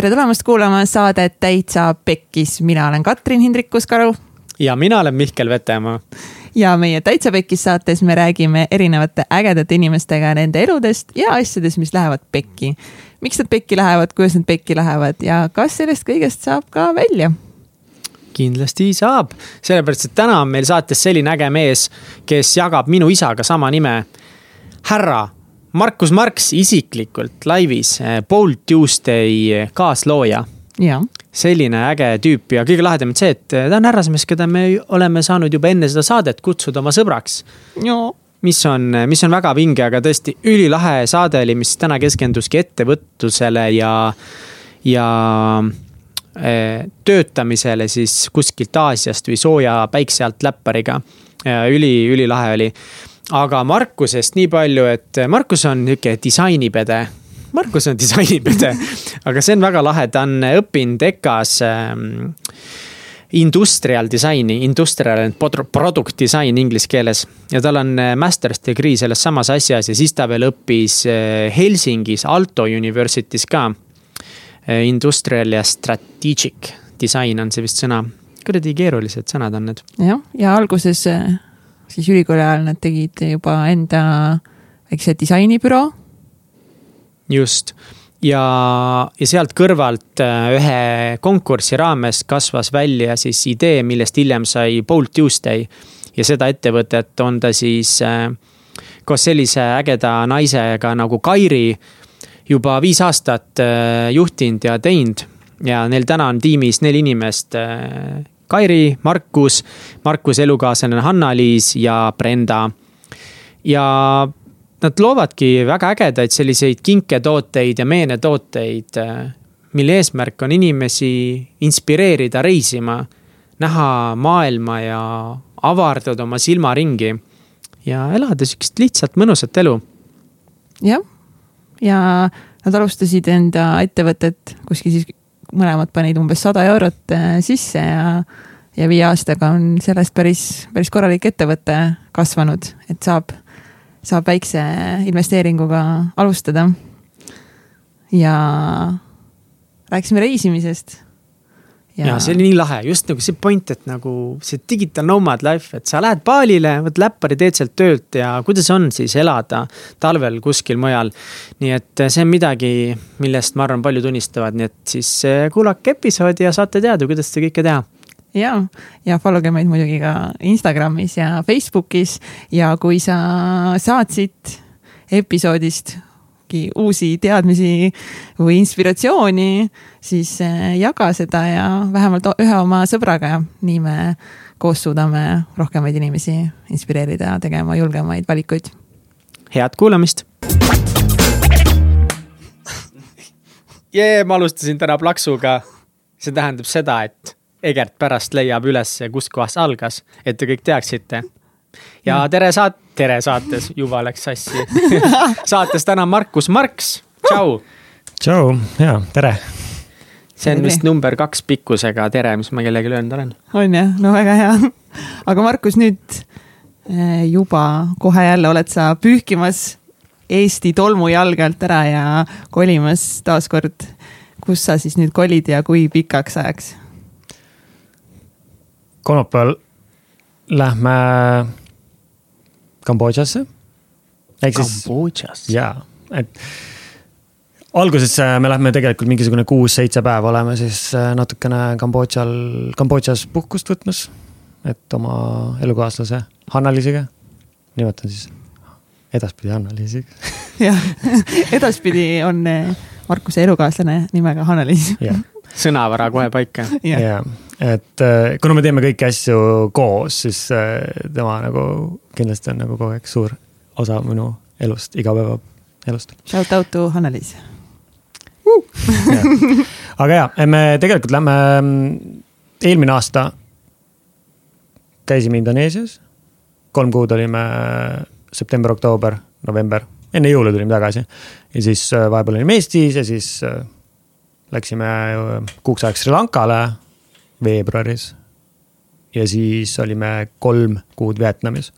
tere tulemast kuulama saadet Täitsa Pekkis, mina olen Katrin Hindrikus-Karu. ja mina olen Mihkel Vetemaa. ja meie Täitsa Pekkis saates me räägime erinevate ägedate inimestega nende eludest ja asjadest, mis lähevad pekki. miks nad pekki lähevad, kuidas nad pekki lähevad ja kas sellest kõigest saab ka välja kindlasti saab, sellepärast et täna on meil saates selline äge mees, kes jagab minu isaga sama nime. härra Markus Marks isiklikult laivis, Bold Tuesday kaaslooja. selline äge tüüp ja kõige lahedam on see, et ta on härrasmees, keda me oleme saanud juba enne seda saadet kutsuda oma sõbraks. mis on, mis on väga vinge, aga tõesti ülilahe saade oli, mis täna keskenduski ettevõtlusele ja, ja Eh, töötamisele siis kuskilt Aasiast või sooja päikse alt läppariga. üli, ülilahe oli. Aga Markusest nii palju, et Markus on nihuke disainipede. Markus on disainipede, aga see on väga lahe, ta on õppinud EKA-s ähm, industrial disaini, industrial and product design inglise keeles. ja tal on eh, master's degree selles samas asjas ja siis ta veel õppis eh, Helsingis Aalto University's ka Eh, industrial ja strategic disain on see vist sõna. kuradi keerulised sõnad on need. jah, ja alguses siis ülikooli ajal nad tegid juba enda väikse disainibüroo. just ja, ja sealt kõrvalt eh, ühe konkursi raames kasvas välja siis idee, millest hiljem sai Bold Tuesday. ja seda ettevõtet on ta siis koos sellise ägeda naisega nagu Kairi juba viis aastat äh, juhtinud ja teinud ja neil täna on tiimis neli inimest. Kairi, Markus, Markuse elukaaslane Hanna-Liis ja Brenda. ja nad loovadki väga ägedaid selliseid kinketooteid ja meenetooteid, äh, mille eesmärk on inimesi inspireerida reisima, näha maailma ja avardada oma silmaringi ja elada sihukest lihtsat mõnusat elu. jah ja nad alustasid enda ettevõtet kuskil siis mõlemad panid umbes sada eurot äh, sisse ja, ja viie aastaga on sellest päris, päris korralik ettevõte kasvanud, et saab, saab väikse investeeringuga alustada. ja rääkisime reisimisest ja, see oli nii lahe, just nagu see point, et nagu see digital nomad life, et sa lähed Balile, võtad läppari, teed sealt töölt ja kuidas on siis elada talvel kuskil mujal. nii et see on midagi, millest ma arvan, paljud unistavad, nii et siis eh, kuulake episoodi ja saate teada, kuidas seda kõike teha ja, ja follow ge meid muidugi ka Instagramis ja Facebookis ja kui sa saad siit episoodist uusi teadmisi või inspiratsiooni, siis eh, jaga seda ja vähemalt ühe oma sõbraga ja nii me koos suudame rohkemaid inimesi inspireerida tegema julgemaid valikuid. head kuulamist. jee, ma alustasin täna plaksuga. see tähendab seda, et Egert pärast leiab üles, kus kohas algas, et te kõik teaksite ja tere saat-, tere saates, juba läks sassi saates täna Markus Marks, tšau. tšau, ja tere. see on vist number kaks pikkusega tere, mis ma kellelegi öelnud olen. on jah, no väga hea. aga Markus, nüüd eh, juba kohe jälle oled sa pühkimas Eesti tolmujalge alt ära ja kolimas taaskord. kus sa siis nüüd kolid ja kui pikaks ajaks? Kolmapäeval lähme Kambodžasse. Kambodžasse? jaa, et alguses äh, me lähme tegelikult mingisugune kuus-seitse päeva oleme siis äh, natukene Kambodžal, Kambodžas puhkust võtmas. et oma elukaaslase Hanna-Liisiga, nimetan siis edaspidi Hanna-Liisiga jah, edaspidi on äh, Markuse elukaaslane nimega Hanna-Liis sõnavara kohe paika. jah, et äh, kuna me teeme kõiki asju koos, siis äh, tema nagu kindlasti on nagu kogu aeg suur osa minu elust, igapäevaelust. Shout out to Hanna-Liis uh! aga ja, me tegelikult lähme, mm, eelmine aasta käisime Indoneesias. kolm kuud olime september, oktoober, november, enne jõule tulime tagasi. ja siis äh, vahepeal olime Eestis ja siis läksime kuuks ajaks Sri Lankale veebruaris. ja siis olime kolm kuud Vietnamis.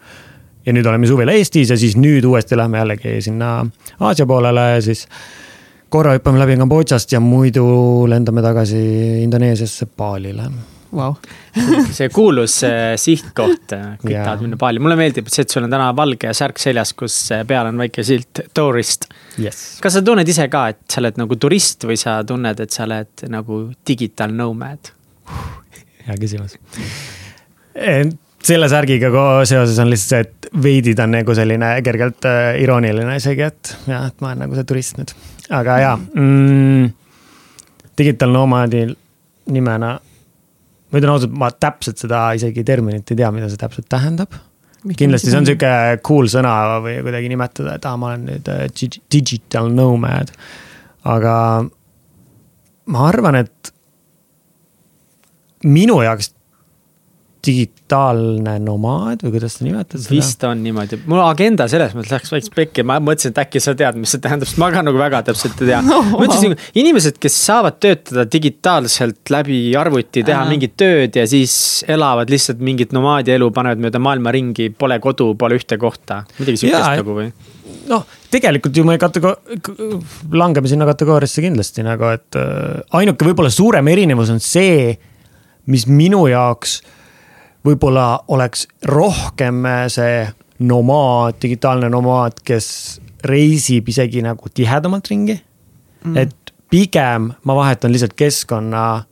ja nüüd oleme suvel Eestis ja siis nüüd uuesti lähme jällegi sinna Aasia poolele ja siis korra hüppame läbi Kambodžast ja muidu lendame tagasi Indoneesiasse Balile wow. see kuulus sihtkoht kõik Jaa. tahavad minna Bali, mulle meeldib see, et sul on täna valge särk seljas, kus peal on väike silt tourist. yes. kas sa tunned ise ka, et sa oled nagu turist või sa tunned, et sa oled nagu digital nomad? Hea küsimus. selle särgiga seoses on lihtsalt see, et veidi ta on nagu selline kergelt äh, irooniline isegi, et jah, et ma olen nagu see turist nüüd, aga jaa mm,. Digital nomaadi nimena, ma ütlen ausalt, ma täpselt seda isegi terminit ei tea, mida see täpselt tähendab. kindlasti see on sihuke cool sõna või kuidagi nimetada, et aa, ma olen nüüd äh, digi- digital nomad. aga ma arvan, et minu jaoks digitaalne nomaad või kuidas sa nimetad seda? vist on niimoodi, mul agenda selles mõttes läks väikse pekki, ma mõtlesin, et äkki sa tead, mis see tähendab, sest ma ka nagu väga täpselt ei tea No, ma ütlesin, inimesed, kes saavad töötada digitaalselt läbi arvuti, teha Aa. mingit tööd ja siis elavad lihtsalt mingit nomaadi elu, panevad mööda maailma ringi, pole kodu, pole ühte kohta. midagi sihukest nagu või? noh, tegelikult ju me katego-, langeme sinna kategooriasse kindlasti nagu, et äh, ainuke võib-olla suurem erinevus on see, mis minu jaoks võib-olla oleks rohkem see nomaad, digitaalne nomaad, kes reisib isegi nagu tihedamalt ringi mm.. et pigem ma vahetan lihtsalt keskkonna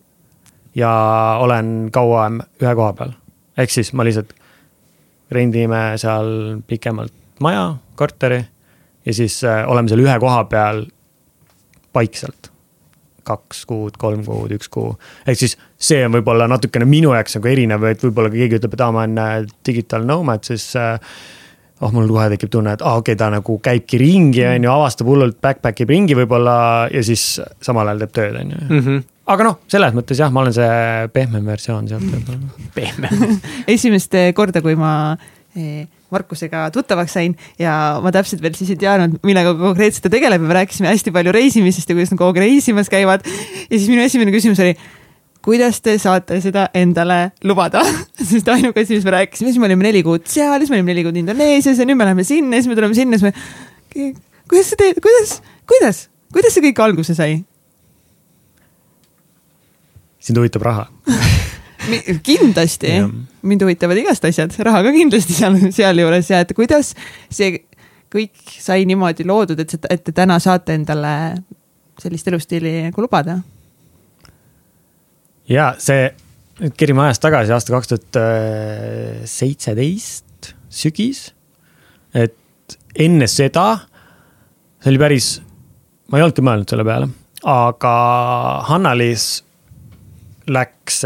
ja olen kauem ühe koha peal. ehk siis ma lihtsalt rendime seal pikemalt maja, korteri ja siis äh, oleme seal ühe koha peal paikselt. Kaks kuud, kolm kuud, üks kuu. ehk siis see on võib-olla natukene minu jaoks nagu erinev, et võib-olla kui keegi ütleb, et aa, ma olen äh, digital nomad, siis äh, oh, mul kohe tekib tunne, et aa ah, okei okay,, ta nagu käibki ringi, on ju, avastab hullult, backpack ib ringi võib-olla ja siis samal ajal teeb tööd, on ju -hmm. aga noh, selles mõttes jah, ma olen see pehmem versioon sealt võib-olla. pehme. esimest korda, kui ma eh, Markusega tuttavaks sain ja ma täpselt veel siis ei teadnud, millega konkreetselt ta tegeleb ja me rääkisime hästi palju reisimisest ja kuidas nad kogu aeg reisimas käivad. ja siis minu esimene küsimus oli, kuidas te saate seda endale lubada sest ainuke asi, mis me rääkisime, siis me olime neli kuud seal, siis me olime neli kuud Indoneesias ja nüüd me läheme sinna siis me tuleme sinna, siis me. kuidas see teeb, kuidas, kuidas, kuidas see kõik alguse sai? sind huvitab raha kindlasti mind huvitavad igast asjad, raha ka kindlasti seal, sealjuures ja et kuidas see kõik sai niimoodi loodud, et, et te täna saate endale sellist elustiili nagu lubada. ja see, nüüd kerime ajas tagasi aasta kaks tuhat seitseteist sügis. et enne seda, see oli päris, ma ei olnudki mõelnud selle peale, aga Hanna-Liis läks,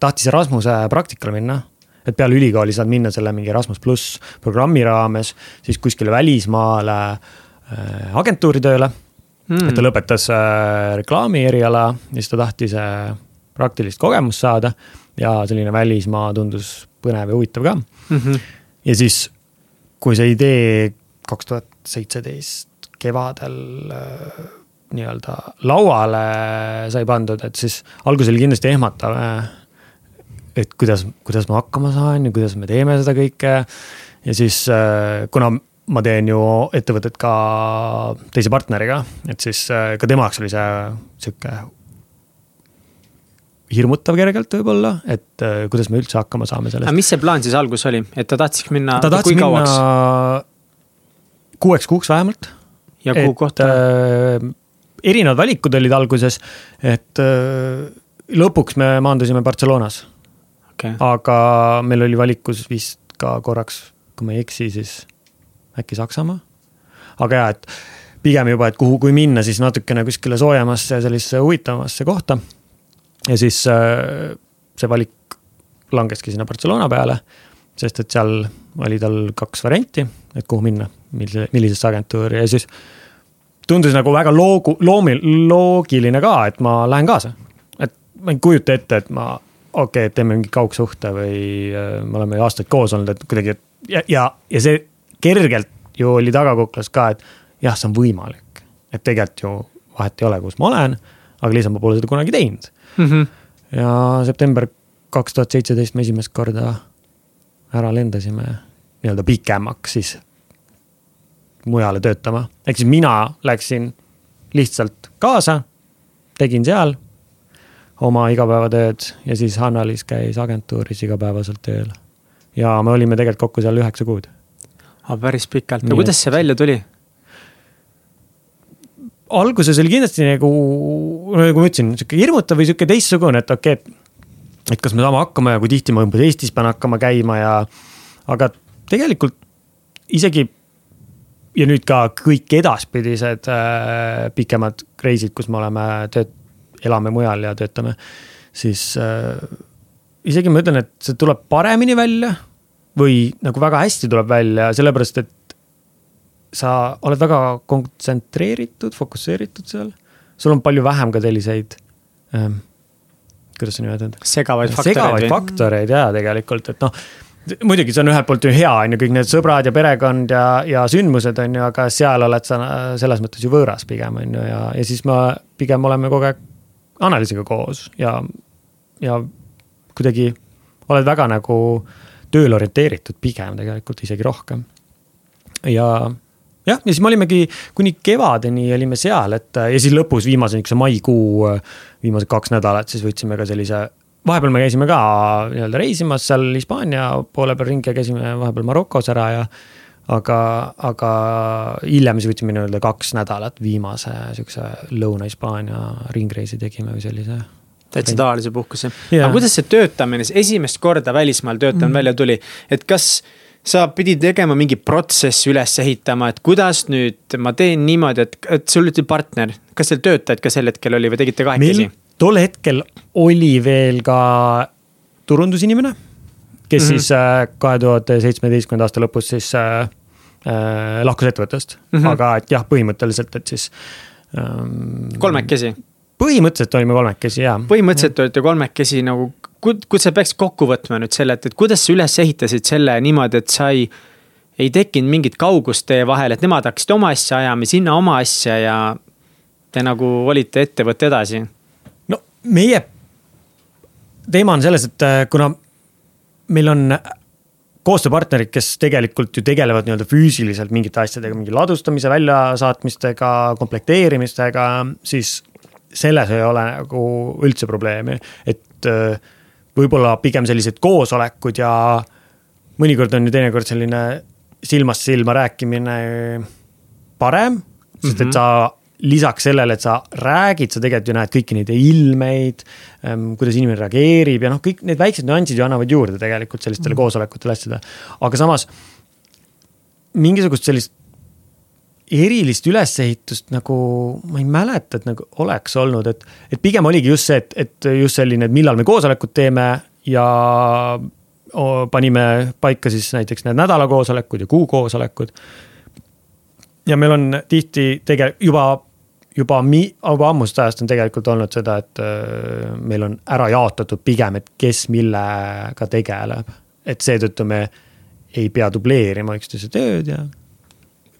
tahtis Rasmuse praktikale minna. et peale ülikooli saad minna selle mingi Erasmus pluss programmi raames, siis kuskile välismaale äh, agentuuri tööle mm.. et ta lõpetas äh, reklaami eriala ja siis ta tahtis äh, praktilist kogemust saada. ja selline välismaa tundus põnev ja huvitav ka Mm -hmm. ja siis, kui see idee kaks tuhat seitseteist kevadel äh, nii-öelda lauale sai pandud, et siis algus oli kindlasti ehmatav. äh, et kuidas, kuidas ma hakkama saan ja kuidas me teeme seda kõike. ja siis äh, kuna ma teen ju ettevõtet ka teise partneriga, et siis äh, ka tema jaoks oli see sihuke hirmutav kergelt võib-olla, et kuidas me üldse hakkama saame sellest aga mis see plaan siis alguses oli, et ta tahtiski minna, ta tahtis kui minna kauaks kuueks kuuks vähemalt. ja kuhu kohta? äh, erinevad valikud olid alguses, et äh, lõpuks me maandusime Barcelonas, okay., aga meil oli valikus vist ka korraks, kui ma ei eksi, siis äkki Saksamaa. aga ja, et pigem juba, et kuhu, kui minna, siis natukene kuskile soojemasse sellisesse huvitavamasse kohta. ja siis äh, see valik langeski sinna Barcelona peale, sest et seal oli tal kaks varianti, et kuhu minna, millise, millisesse agentuuri ja siis tundus nagu väga loogu, loomi-, loogiline ka, et ma lähen kaasa. et ma ei kujuta ette, et ma, okei okay,, teeme mingi kaugsuhte või äh, me oleme ju aastaid koos olnud, et kuidagi, et ja, ja, ja see kergelt ju oli tagakuklas ka, et jah, see on võimalik. et tegelikult ju vahet ei ole, kus ma olen, aga lihtsalt ma pole seda kunagi teinud. mm. -hmm. ja september kaks tuhat seitseteist me esimest korda ära lendasime nii-öelda pikemaks siis mujale töötama. ehk siis mina läksin lihtsalt kaasa, tegin seal oma igapäevatööd ja siis Hanna-Liis käis agentuuris igapäevaselt tööl. ja me olime tegelikult kokku seal üheksa kuud. päris pikalt, no kuidas see välja tuli? alguses oli kindlasti nagu, nagu ma ütlesin, sihuke hirmutav või sihuke teistsugune, et okei okay,, et, et kas me saame hakkama ja kui tihti ma umbes Eestis pean hakkama käima ja. aga tegelikult isegi ja nüüd ka kõik edaspidised äh, pikemad reisid, kus me oleme tööd, elame mujal ja töötame, siis äh, isegi ma ütlen, et see tuleb paremini välja või nagu väga hästi tuleb välja, sellepärast et sa oled väga kontsentreeritud, fokusseeritud seal. sul on palju vähem ka selliseid ähm,, kuidas sa nimetad? segavaid faktoreid. segavaid faktoreid jaa, tegelikult, et noh muidugi see on ühelt poolt ju hea, on ju, kõik need sõbrad ja perekond ja, ja sündmused on ju, aga seal oled sa selles mõttes ju võõras pigem on ju ja, ja siis me pigem oleme kogu aeg Anneliisiga koos ja, ja kuidagi oled väga nagu tööle orienteeritud pigem tegelikult isegi rohkem. ja jah, ja siis me olimegi kuni kevadeni olime seal, et ja siis lõpus viimase niisuguse maikuu, viimased kaks nädalat, siis võtsime ka sellise. Vahepeal me käisime ka nii-öelda reisimas seal Hispaania poole peal ringi ja käisime vahepeal Marokos ära ja. aga, aga hiljem siis võtsime nii-öelda kaks nädalat viimase sihukese Lõuna-Hispaania ringreisi tegime või sellise täitsa tavalise puhkuse yeah.. aga kuidas see töötamine, esimest korda välismaal töötamine mm. välja tuli, et kas sa pidid tegema mingi protsessi üles ehitama, et kuidas nüüd ma teen niimoodi, et, et sul oli partner, kas teil töötajaid ka sel hetkel oli või tegite kahekesi? Tol hetkel oli veel ka turundusinimene, kes mm -hmm. siis äh, kahe tuhande seitsmeteistkümnenda aasta lõpus siis äh, äh, lahkus ettevõttest mm, -hmm. aga et jah, põhimõtteliselt, et siis ähm,. kolmekesi? põhimõtteliselt olime kolmekesi, jaa. põhimõtteliselt olite kolmekesi nagu kuidas sa peaksid kokku võtma nüüd selle, et, et kuidas sa üles ehitasid selle niimoodi, et sa ei, tekkinud mingit kaugust teie vahel, et nemad hakkasid oma asja ajama, sinna oma asja ja te nagu olite ettevõtte edasi? Meie teema on selles, et äh, kuna meil on koostööpartnerid, kes tegelikult ju tegelevad nii-öelda füüsiliselt mingite asjadega, mingi ladustamise, väljasaatmistega, komplekteerimistega, siis selles ei ole nagu üldse probleemi, et äh, võib-olla pigem sellised koosolekud ja mõnikord on ju teinekord selline silmast silma rääkimine parem, sest et mhm. sa lisaks sellele, et sa räägid, sa tegelikult ju näed kõiki neid ilmeid ähm,, kuidas inimene reageerib ja noh, kõik need väiksed nüansid ju annavad juurde tegelikult sellistele mm koosolekutele, asjadele. aga samas mingisugust sellist erilist ülesehitust nagu ma ei mäleta, et nagu oleks olnud, et, et pigem oligi just see, et, et just selline, et millal me koosolekut teeme ja panime paika siis näiteks need nädalakoosolekud ja kuukoosolekud. ja meil on tihti tege-, juba, juba mi-, juba ammusest ajast on tegelikult olnud seda, et äh, meil on ära jaotatud pigem, et kes millega tegeleb. et seetõttu me ei pea dubleerima üksteise tööd ja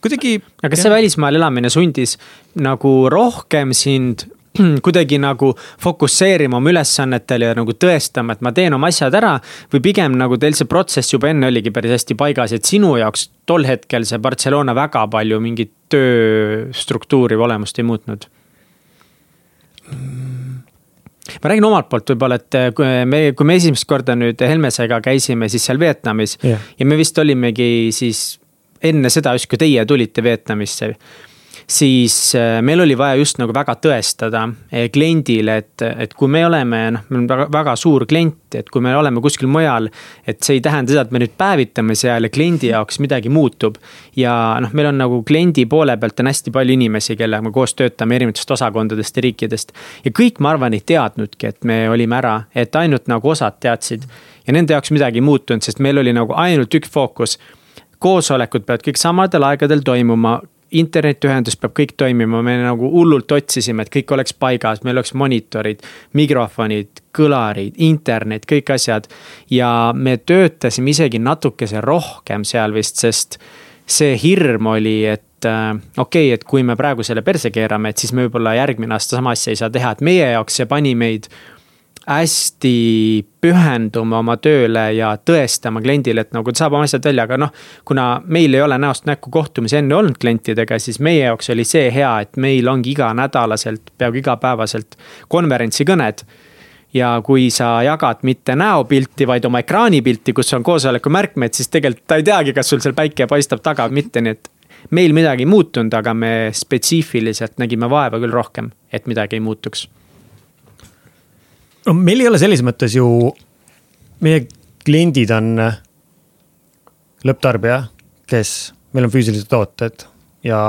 kuidagi. aga kas see välismaal elamine sundis nagu rohkem sind kuidagi nagu fokusseerima oma ülesannetel ja nagu tõestama, et ma teen oma asjad ära. või pigem nagu teil see protsess juba enne oligi päris hästi paigas, et sinu jaoks tol hetkel see Barcelona väga palju mingit tööstruktuuri või olemust ei muutnud? ma räägin omalt poolt võib-olla, et kui me, kui me esimest korda nüüd Helmesega käisime siis seal Vietnamis yeah. ja me vist olimegi siis enne seda, just kui teie tulite Vietnamisse siis äh, meil oli vaja just nagu väga tõestada äh, kliendile, et, et kui me oleme, noh, meil on väga, väga suur klient, et kui me oleme kuskil mujal. et see ei tähenda seda, et me nüüd päevitame seal ja kliendi jaoks midagi muutub. ja noh, meil on nagu kliendi poole pealt on hästi palju inimesi, kellega me koos töötame erinevatest osakondadest ja riikidest. ja kõik, ma arvan, ei teadnudki, et me olime ära, et ainult nagu osad teadsid. ja nende jaoks midagi ei muutunud, sest meil oli nagu ainult üks fookus koosolekud peavad kõik samadel aegadel toimuma internetiühendus peab kõik toimima, me nagu hullult otsisime, et kõik oleks paigas, meil oleks monitorid, mikrofonid, kõlarid, internet, kõik asjad. ja me töötasime isegi natukese rohkem seal vist, sest see hirm oli, et äh, okei okay,, et kui me praegu selle perse keerame, et siis me võib-olla järgmine aasta sama asja ei saa teha, et meie jaoks see pani meid hästi pühenduma oma tööle ja tõestama kliendile, et nagu ta saab oma asjad välja, aga noh. kuna meil ei ole näost näkku kohtumisi enne olnud klientidega, siis meie jaoks oli see hea, et meil ongi iganädalaselt, peaaegu igapäevaselt konverentsikõned ja kui sa jagad mitte näopilti, vaid oma ekraanipilti, kus on koosoleku märkmed, siis tegelikult ta ei teagi, kas sul seal päike paistab taga või mitte, nii et. meil midagi ei muutunud, aga me spetsiifiliselt nägime vaeva küll rohkem, et midagi ei muutuks no meil ei ole selles mõttes ju, meie kliendid on äh, lõpptarbija, kes, meil on füüsilised tooted ja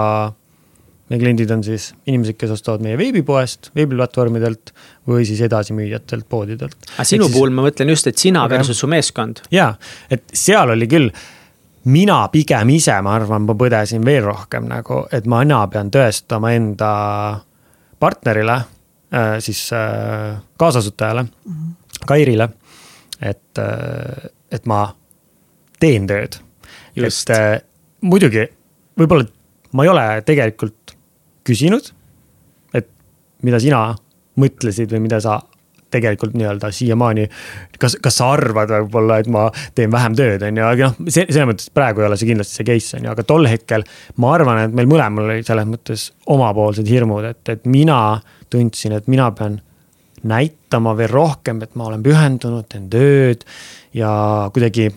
meie kliendid on siis inimesed, kes ostavad meie veebipoest, veebiplatvormidelt või siis edasimüüjatelt poodidelt. aga sinu siis... puhul ma mõtlen just, et sina okay. versus su meeskond. ja, et seal oli küll, mina pigem ise, ma arvan, ma põdesin veel rohkem nagu, et mina pean tõestama enda partnerile siis äh, kaasasutajale mm, -hmm. Kairile. et, äh, et ma teen tööd. et muidugi, võib-olla ma ei ole tegelikult küsinud, et mida sina mõtlesid või mida sa tegelikult nii-öelda siiamaani. kas, kas sa arvad võib-olla, et ma teen vähem tööd, on ju, aga noh, see selles mõttes praegu ei ole see kindlasti see case on ju, aga tol hetkel. ma arvan, et meil mõlemal oli selles mõttes omapoolsed hirmud, et, et mina tundsin, et mina pean näitama veel rohkem, et ma olen pühendunud, teen tööd ja kuidagi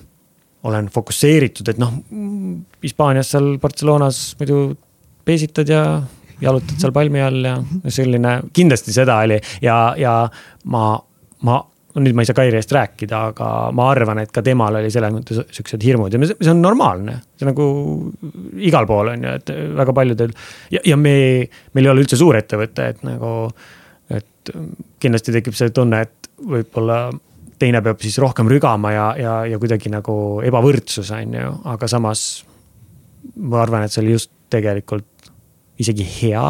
olen fokusseeritud, et noh, Hispaanias seal Barcelonas muidu peesitad ja jalutad seal palmi all ja selline, kindlasti seda oli ja, ja ma, ma nüüd ma ei saa Kairi eest rääkida, aga ma arvan, et ka temal oli selles mõttes siuksed hirmud ja see on normaalne. see nagu igal pool on ju, et väga paljudel ja, ja me, meil ei ole üldse suur ettevõte, et nagu. et kindlasti tekib see tunne, et võib-olla teine peab siis rohkem rügama ja, ja, ja kuidagi nagu ebavõrdsus on ju, aga samas. ma arvan, et see oli just tegelikult isegi hea.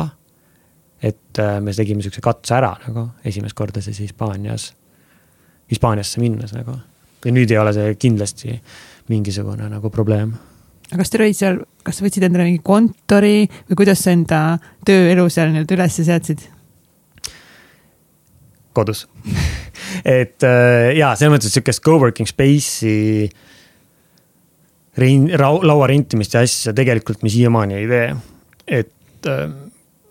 et äh, me tegime siukse katse ära nagu esimest korda siis Hispaanias Hispaaniasse minnes nagu. ja nüüd ei ole see kindlasti mingisugune nagu probleem. aga kas teil olid seal, kas võtsid endale mingi kontori või kuidas sa enda tööelu seal nii-öelda üles seadsid? kodus et äh, ja selles mõttes sihukest co-working space'i rein-, laua rentimist ja asja tegelikult me siiamaani ei tee. et äh,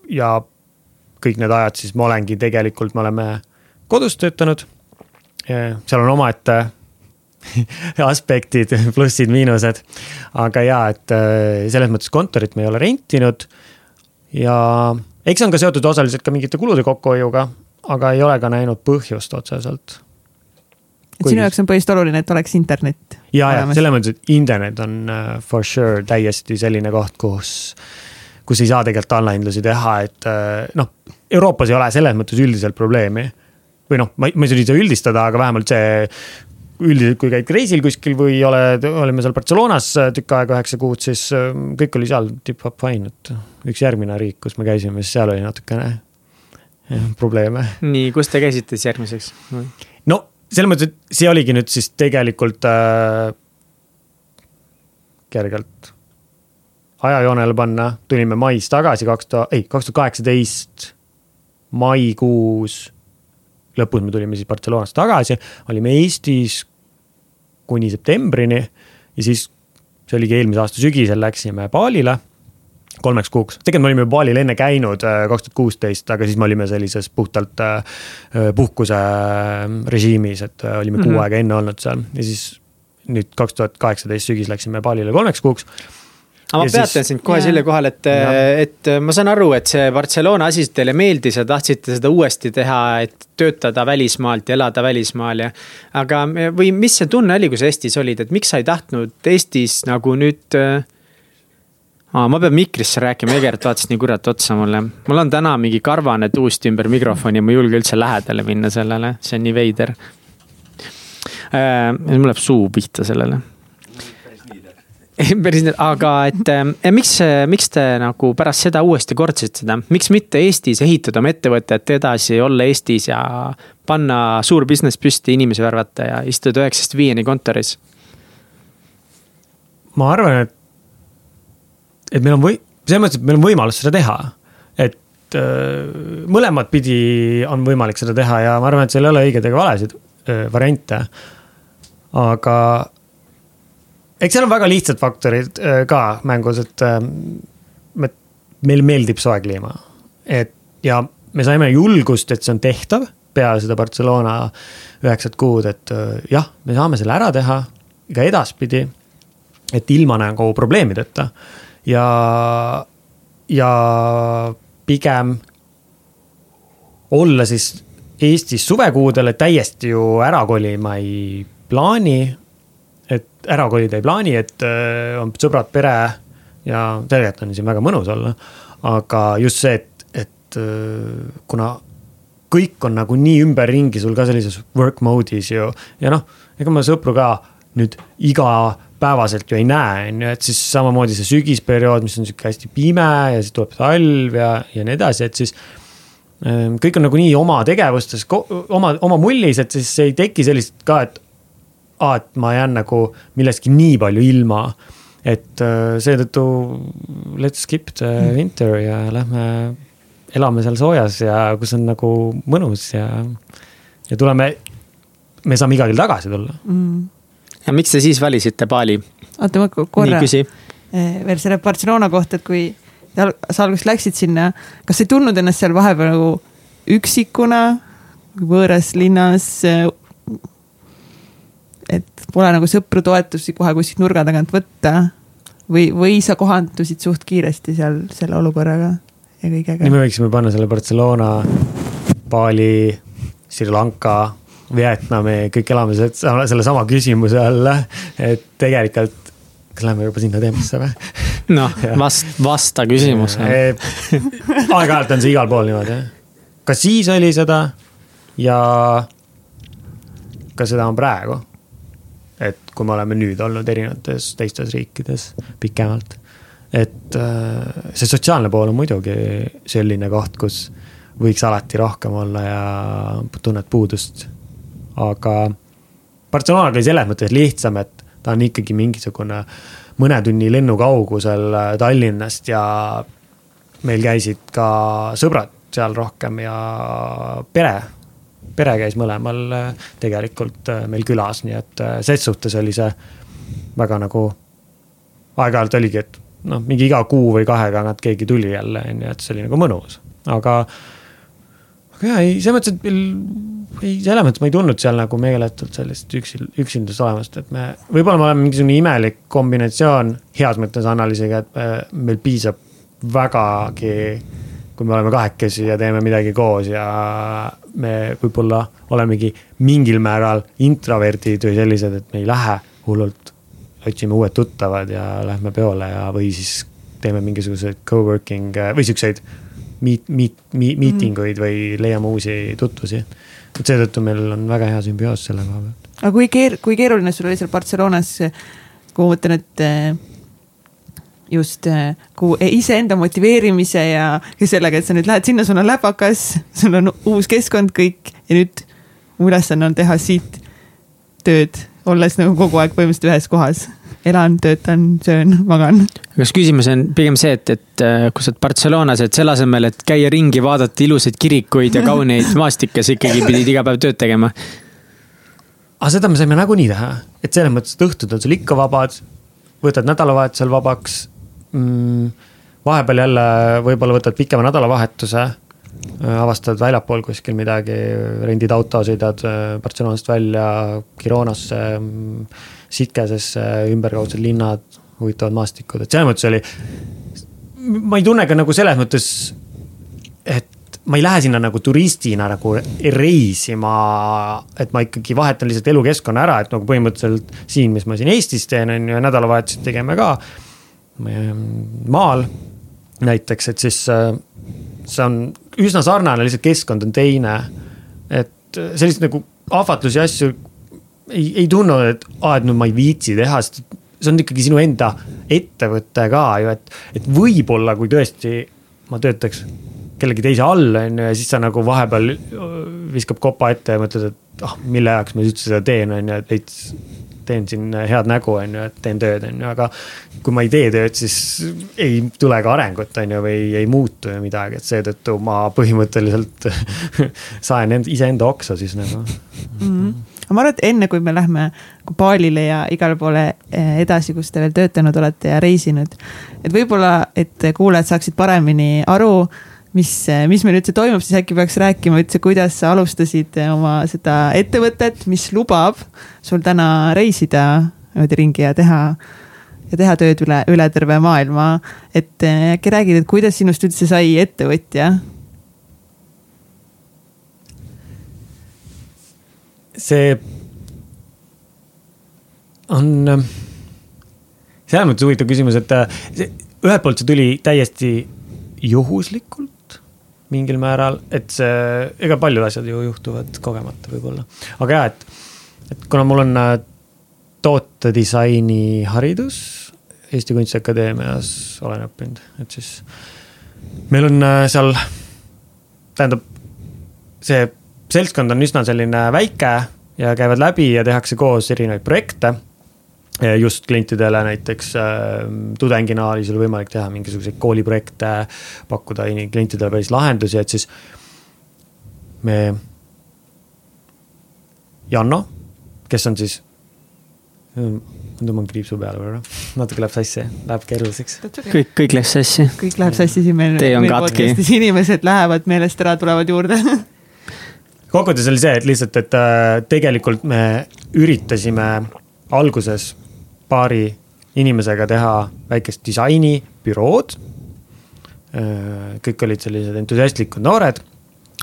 ja kõik need ajad siis ma olengi tegelikult, me oleme kodus töötanud seal on omaette aspektid, plussid-miinused. aga ja, et äh, selles mõttes kontorit me ei ole rentinud. ja eks see on ka seotud osaliselt ka mingite kulude kokkuhoiuga, aga ei ole ka näinud põhjust otseselt. et sinu jaoks on põhiliselt oluline, et oleks internet? ja, ja selles mõttes, et internet on for sure täiesti selline koht, kus, kus ei saa tegelikult allahindlusi teha, et uh, noh, Euroopas ei ole selles mõttes üldiselt probleemi või noh, ma ma ei saa üldistada, aga vähemalt see üldiselt, kui käid reisil kuskil või oled, olime seal Barcelonas tükk aega, üheksa kuud, siis ähm, kõik oli seal tipp-topp fine, et üks järgmine riik, kus me käisime, siis seal oli natukene jah, probleeme. nii, kus te käisite siis järgmiseks? no selles mõttes, et see oligi nüüd siis tegelikult äh, kergelt ajajoonele panna, tulime mais tagasi kaks tuhat, ei, kaks tuhat kaheksateist maikuus lõpus me tulime siis Barcelonast tagasi, olime Eestis kuni septembrini ja siis see oligi eelmise aasta sügisel, läksime Balile kolmeks kuuks, tegelikult me olime Balil enne käinud äh, kaks tuhat kuusteist, aga siis me olime sellises puhtalt äh, puhkuse äh, režiimis, et olime mm -hmm. kuu aega enne olnud seal. Ja siis nüüd kaks tuhat kaheksateist sügis läksime Balile kolmeks kuuks aga ma peatan siis... sind kohe selle kohal, et, et ma saan aru, et see Barcelona asi teile meeldis ja tahtsite seda uuesti teha, et töötada välismaalt ja elada välismaal ja. aga, või mis see tunne oli, kui sa Eestis olid, et miks sa ei tahtnud Eestis nagu nüüd äh, aa, ma pean mikrisse rääkima, Egert vaatas nii kurat otsa mulle. mul on täna mingi karvane tuust ümber mikrofoni ja ma ei julge üldse lähedale minna sellele, see on nii veider äh,. mul läheb suu pihta sellele päris aga et eh, miks, miks te nagu pärast seda uuesti kordsite seda, miks mitte Eestis ehitada oma ettevõtet edasi, olla Eestis ja panna suur business püsti, inimesi värvata ja istuda üheksast viieni kontoris? ma arvan, et, et meil on või-, selles mõttes, et meil on võimalus seda teha. et äh, mõlemat pidi on võimalik seda teha ja ma arvan, et seal ei ole õigeid ega valesid äh, variante. aga eks seal on väga lihtsad faktorid äh, ka mängus, et äh, me, meile meeldib soe kliima. et ja me saime julgust, et see on tehtav peale seda Barcelona üheksat kuud, et äh, jah, me saame selle ära teha ka edaspidi. et ilma nagu probleemideta ja, ja pigem olla siis Eestis suvekuudel, et täiesti ju ära kolima ei plaani. Et ära kolida ei plaani, et äh, on sõbrad, pere ja tegelikult on siin väga mõnus olla. aga just see, et, et äh, kuna kõik on nagu nii ümberringi sul ka sellises work mode'is ju ja noh, ega ma sõpru ka nüüd igapäevaselt ju ei näe, on ju, et siis samamoodi see sügisperiood, mis on sihuke hästi pime ja siis tuleb talv ja, ja nii edasi, et siis ähm, kõik on nagu nii oma tegevustes, oma, oma mullis, et siis ei teki sellist ka, et aa, et ma jään nagu millestki nii palju ilma. et äh, seetõttu let's skip the mm. winter ja lähme elame seal soojas ja kus on nagu mõnus ja, ja tuleme, me saame iga kell tagasi tulla mm ja miks te siis valisite Bali? oota, ma korra eh, veel selle Barcelona kohta, et kui sa alguses läksid sinna, kas ei tundnud ennast seal vahepeal nagu üksikuna, võõras linnas? Pole nagu sõpru, toetusi kohe kuskilt nurga tagant võtta või, või sa kohandusid suht kiiresti seal selle olukorraga ja kõigega? nii me võiksime panna selle Barcelona, Bali, Sri Lanka Vietnami, kõik elame selle sama küsimuse all, et tegelikult kas lähme juba sinna teemasse või? noh, vast, vasta küsimusele. aeg-ajalt on see igal pool niimoodi, jah. ka siis oli seda ja ka seda on praegu. Et kui me oleme nüüd olnud erinevates teistes riikides pikemalt. et äh, see sotsiaalne pool on muidugi selline koht, kus võiks alati rohkem olla ja tunned puudust aga Barcelonaga oli selles mõttes lihtsam, et ta on ikkagi mingisugune mõne tunni lennu kaugusel äh, Tallinnast ja meil käisid ka sõbrad seal rohkem ja pere, pere käis mõlemal äh, tegelikult äh, meil külas, nii et ses suhtes oli see väga nagu. aeg-ajalt oligi, et noh, mingi iga kuu või kahe tagant keegi tuli jälle, on ju, et see oli nagu mõnus, aga. aga jaa, ei, selles mõttes, et meil ei, selles mõttes ma ei tundnud seal nagu meeletult sellist üksi, üksindust olemast, et me, võib-olla me oleme mingisugune imelik kombinatsioon heas mõttes analüüsiga, et me, meil piisab vägagi. Kui me oleme kahekesi ja teeme midagi koos ja me võib-olla olemegi mingil määral introverdid või sellised, et me ei lähe hullult. otsime uued tuttavad ja lähme peole ja, või siis teeme mingisuguseid co-working või siukseid meet, meet, meet, meeting uid või leiame uusi tutvusi et seetõttu meil on väga hea sümbioos selle koha pealt. aga kui keer-, kui keeruline sul oli seal Barcelonas, kui ma mõtlen, et just eh, iseenda motiveerimise ja, ja sellega, et sa nüüd lähed sinna, sul on läpakas, sul on uus keskkond, kõik ja nüüd mu ülesanne on teha siit tööd, olles nagu kogu aeg põhimõtteliselt ühes kohas elan, töötan, söön, magan. kas küsimus on pigem see, et, et äh, kui sa oled Barcelonas, et selle asemel, et käia ringi, vaadata ilusaid kirikuid ja kauneid maastikke, sa ikkagi pidid iga päev tööd tegema? aga seda me saime nagunii teha, et selles mõttes, et õhtud on sul ikka vabad, võtad nädalavahetusel vabaks mm,. vahepeal jälle võib-olla võtad pikema nädalavahetuse avastad väljapool kuskil midagi, rendid auto, sõidad äh, Barcelonast välja Gironasse mm, Sitkesesse, ümberkaudsed linnad, huvitavad maastikud, et selles mõttes oli. ma ei tunne ka nagu selles mõttes, et ma ei lähe sinna nagu turistina nagu reisima. et ma ikkagi vahetan lihtsalt elukeskkonna ära, et nagu põhimõtteliselt siin, mis ma siin Eestis teen, on ju, nädalavahetused tegeme ka. Maal näiteks, et siis see on üsna sarnane, lihtsalt keskkond on teine. et selliseid nagu ahvatlusi asju ei, ei tunne, et aa, et no ma ei viitsi teha, sest see on ikkagi sinu enda ettevõte ka ju, et, et võib-olla kui tõesti ma töötaks kellegi teise all, on ju, ja siis sa nagu vahepeal viskab kopa ette ja mõtled, et ah, mille jaoks ma üldse seda teen, on ju, et veits teen siin head nägu, on ju, et teen tööd, on ju, aga. kui ma ei tee tööd, siis ei tule ka arengut, on ju, või ei muutu ju midagi, et seetõttu ma põhimõtteliselt saen end, iseenda oksa siis nagu mm. -hmm aga ma arvan, et enne kui me lähme baalile ja igale poole eh, edasi, kus te veel töötanud olete ja reisinud. et võib-olla, et kuulajad saaksid paremini aru mis, mis meil üldse toimub, siis äkki peaks rääkima üldse, kuidas sa alustasid oma seda ettevõtet, mis lubab sul täna reisida niimoodi ringi ja teha ja teha tööd üle, üle terve maailma. et äkki räägid, et kuidas sinust üldse sai ettevõtja? see on selles mõttes huvitav küsimus, et see, ühelt poolt see tuli täiesti juhuslikult mingil määral, et see, ega paljud asjad ju juhtuvad kogemata võib-olla. aga ja, et, et kuna mul on äh, tootedisaini haridus Eesti Kunstiakadeemias olen õppinud, et siis meil on äh, seal, tähendab, see seltskond on üsna selline väike ja käivad läbi ja tehakse koos erinevaid projekte just klientidele näiteks äh, tudengina oli sul võimalik teha mingisuguseid kooliprojekte, pakkuda klientidele päris lahendusi, et siis me. Janno, kes on siis, ma tõmban kriipsu peale korra, natuke läheb sassi, läheb keeruliseks. kõik, kõik läheb sassi. kõik läheb sassi siin meil. tee on katki. inimesed lähevad meelest ära, tulevad juurde kokkuvõttes oli see, et lihtsalt, et äh, tegelikult me üritasime alguses paari inimesega teha väikest disainibürood. Äh, kõik olid sellised entusiastlikud noored.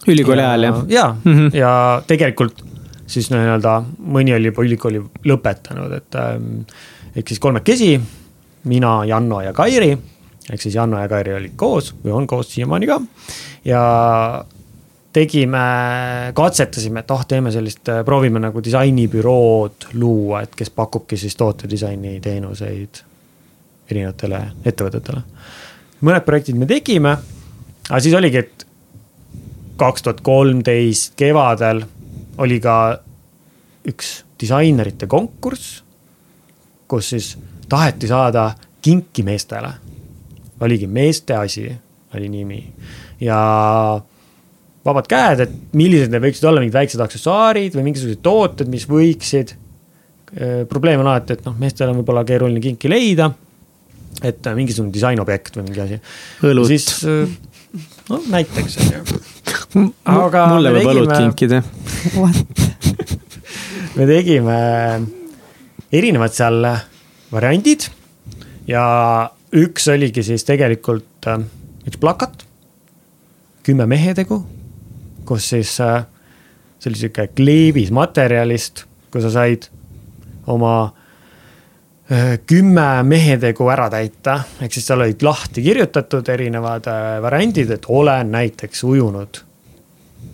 ülikooli ajal jah? ja mm, -hmm. ja tegelikult siis nii-öelda mõni oli juba ülikooli lõpetanud, et ähm, ehk siis kolmekesi, mina, Janno ja Kairi. ehk siis Janno ja Kairi olid koos või on koos siiamaani ka ja tegime, katsetasime, et ah teeme sellist, äh, proovime nagu disainibürood luua, et kes pakubki siis tootedisaini teenuseid erinevatele ettevõtetele. mõned projektid me tegime, aga siis oligi, et kaks tuhat kolmteist kevadel oli ka üks disainerite konkurss, kus siis taheti saada kinki meestele. oligi meeste asi, oli nimi ja vabad käed, et millised need võiksid olla, mingid väiksed aksessuaarid või mingisugused tooted, mis võiksid. Äh, probleem on alati, et noh, meestel on võib-olla keeruline kinki leida. et äh, mingisugune disainobjekt või mingi asi. siis äh, no näiteks on ju. aga. mulle võib õlut kinkida. me tegime erinevad seal variandid ja üks oligi siis tegelikult üks plakat kümme mehetegu kus siis äh, see oli sihuke kleebis materjalist, kus sa said oma äh, kümme mehetegu ära täita, ehk siis seal olid lahti kirjutatud erinevad äh, variandid, et olen näiteks ujunud.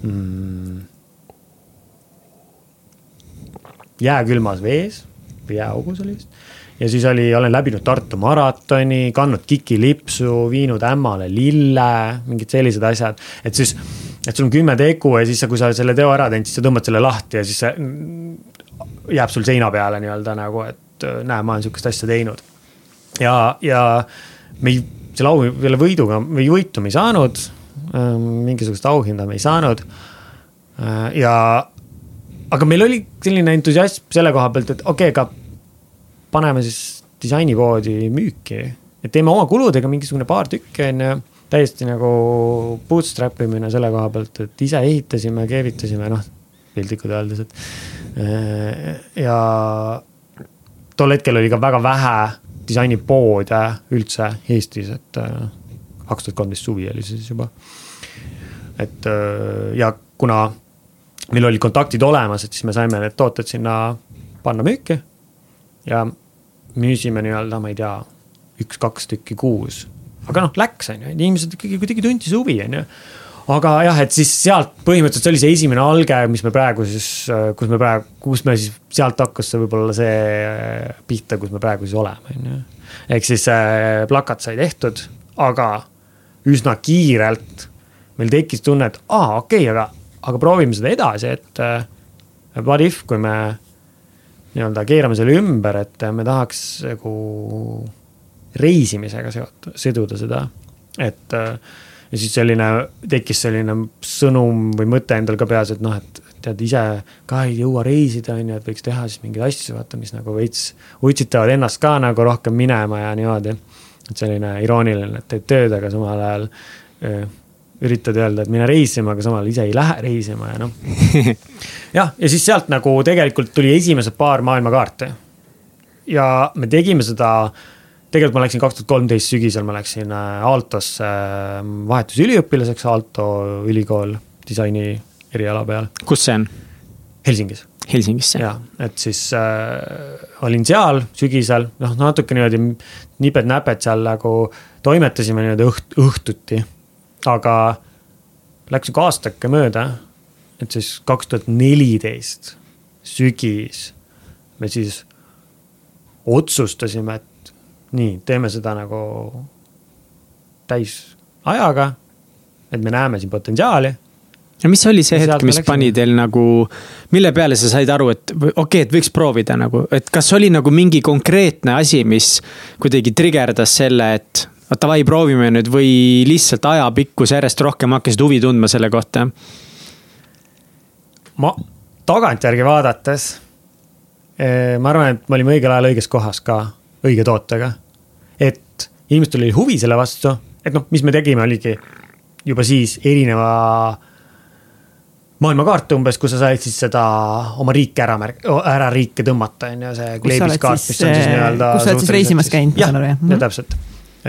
Mm, jääkülmas vees või jääaugus oli vist. ja siis oli, olen läbinud Tartu maratoni, kandnud kikilipsu, viinud ämmale lille, mingid sellised asjad, et siis et sul on kümme tegu ja siis sa, kui sa selle teo ära teinud, siis sa tõmbad selle lahti ja siis see jääb sul seina peale nii-öelda nagu, et äh, näe, ma olen sihukest asja teinud. ja, ja me ei, selle au, selle võiduga või võitu me ei saanud. Ähm, mingisugust auhinda me ei saanud. Äh, ja, aga meil oli selline entusiasm selle koha pealt, et okei okay,, aga paneme siis disainipoodi müüki. et teeme oma kuludega mingisugune paar tükki, on ju täiesti nagu bootstrap imine selle koha pealt, et ise ehitasime, keevitasime, noh, piltlikult öeldes, et. Äh, ja tol hetkel oli ka väga vähe disainipoode üldse Eestis, et äh, kaks tuhat kolmteist suvi oli siis juba. et äh, ja kuna meil olid kontaktid olemas, et siis me saime need tooted sinna panna müüki. ja müüsime nii-öelda, ma ei tea, üks-kaks tükki kuus aga noh, läks, on ju, inimesed ikkagi kuidagi tundis huvi, on ju aga jah, et siis sealt põhimõtteliselt see oli see esimene alge, mis me praegu siis, kus me praegu, kus me siis, sealt hakkas see võib-olla see pihta, kus me praegu siis oleme, on ju. ehk siis äh, plakat sai tehtud, aga üsna kiirelt meil tekkis tunne, et aa, okei okay,, aga, aga proovime seda edasi, et äh, what if, kui me nii-öelda keerame selle ümber, et me tahaks nagu reisimisega seot-, siduda seda, et äh, ja siis selline, tekkis selline sõnum või mõte endal ka peas, et noh, et tead ise ka ei jõua reisida, on ju, et võiks teha siis mingeid asju, vaata, mis nagu veits utsitavad ennast ka nagu rohkem minema ja niimoodi. et selline irooniline, et teed tööd, aga samal ajal öö, üritad öelda, et mine reisima, aga samal ajal ise ei lähe reisima ja noh. jah, ja siis sealt nagu tegelikult tuli esimesed paar maailmakaarti. ja me tegime seda tegelikult ma läksin kaks tuhat kolmteist sügisel, ma läksin Aaltosse vahetusüliõpilaseks, Aalto ülikool disaini eriala peal. kus see on? Helsingis. Helsingisse. ja, et siis äh, olin seal sügisel, noh natuke niimoodi niped-näped seal nagu toimetasime niimoodi õht-, õhtuti. aga läks sihuke aastake mööda, et siis kaks tuhat neliteist sügis me siis otsustasime, et nii, teeme seda nagu täisajaga. et me näeme siin potentsiaali ja mis oli see hetk, mis pani teil nagu, mille peale sa said aru, et okei okay,, et võiks proovida nagu, et kas oli nagu mingi konkreetne asi, mis kuidagi trigerdas selle, et davai, proovime nüüd või lihtsalt ajapikkus järjest rohkem hakkasid huvi tundma selle kohta? ma tagantjärgi vaadates, eh, ma arvan, et me olime õigel ajal õiges kohas ka, õige tootega. et inimestel oli huvi selle vastu, et noh, mis me tegime, oligi juba siis erineva maailmakaart umbes, kus sa said siis seda oma riiki ära märk-, ära riike tõmmata, on ju, see kleebiskaart, mis on siis nii-öelda. kus sa oled siis reisimas käinud, ma saan aru, jah? jah, täpselt,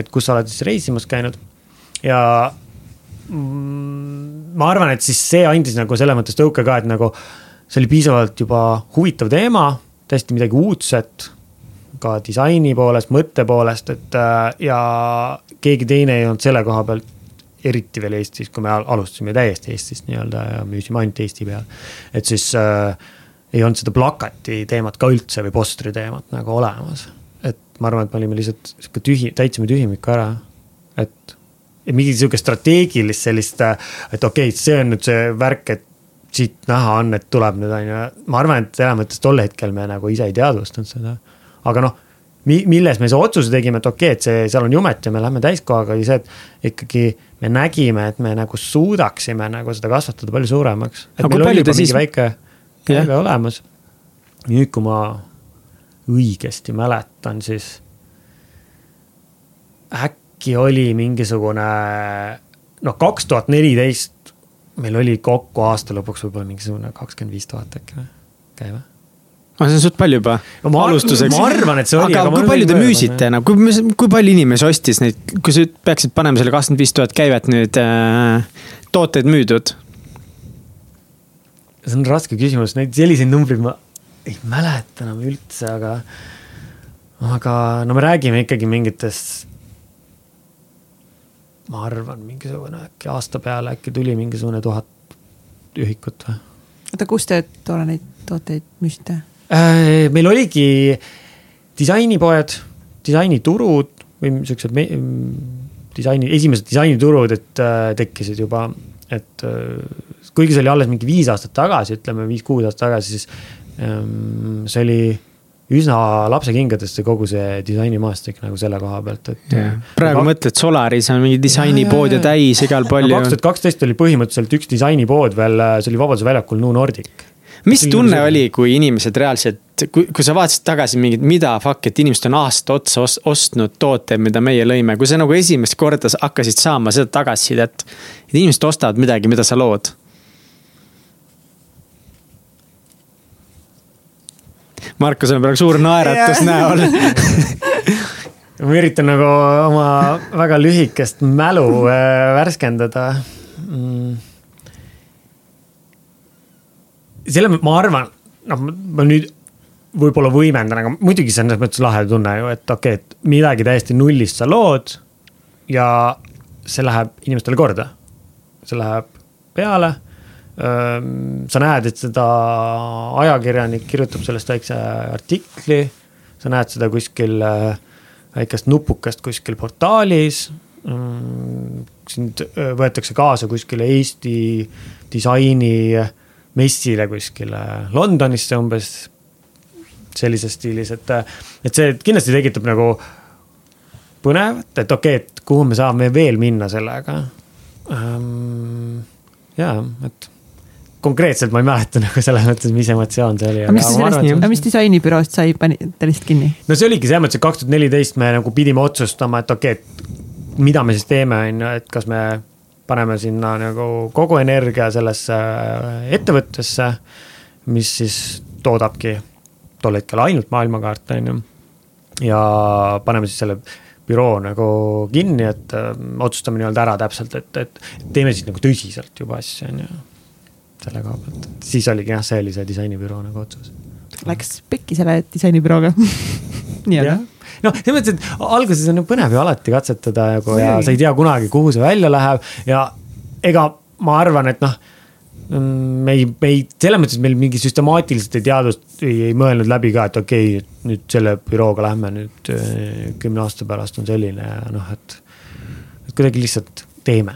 et kus sa oled siis reisimas käinud ja mm, ma arvan, et siis see andis nagu selles mõttes tõuke ka, et nagu see oli piisavalt juba huvitav teema, täiesti midagi uudset ka disaini poolest, mõtte poolest, et äh, ja keegi teine ei olnud selle koha pealt eriti veel Eestis, kui me alustasime täiesti Eestist nii-öelda ja müüsime ainult Eesti peal. et siis äh, ei olnud seda plakati teemat ka üldse või postri teemat nagu olemas. et ma arvan, et me olime lihtsalt sihuke tühi, täitsime tühimiku ära, et. mingit sihukest strateegilist sellist, et okei okay,, see on nüüd see värk, et siit näha on, et tuleb nüüd on ju, ma arvan, et selles mõttes tol hetkel me nagu ise ei teadvustanud seda. Aga noh mi-, milles me see otsuse tegime, et okei okay,, et see, seal on jumet ja me lähme täiskohaga, oli see, et ikkagi me nägime, et me nagu suudaksime nagu seda kasvatada palju suuremaks. et meil oli juba siis... mingi väike käive olemas. nüüd, kui ma õigesti mäletan, siis äkki oli mingisugune noh, kaks tuhat neliteist meil oli kokku aasta lõpuks võib-olla mingisugune kakskümmend viis tuhat äkki või, käive aga see on suht palju juba no,. alustuseks. ma arvan, et see oli. aga, aga kui palju te müüsite nagu, kui, kui palju inimesi ostis neid, kui sa peaksid panema selle kakskümmend viis tuhat käivet nüüd äh, tooteid müüdud? see on raske küsimus, neid selliseid numbreid ma ei mäleta enam üldse, aga. aga no me räägime ikkagi mingitest. ma arvan, mingisugune äkki aasta peale äkki tuli mingisugune tuhat ühikut või. oota, kus te toona neid tooteid müüsite? Äh, meil oligi disainipoed, disainiturud või siuksed disaini, esimesed disainiturud, et äh, tekkisid juba, et äh, kuigi see oli alles mingi viis aastat tagasi, ütleme viis-kuus aastat tagasi, siis ähm, see oli üsna lapsekingades see kogu see disainimaastik nagu selle koha pealt, et yeah.. praegu kak... mõtled, Solaris on mingi disainipoode täis igal no,. kaks tuhat kaksteist oli põhimõtteliselt üks disainipood veel, see oli Vabaduse väljakul New Nordic mis tunne oli, kui inimesed reaalselt, kui, kui sa vaatasid tagasi mingit, mida fuck, et inimesed on aasta otsa ost, ostnud tooteid, mida meie lõime, kui sa nagu esimest korda hakkasid saama seda tagasisidet. et inimesed ostavad midagi, mida sa lood. Markus on praegu suur naeratus näol ma üritan nagu oma väga lühikest mälu äh, värskendada mm selle ma arvan, noh, ma nüüd võib-olla võimendan, aga muidugi see on selles mõttes lahe tunne ju, et okei okay,, et midagi täiesti nullist sa lood. ja see läheb inimestele korda. see läheb peale. sa näed, et seda ajakirjanik kirjutab sellest väikse artikli. sa näed seda kuskil väikest nupukest kuskil portaalis. sind võetakse kaasa kuskile Eesti disaini messile kuskile Londonisse umbes. sellises stiilis, et, et see kindlasti tekitab nagu põnevat, et okei okay,, et kuhu me saame veel minna sellega ähm,. ja, et konkreetselt ma ei mäleta nagu selles mõttes, mis emotsioon see oli. aga mis, aga mis disainibüroost sai, panite lihtsalt kinni? no see oligi selles mõttes, et kaks tuhat neliteist me nagu pidime otsustama, et okei okay,, et mida me siis teeme, on ju, et kas me paneme sinna nagu kogu energia sellesse ettevõttesse, mis siis toodabki tol hetkel ainult maailmakaarte, on ju. ja paneme siis selle büroo nagu kinni, et öö, otsustame nii-öelda ära täpselt, et, et teeme siis nagu tõsiselt juba asja, on ju selle koha pealt, siis oligi jah, see oli see disainibüroo nagu otsus. Läks pekki selle disainibürooga nii-öelda noh, selles mõttes, et alguses on põnev ju alati katsetada nagu ja sa ei tea kunagi, kuhu see välja läheb ja ega ma arvan, et noh mm, me ei, me ei, selles mõttes meil mingi süstemaatiliselt ei teadvust, ei, mõelnud läbi ka, et okei okay,, nüüd selle bürooga lähme nüüd äh, kümne aasta pärast on selline ja noh, et. et kuidagi lihtsalt teeme,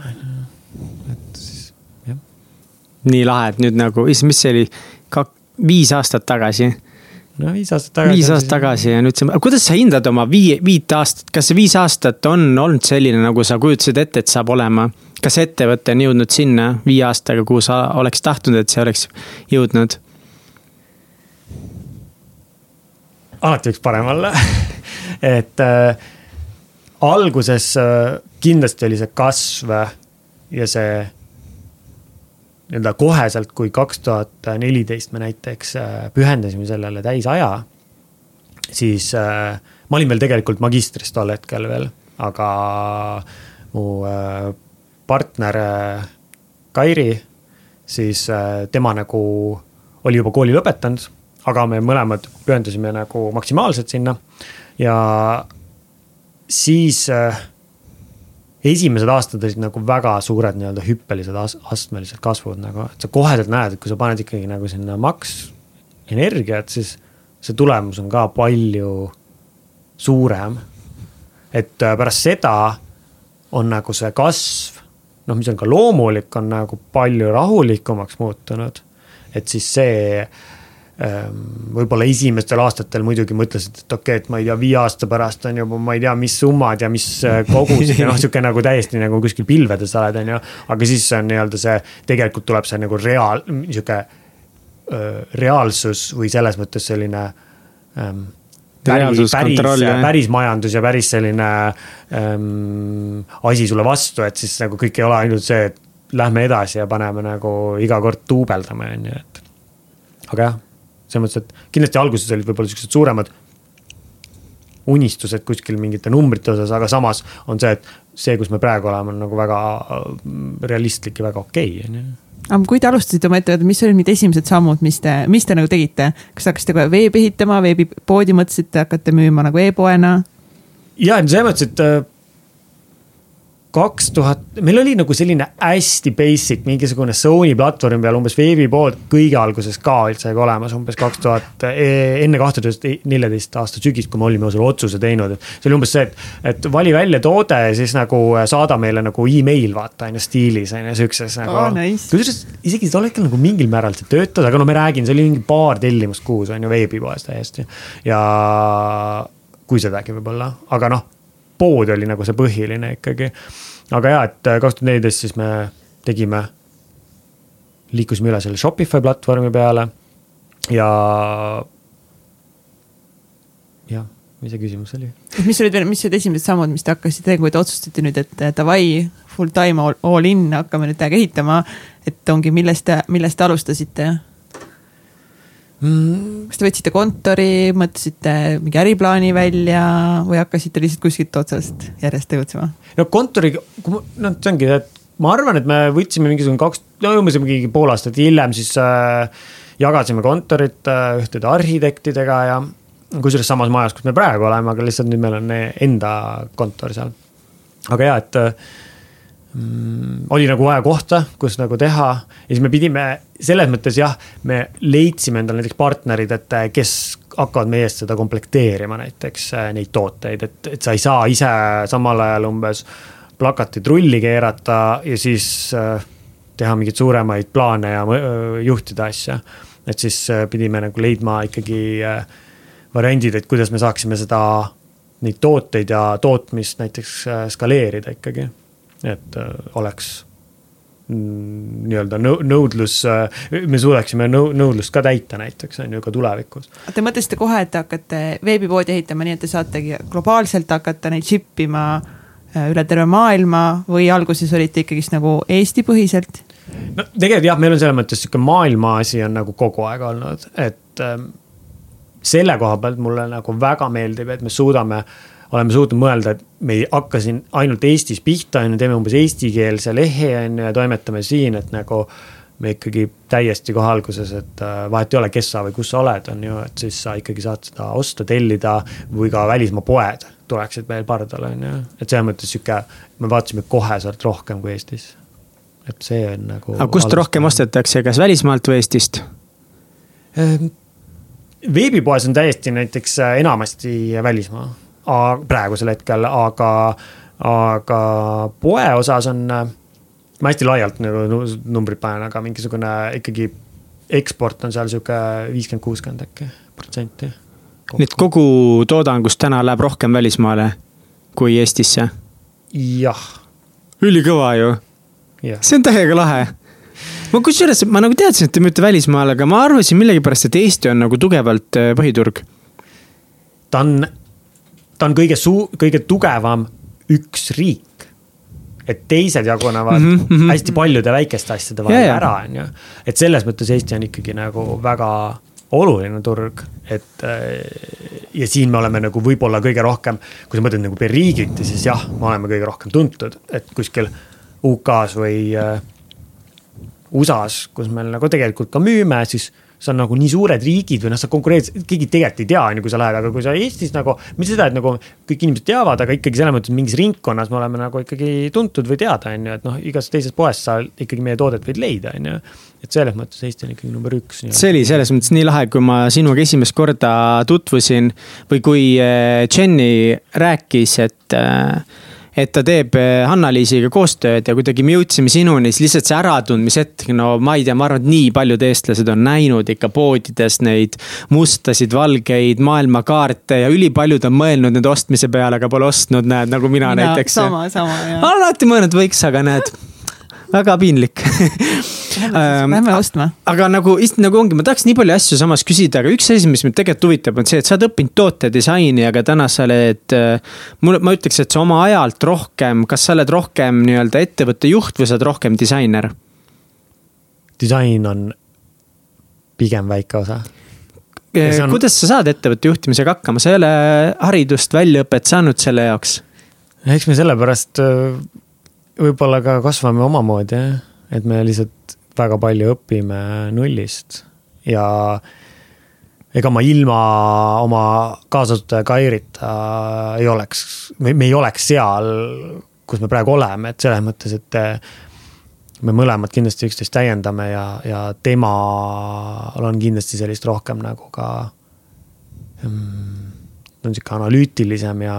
nii lahe, et nüüd nagu, issand, mis see oli, viis aastat tagasi no viis aastat tagasi. viis aastat tagasi ja nüüd see, kuidas sa hindad oma viie, viit aastat, kas see viis aastat on olnud selline, nagu sa kujutasid ette, et saab olema? kas ettevõte on jõudnud sinna viie aastaga, kuhu sa oleks tahtnud, et see oleks jõudnud? alati võiks parem olla et äh, alguses äh, kindlasti oli see kasv ja see nii-öelda koheselt, kui kaks tuhat neliteist me näiteks äh, pühendasime sellele täisaja. siis äh, ma olin veel tegelikult magistris tol hetkel veel, aga mu äh, partner Kairi, siis tema nagu oli juba kooli lõpetanud, aga me mõlemad pühendusime nagu maksimaalselt sinna ja siis äh, esimesed aastad olid nagu väga suured nii-öelda hüppelised astmelised kasvud nagu, et sa koheselt näed, et kui sa paned ikkagi nagu sinna maks energiat, siis see tulemus on ka palju suurem. et äh, pärast seda on nagu see kasv, noh, mis on ka loomulik, on nagu palju rahulikumaks muutunud. et siis see võib-olla esimestel aastatel muidugi mõtlesid, et okei okay,, et ma ei tea, viie aasta pärast on juba, ma ei tea, mis summad ja mis äh, kogused ja noh, sihuke nagu täiesti nagu kuskil pilvedes oled, on ju. aga siis on nii-öelda see, tegelikult tuleb see nagu reaal, sihuke reaalsus või selles mõttes selline ähm, päris, päris, päris majandus ja päris selline ähm, asi sulle vastu, et siis nagu kõik ei ole ainult see, et lähme edasi ja paneme nagu iga kord duubeldame, on ju, et. aga jah selles mõttes, et kindlasti alguses olid võib-olla siuksed suuremad unistused kuskil mingite numbrite osas, aga samas on see, et see, kus me praegu oleme, on nagu väga mm, realistlik ja väga okei okay,, on ju aga kui te alustasite oma ettevõtet, mis olid need esimesed sammud, mis te, mis te nagu tegite? kas hakkasite kohe veebi ehitama, veebipoodi mõtlesite, hakkate müüma nagu e-poena? ja, selles mõttes, et äh, kaks tuhat, meil oli nagu selline hästi basic mingisugune Sony platvormi peal umbes veebipood kõige alguses ka üldse olemas, umbes kaks tuhat, e, enne kahte tuhat neljateist aasta sügist, kui me olime selle otsuse teinud. see oli umbes see, et, et vali välja toode ja siis nagu saada meile nagu email vaata on ju stiilis on ju siukses nagu oh,. Nice. kusjuures isegi tol hetkel nagu mingil määral see töötas, aga no ma räägin, see oli mingi paar tellimust kuus on ju veebipoes täiesti ja kui sedagi võib-olla, aga noh pood oli nagu see põhiline ikkagi. aga ja, et äh, kaks tuhat neliteist siis me tegime, liikusime üle selle Shopify platvormi peale ja. jah, mis see küsimus oli? mis olid mis olid esimesed sammud, mis te hakkasite tegema, kui te otsustasite nüüd, et davai, full time all in, hakkame nüüd täiega ehitama. et ongi, millest te, millest te alustasite? Mm.. kas te võtsite kontori, mõtlesite mingi äriplaani välja või hakkasite lihtsalt kuskilt otsast järjest tegutsema? no kontori, noh, see ongi, et ma arvan, et me võtsime mingisugune kaks, no umbes mingi pool aastat hiljem siis äh, jagasime kontorit äh, ühtede arhitektidega ja kusjuures samas majas, kus me praegu oleme, aga lihtsalt nüüd meil on enda kontor seal. aga ja, et äh, mm, oli nagu vaja kohta, kus nagu teha ja siis me pidime, selles mõttes jah, me leidsime endale näiteks partnerid, et kes hakkavad meie eest seda komplekteerima, näiteks äh, neid tooteid, et, et sa ei saa ise samal ajal umbes plakatit rulli keerata ja siis äh, teha mingeid suuremaid plaane ja äh, juhtida asja. et siis pidime nagu leidma ikkagi variandid, et kuidas me saaksime seda, neid tooteid ja tootmist näiteks äh, skaleerida ikkagi. et äh, oleks nii-öelda nõudlus, me suudaksime nõudlust ka täita näiteks on ju ka tulevikus. Te mõtlesite kohe, et te hakkate veebipoodi ehitama nii, et te saategi globaalselt hakata neid ship ima üle terve maailma või alguses olite ikkagist nagu Eesti-põhiselt? no tegelikult jah, meil on selles mõttes sihuke maailma asi on nagu kogu aeg olnud, et ähm, selle koha pealt mulle nagu väga meeldib, et me suudame, oleme suutnud mõelda, et me ei hakka siin ainult Eestis pihta, on ju, teeme umbes eestikeelse lehe, on ju, ja toimetame siin, et nagu me ikkagi täiesti kohe alguses, et äh, vahet ei ole, kes sa või kus sa oled, on ju, et siis sa ikkagi saad seda osta, tellida või ka välismaa poed tuleksid meil pardale, on ju. et selles mõttes sihuke, me vaatasime kohe sealt rohkem kui Eestis et see on nagu. aga kust rohkem ostetakse, kas välismaalt või Eestist? Ehm, veebipoes on täiesti näiteks äh, enamasti välismaa praegusel hetkel, aga, aga poe osas on, äh, ma hästi laialt nagu numbrid panen, aga mingisugune ikkagi eksport on seal sihuke viiskümmend, kuuskümmend äkki protsenti. nii et kogu toodangust täna läheb rohkem välismaale kui Eestisse? jah. ülikõva ju see on täiega lahe. ma kusjuures, ma nagu teadsin, et te müüte välismaale, aga ma arvasin millegipärast, et Eesti on nagu tugevalt äh, põhiturg. ta on, ta on kõige suu-, kõige tugevam üks riik et teised jagunevad mm -hmm. hästi paljude väikeste asjade vahel yeah, ära, on ju. et selles mõttes Eesti on ikkagi nagu väga oluline turg, et äh, ja siin me oleme nagu võib-olla kõige rohkem, kui sa mõtled nagu per riigiti, siis jah, me oleme kõige rohkem tuntud, et kuskil UK-s või äh, USA-s, kus meil nagu tegelikult ka müüme, siis see on nagu nii suured riigid või noh, sa konkureerid, keegi tegelikult ei tea, on ju, kui sa lähed, aga kui sa Eestis nagu. mitte seda, et nagu kõik inimesed teavad, aga ikkagi selles mõttes mingis ringkonnas me oleme nagu ikkagi tuntud või teada, on ju, et noh, igas teises poes sa ikkagi meie toodet võid leida, on ju. et selles mõttes Eesti on ikkagi number üks. see oli selles mõttes nii lahe, kui ma sinuga esimest korda tutvusin või kui äh, Jenny rääkis, et äh, et ta teeb eh, Hanna-Liisiga koostööd ja kuidagi me jõudsime sinuni, siis lihtsalt see äratundmishetk, no ma ei tea, ma arvan, et nii paljud eestlased on näinud ikka poodides neid mustasid, valgeid maailmakaarte ja ülipaljud on mõelnud nende ostmise peale, aga pole ostnud, näed, nagu mina, mina näiteks. sama, sama, jah. alati mõelnud võiks, aga näed väga piinlik Lähme ostma. aga nagu, nagu ongi, ma tahaks nii palju asju samas küsida, aga üks asi, mis mind tegelikult huvitab, on see, et sa oled õppinud tootedisaini, aga täna sa oled. Äh, mul, ma ütleks, et sa oma ajalt rohkem, kas sa oled rohkem nii-öelda ettevõtte juht või sa oled rohkem disainer? disain on pigem väike osa äh, on... kuidas sa saad ettevõtte juhtimisega hakkama, sa ei ole haridust, väljaõpet saanud selle jaoks? eks me sellepärast äh, võib-olla ka kasvame omamoodi jah, et me lihtsalt väga palju õpime nullist ja ega ma ilma oma kaasasutaja Kairita ei oleks, me ei oleks seal, kus me praegu oleme, et selles mõttes, et me mõlemad kindlasti üksteist täiendame ja, ja temal on kindlasti sellist rohkem nagu ka mm,. on sihuke analüütilisem ja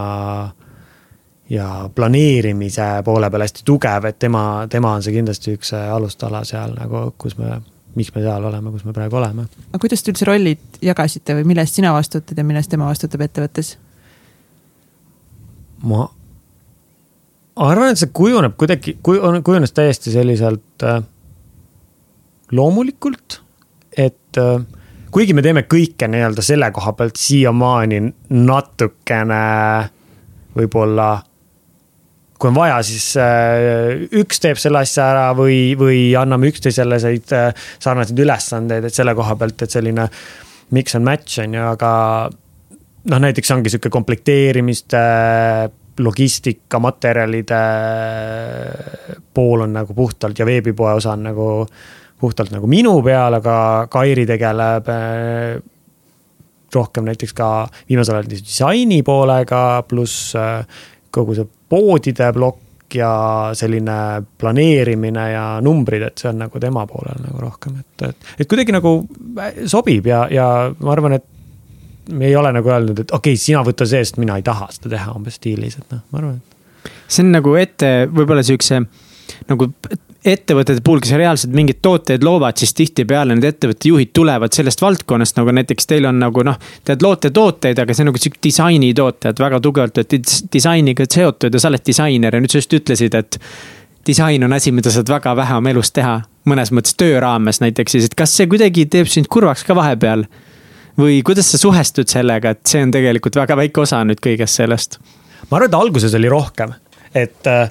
ja planeerimise poole peal hästi tugev, et tema, tema on see kindlasti üks alustala seal nagu, kus me, miks me seal oleme, kus me praegu oleme. aga kuidas te üldse rollid jagasite või mille eest sina vastutad ja mille eest tema vastutab ettevõttes? ma arvan, et see kujuneb kuidagi, kujunes täiesti selliselt äh, loomulikult, et äh, kuigi me teeme kõike nii-öelda selle koha pealt siiamaani natukene võib-olla kui on vaja, siis äh, üks teeb selle asja ära või, või anname üksteisele selliseid äh, sarnaseid ülesandeid, et selle koha pealt, et selline mix and match on ju, aga noh, näiteks ongi sihuke komplekteerimiste, logistika, materjalide pool on nagu puhtalt ja veebipoe osa on nagu puhtalt nagu minu peal, aga Kairi tegeleb äh, rohkem näiteks ka viimasel ajal disaini poolega, pluss kogu see poodide plokk ja selline planeerimine ja numbrid, et see on nagu tema poolel nagu rohkem, et, et, et kuidagi nagu sobib ja, ja ma arvan, et me ei ole nagu öelnud, et okei okay,, sina võta see, sest mina ei taha seda teha umbes stiilis, et noh, ma arvan, et. see on nagu ette võib-olla siukse nagu ettevõtete puhul, kes reaalselt mingeid tooteid loovad, siis tihtipeale need ettevõtte juhid tulevad sellest valdkonnast, nagu näiteks teil on nagu noh. Te loote tooteid, aga see on nagu sihuke disainitooted väga tugevalt olete disainiga seotud ja sa oled disainer ja nüüd sa just ütlesid, et. disain on asi, mida saad väga vähe oma elus teha, mõnes mõttes töö raames näiteks, siis et kas see kuidagi teeb sind kurvaks ka vahepeal? või kuidas sa suhestud sellega, et see on tegelikult väga väike osa nüüd kõigest sellest? ma arvan, et alguses oli rohkem, et äh,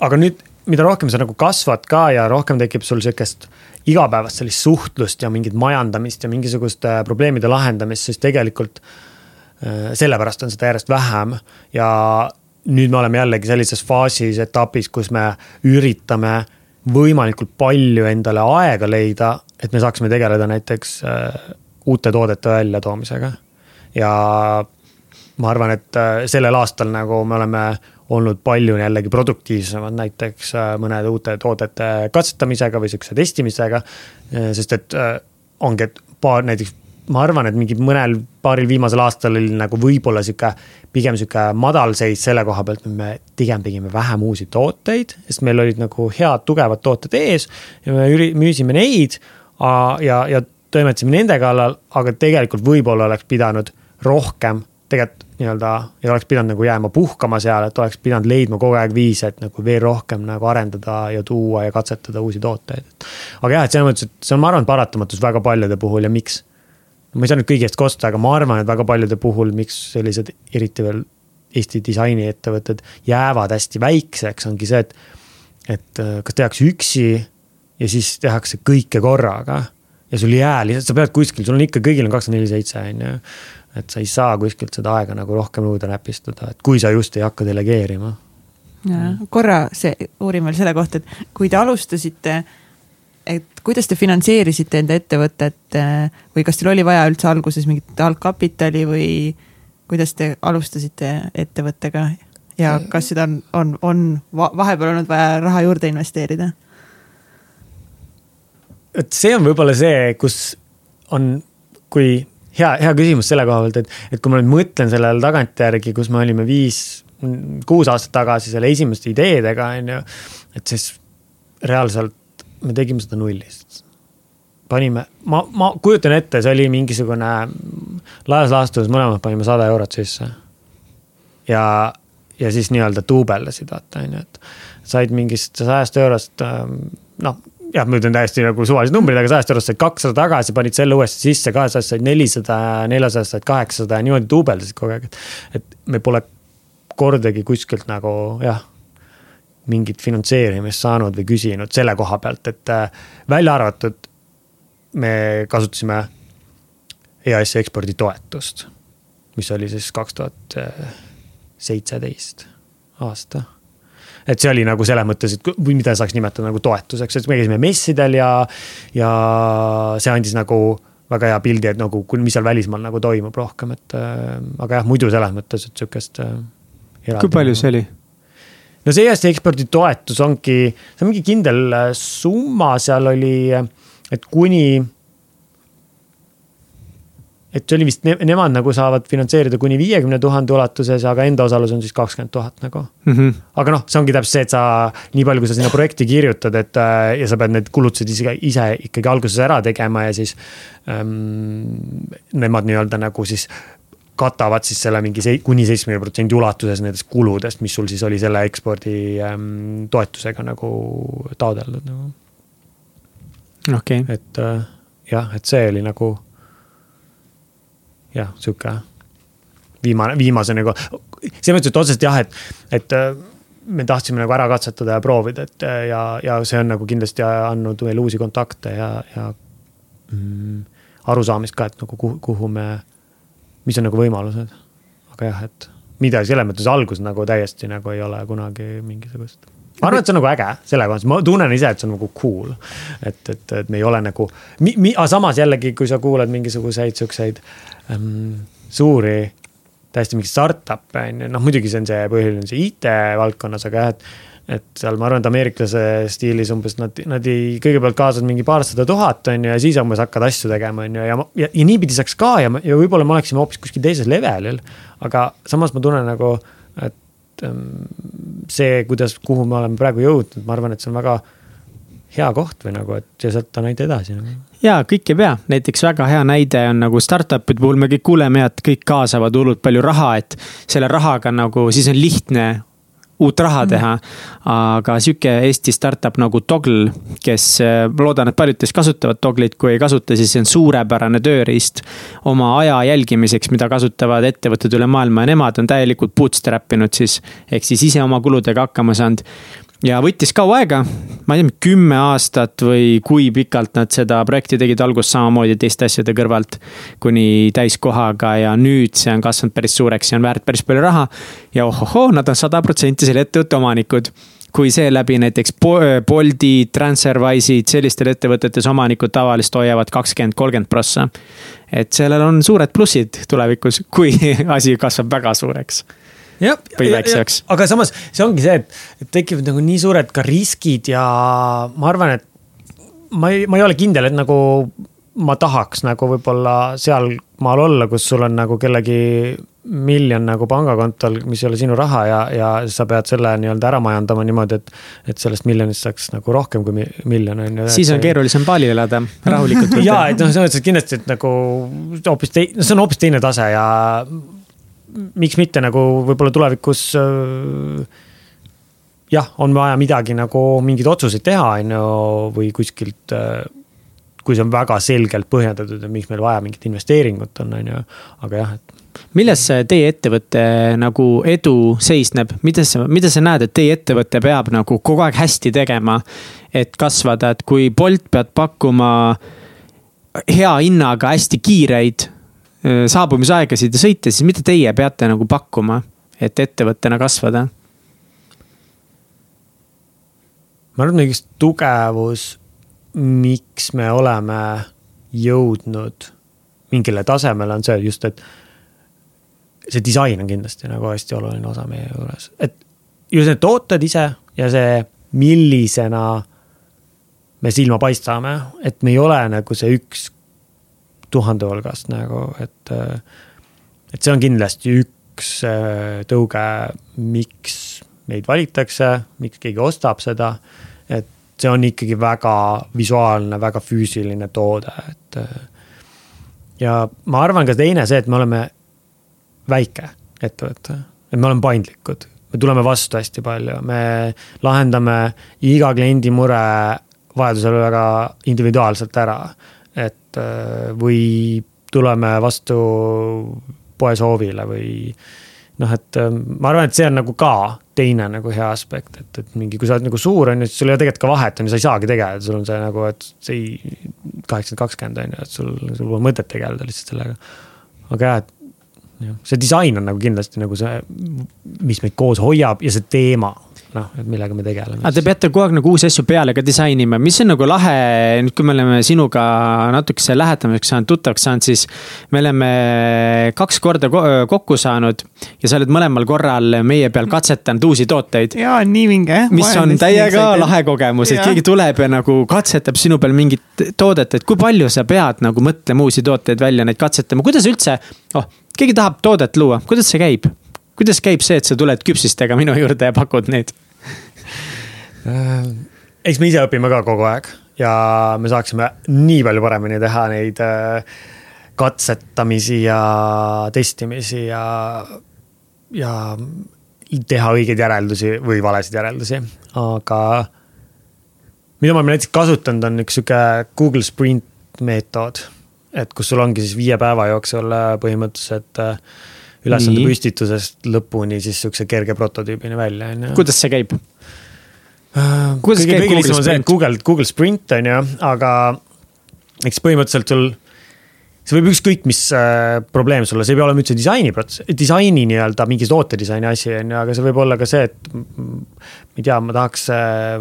aga nüüd mida rohkem sa nagu kasvad ka ja rohkem tekib sul sihukest igapäevast sellist suhtlust ja mingit majandamist ja mingisuguste probleemide lahendamist, siis tegelikult äh, sellepärast on seda järjest vähem ja nüüd me oleme jällegi sellises faasis, etapis, kus me üritame võimalikult palju endale aega leida, et me saaksime tegeleda näiteks äh, uute toodete väljatoomisega. ja ma arvan, et äh, sellel aastal nagu me oleme olnud palju jällegi produktiivsemad, näiteks äh, mõnede uute toodete katsetamisega või sihukese testimisega. Äh, sest et äh, ongi, et paar näiteks, ma arvan, et mingi mõnel paaril viimasel aastal oli nagu võib-olla sihuke. pigem sihuke madalseis selle koha pealt, et me pigem tegime vähem uusi tooteid, sest meil olid nagu head tugevad tooted ees. ja me üri-, müüsime neid ja, ja toimetasime nende kallal, aga tegelikult võib-olla oleks pidanud rohkem tegelikult nii-öelda ei oleks pidanud nagu jääma puhkama seal, et oleks pidanud leidma kogu aeg viise, et nagu veel rohkem nagu arendada ja tuua ja katsetada uusi tooteid. aga jah, et selles mõttes, et see on, ma arvan, paratamatus väga paljude puhul ja miks. ma ei saa nüüd kõigi eest kosta, aga ma arvan, et väga paljude puhul, miks sellised eriti veel Eesti disainiettevõtted jäävad hästi väikseks, ongi see, et. et äh, kas tehakse üksi ja siis tehakse kõike korraga ja sul ei jää lihtsalt, sa pead kuskil, sul on ikka, kõigil on kakskümmend neli seitse on ju et sa ei saa kuskilt seda aega nagu rohkem juurde näpistada, et kui sa just ei hakka delegeerima. korra see, uurin veel selle kohta, et kui te alustasite, et kuidas te finantseerisite enda ettevõtet või kas teil oli vaja üldse alguses mingit algkapitali või kuidas te alustasite ettevõttega ja kas seda on, on, on vahepeal olnud vaja raha juurde investeerida? et see on võib-olla see, kus on, kui hea, hea küsimus selle koha pealt, et, et kui ma nüüd mõtlen sellele tagantjärgi, kus me olime viis, kuus aastat tagasi selle esimeste ideedega, on ju. et siis reaalselt me tegime seda nullist. panime, ma, ma kujutan ette, see oli mingisugune laias laastus, mõlemad panime sada eurot sisse. ja, ja siis nii-öelda duubeldasid, vaata on ju, et said mingist sajast eurost noh jah, ma ütlen täiesti nagu suvalised numbrid, aga sajast eurost said kakssada tagasi, panid selle uuesti sisse, kahesajast said nelisada, neljasajast said kaheksasada ja niimoodi duubeldasid kogu aeg, et. et me pole kordagi kuskilt nagu jah, mingit finantseerimist saanud või küsinud selle koha pealt, et äh, välja arvatud. me kasutasime EAS-i eksporditoetust, mis oli siis kaks tuhat seitseteist aasta et see oli nagu selles mõttes, et või mida saaks nimetada nagu toetuseks, et me käisime messidel ja, ja see andis nagu väga hea pildi, et nagu, mis seal välismaal nagu toimub rohkem, et äh, aga jah, muidu selles mõttes, et sihukest äh,. kui palju see oli? no see Eesti eksporditoetus ongi, see on mingi kindel summa, seal oli, et kuni et see oli vist ne, nemad nagu saavad finantseerida kuni viiekümne tuhande ulatuses, aga enda osalus on siis kakskümmend tuhat nagu mm. -hmm. aga noh, see ongi täpselt see, et sa nii palju, kui sa sinna projekti kirjutad, et äh, ja sa pead need kulutused ise, ise ikkagi alguses ära tegema ja siis ähm,. Nemad nii-öelda nagu siis katavad siis selle mingi sei, kuni seitsmekümne protsendi ulatuses nendest kuludest, mis sul siis oli selle ekspordi ähm, toetusega nagu taodeldud nagu. okei okay.. et äh, jah, et see oli nagu jah, sihuke viimane, viimase nagu, selles mõttes, et otseselt jah, et, et äh, me tahtsime nagu ära katsetada ja proovida, et äh, ja, ja see on nagu kindlasti andnud veel uusi kontakte ja, ja mm, arusaamist ka, et nagu kuhu, kuhu me, mis on nagu võimalused. aga jah, et mida selles mõttes algus nagu täiesti nagu ei ole kunagi mingisugust ma arvan, et see on nagu äge selle kohas, ma tunnen ise, et see on nagu cool. et, et, et me ei ole nagu, aga samas jällegi, kui sa kuulad mingisuguseid siukseid ähm, suuri täiesti mingeid startup'e on ju, noh muidugi see on see põhiline see IT valdkonnas, aga jah, et. et seal ma arvan, et ameeriklase stiilis umbes nad, nad ei, kõigepealt kaasavad mingi paarsada tuhat on ju ja siis umbes hakkad asju tegema, on ju, ja, ja, ja niipidi saaks ka ja, ja võib-olla me oleksime hoopis kuskil teises levelil. aga samas ma tunnen nagu, et ähm, see, kuidas, kuhu me oleme praegu jõudnud, ma arvan, et see on väga hea koht või nagu, et ja sealt on ainult edasi nagu ja kõik ei pea, näiteks väga hea näide on nagu startup'ide puhul me kõik kuuleme, et kõik kaasavad hullult palju raha, et selle rahaga nagu siis on lihtne uut raha mm. teha. aga sihuke Eesti startup nagu Toggle, kes äh, loodan, et paljud teist kasutavad Togglit, kui ei kasuta, siis see on suurepärane tööriist oma aja jälgimiseks, mida kasutavad ettevõtted üle maailma ja nemad on täielikult bootstrap inud siis. ehk siis ise oma kuludega hakkama saanud ja võttis kaua aega, ma ei tea, kümme aastat või kui pikalt nad seda projekti tegid, alguses samamoodi teiste asjade kõrvalt. kuni täiskohaga ja nüüd see on kasvanud päris suureks ja on väärt päris palju raha. ja ohohoo, nad on sada protsenti selle ettevõtte omanikud kui seeläbi näiteks Bolti, Transferwise'id, sellistel ettevõtetes omanikud tavaliselt hoiavad kakskümmend, kolmkümmend prossa. et sellel on suured plussid tulevikus, kui asi kasvab väga suureks või väikseks. aga samas see ongi see, et, tekivad nagu nii suured ka riskid ja ma arvan, et ma ei, ma ei ole kindel, et nagu ma tahaks nagu võib-olla sealmaal olla, kus sul on nagu kellegi miljon nagu pangakontol, mis ei ole sinu raha ja, ja sa pead selle nii-öelda ära majandama niimoodi, et. et sellest miljonist saaks nagu rohkem kui miljon on ju. siis on keerulisem baalil elada, rahulikult ja, et noh, selles mõttes, kindlasti, et nagu hoopis teine, see on hoopis teine tase ja miks mitte nagu võib-olla tulevikus äh, jah, on vaja midagi nagu mingeid otsuseid teha, on ju, või kuskilt äh, kui see on väga selgelt põhjendatud, et miks meil vaja mingit investeeringut on, on ju, aga jah, et. milles teie ettevõtte nagu edu seisneb, mida sa, mida sa näed, et teie ettevõte peab nagu kogu aeg hästi tegema, et kasvada, et kui Bolt peab pakkuma hea hinnaga hästi kiireid saabumisaegasid ja sõite, siis mida teie peate nagu pakkuma, et ettevõttena kasvada? ma arvan, et üks tugevus, miks me oleme jõudnud mingile tasemele, on see just, et see disain on kindlasti nagu hästi oluline osa meie juures, et just need tooted ise ja see, millisena me silma paistame, et me ei ole nagu see üks tuhande hulgast nagu, et. et see on kindlasti üks äh, tõuge, miks meid valitakse, miks keegi ostab seda. et see on ikkagi väga visuaalne, väga füüsiline toode, et. ja ma arvan ka teine see, et me oleme väike ettevõte, et me oleme paindlikud me tuleme vastu hästi palju, me lahendame iga kliendi mure vajadusel väga individuaalselt ära et äh, või tuleme vastu poe soovile või noh, et äh, ma arvan, et see on nagu ka teine nagu hea aspekt, et, et mingi, kui sa oled nagu suur, on ju, siis sul ei ole tegelikult ka vahet, on ju, sa ei saagi tegeleda, sul on see nagu, et see ei, kaheksakümmend, kakskümmend on ju, et sul, sul pole mõtet tegeleda lihtsalt sellega. aga jah, et jah, see disain on nagu kindlasti nagu see, mis meid koos hoiab ja see teema noh, et millega me tegeleme. aga te peate kogu aeg nagu uusi asju peale ka disainima, mis on nagu lahe, nüüd kui me oleme sinuga natukese lähetamiseks saanud, tuttavaks saanud, siis. me oleme kaks korda kokku saanud ja sa oled mõlemal korral meie peal katsetanud uusi tooteid. ja nii vinge. mis on täiega lahe kogemus, et keegi tuleb ja nagu katsetab sinu peal mingit toodet, et kui palju sa pead nagu mõtlema uusi tooteid välja, neid katsetama, kuidas üldse, oh keegi tahab toodet luua, kuidas see käib? Kuidas käib see, et sa tuled küpsistega minu juurde ja pakud neid? Äh, eks me ise õpime ka kogu aeg ja me saaksime nii palju paremini teha neid äh, katsetamisi ja testimisi ja, ja teha õigeid järeldusi või valesid järeldusi, aga mida oleme näiteks kasutanud, on üks sihuke Google Sprint meetod. et kus sul ongi siis viie päeva jooksul äh, põhimõtteliselt ülesande püstitusest lõpuni siis sihukese kerge prototüübini välja, on ju. kuidas see käib? Äh, kuidas kõige, on see, et Google, Google Sprint on ju, aga eks põhimõtteliselt sul see võib ükskõik mis äh, probleem sulle, see ei pea olema üldse disaini protsess, disaini nii-öelda mingi tootedisaini asi on ju, aga see võib olla ka see, et. ma ei tea, ma tahaks äh,.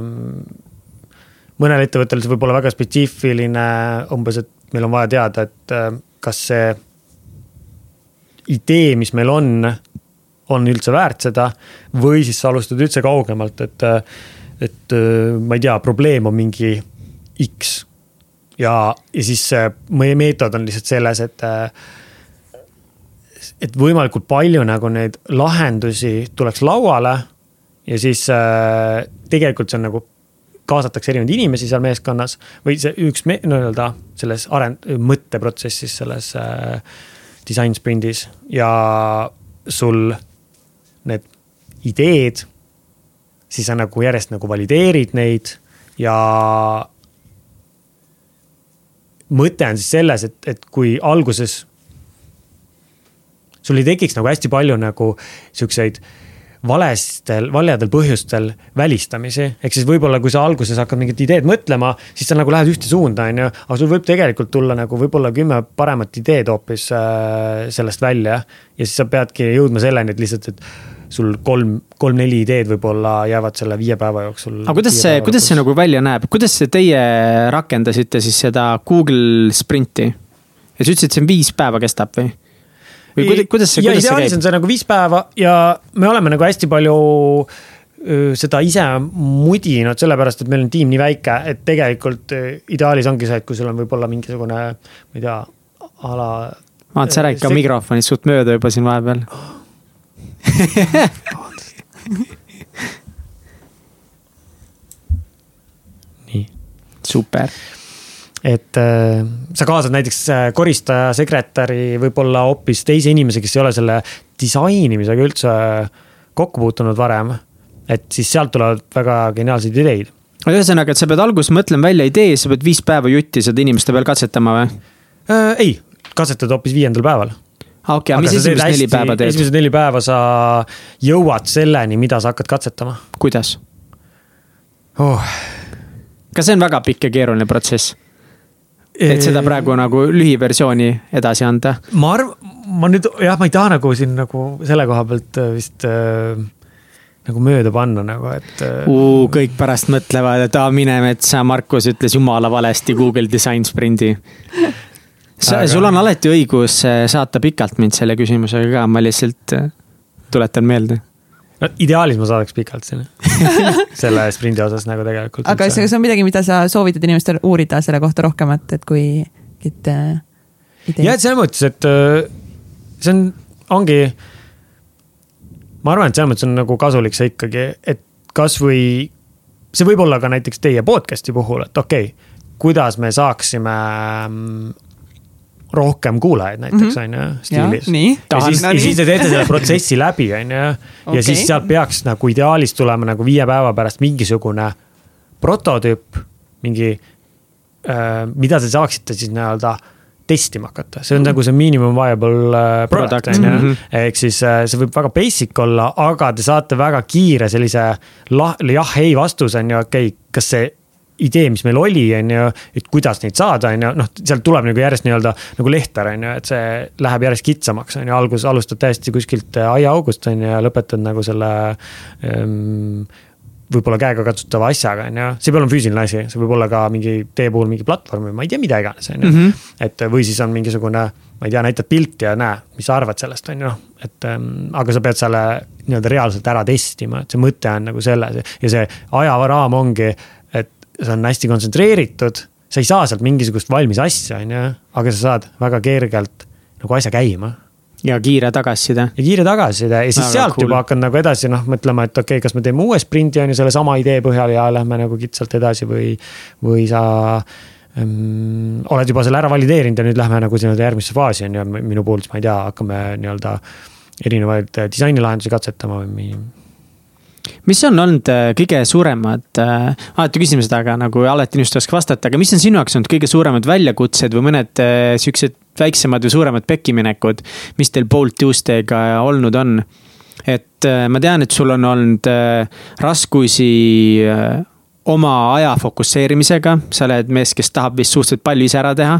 mõnel ettevõttel see võib olla väga spetsiifiline, umbes, et meil on vaja teada, et äh, kas see idee, mis meil on, on üldse väärt seda. või siis sa alustad üldse kaugemalt, et, et ma ei tea, probleem on mingi X. ja, ja siis meie meetod on lihtsalt selles, et et võimalikult palju nagu neid lahendusi tuleks lauale. ja siis tegelikult see on nagu, kaasatakse erinevaid inimesi seal meeskonnas või see üks me, nii-öelda selles areng-, mõtteprotsessis selles äh, disain sprindis ja sul need ideed. siis sa nagu järjest nagu valideerid neid ja mõte on siis selles, et, et kui alguses sul ei tekiks nagu hästi palju nagu siukseid valestel, valedel põhjustel välistamisi. ehk siis võib-olla, kui sa alguses hakkad mingit ideed mõtlema, siis sa nagu lähed ühte suunda, on ju. aga sul võib tegelikult tulla nagu võib-olla kümme paremat ideed hoopis äh, sellest välja. ja siis sa peadki jõudma selleni, et lihtsalt, et sul kolm, kolm-neli ideed võib-olla jäävad selle viie päeva jooksul. aga kuidas see, kuidas see nagu välja näeb, kuidas teie rakendasite siis seda Google Sprinti? ja sa ütlesid, et see on viis päeva kestab või? Või kuidas, kuidas see, kuidas see käib? on see nagu viis päeva ja me oleme nagu hästi palju seda ise mudinud, sellepärast et meil on tiim nii väike, et tegelikult ideaalis ongi see, et kui sul on võib-olla mingisugune, ma ei tea, a la. vaata, sa räägid ka mikrofonist suht mööda juba siin vahepeal nii. super et äh, sa kaasad näiteks äh, koristaja, sekretäri, võib-olla hoopis teise inimese, kes ei ole selle disainimisega üldse äh, kokku puutunud varem. et siis sealt tulevad väga geniaalseid ideid. ühesõnaga, et sa pead alguses mõtlema välja idee, sa pead viis päeva jutti seda inimeste peal katsetama või äh,? ei, katsetad hoopis viiendal päeval ah,. okei okay,, aga mis esimesed neli päeva teed? esimesed neli päeva sa jõuad selleni, mida sa hakkad katsetama. kuidas oh.? kas see on väga pikk ja keeruline protsess? Et seda praegu nagu lühiversiooni edasi anda? ma arvan, ma nüüd jah, ma ei taha nagu siin nagu selle koha pealt äh, vist äh, nagu mööda panna nagu, et uh,. kõik pärast mõtlevad, et aa, mine metsa, Markus ütles jumala valesti Google Design Sprindi. Aga... sul on alati õigus äh, saata pikalt mind selle küsimusega ka, ma lihtsalt tuletan meelde no ideaalis ma saadaks pikalt selle selle sprindi osas nagu tegelikult. aga kas see on midagi, mida sa soovitad inimestel uurida selle kohta rohkemat, et kui mingit äh, ideed? jah, et selles mõttes, et äh, see on, ongi. ma arvan, et selles mõttes on nagu kasulik see ikkagi, et kasvõi see võib olla ka näiteks teie podcast'i puhul, et okei okay,, kuidas me saaksime mm, rohkem kuulajaid näiteks mhm. on ju, stiilis. ja siis, ja siis te teete selle protsessi läbi, on ju. ja siis sealt peaks nagu ideaalis tulema nagu viie päeva pärast mingisugune prototüüp, mingi äh,, mida te saaksite siis nii-öelda testima hakata, see on mm. nagu see minimum viable äh, product on ju. Mhm. ehk siis äh, see võib väga basic olla, aga te saate väga kiire sellise jah-ei vastuse on ju, okei okay,, kas see idee, mis meil oli, on ju, et kuidas neid saada, on ju, noh, sealt tuleb nagu järjest nii-öelda nagu lehter, on ju, et see läheb järjest kitsamaks, on ju, alguses alustad täiesti kuskilt äh, aiaaugust, on ju, ja lõpetad nagu selle ähm, võib-olla käegakatsutava asjaga, on ju, see ei pea olema füüsiline asi, see võib olla ka mingi teie puhul mingi platvorm või ma ei tea, mida iganes, on ju. Mhm. et või siis on mingisugune, ma ei tea, näitad pilti ja näe, mis sa arvad sellest, on ju, et ähm, aga sa pead selle nii-öelda reaalselt ära testima, et see mõte on nagu selles ja see ajaraam ongi see on hästi kontsentreeritud, sa ei saa sealt mingisugust valmis asja, on ju, aga sa saad väga kergelt nagu asja käima. ja kiire tagasiside. ja kiire tagasiside ja siis väga sealt cool. juba hakkad nagu edasi noh, mõtlema, et okei okay,, kas me teeme uue sprindi on ju sellesama idee põhjal ja lähme nagu kitsalt edasi või, või sa ähm, oled juba selle ära valideerinud ja nüüd lähme nagu nii-öelda järgmisse faasi on ju, minu puhul siis ma ei tea, hakkame nii-öelda erinevaid disainilahendusi katsetama või mis on olnud äh, kõige suuremad äh,, alati küsime seda, aga nagu alati inimesed ei oska vastata, aga mis on sinu jaoks olnud kõige suuremad väljakutsed või mõned äh, siuksed väiksemad või suuremad pekkiminekud, mis teil Bolt Tuesday'ga olnud on? et äh, ma tean, et sul on olnud äh, raskusi äh, oma aja fokusseerimisega, sa oled mees, kes tahab vist suhteliselt palju ise ära teha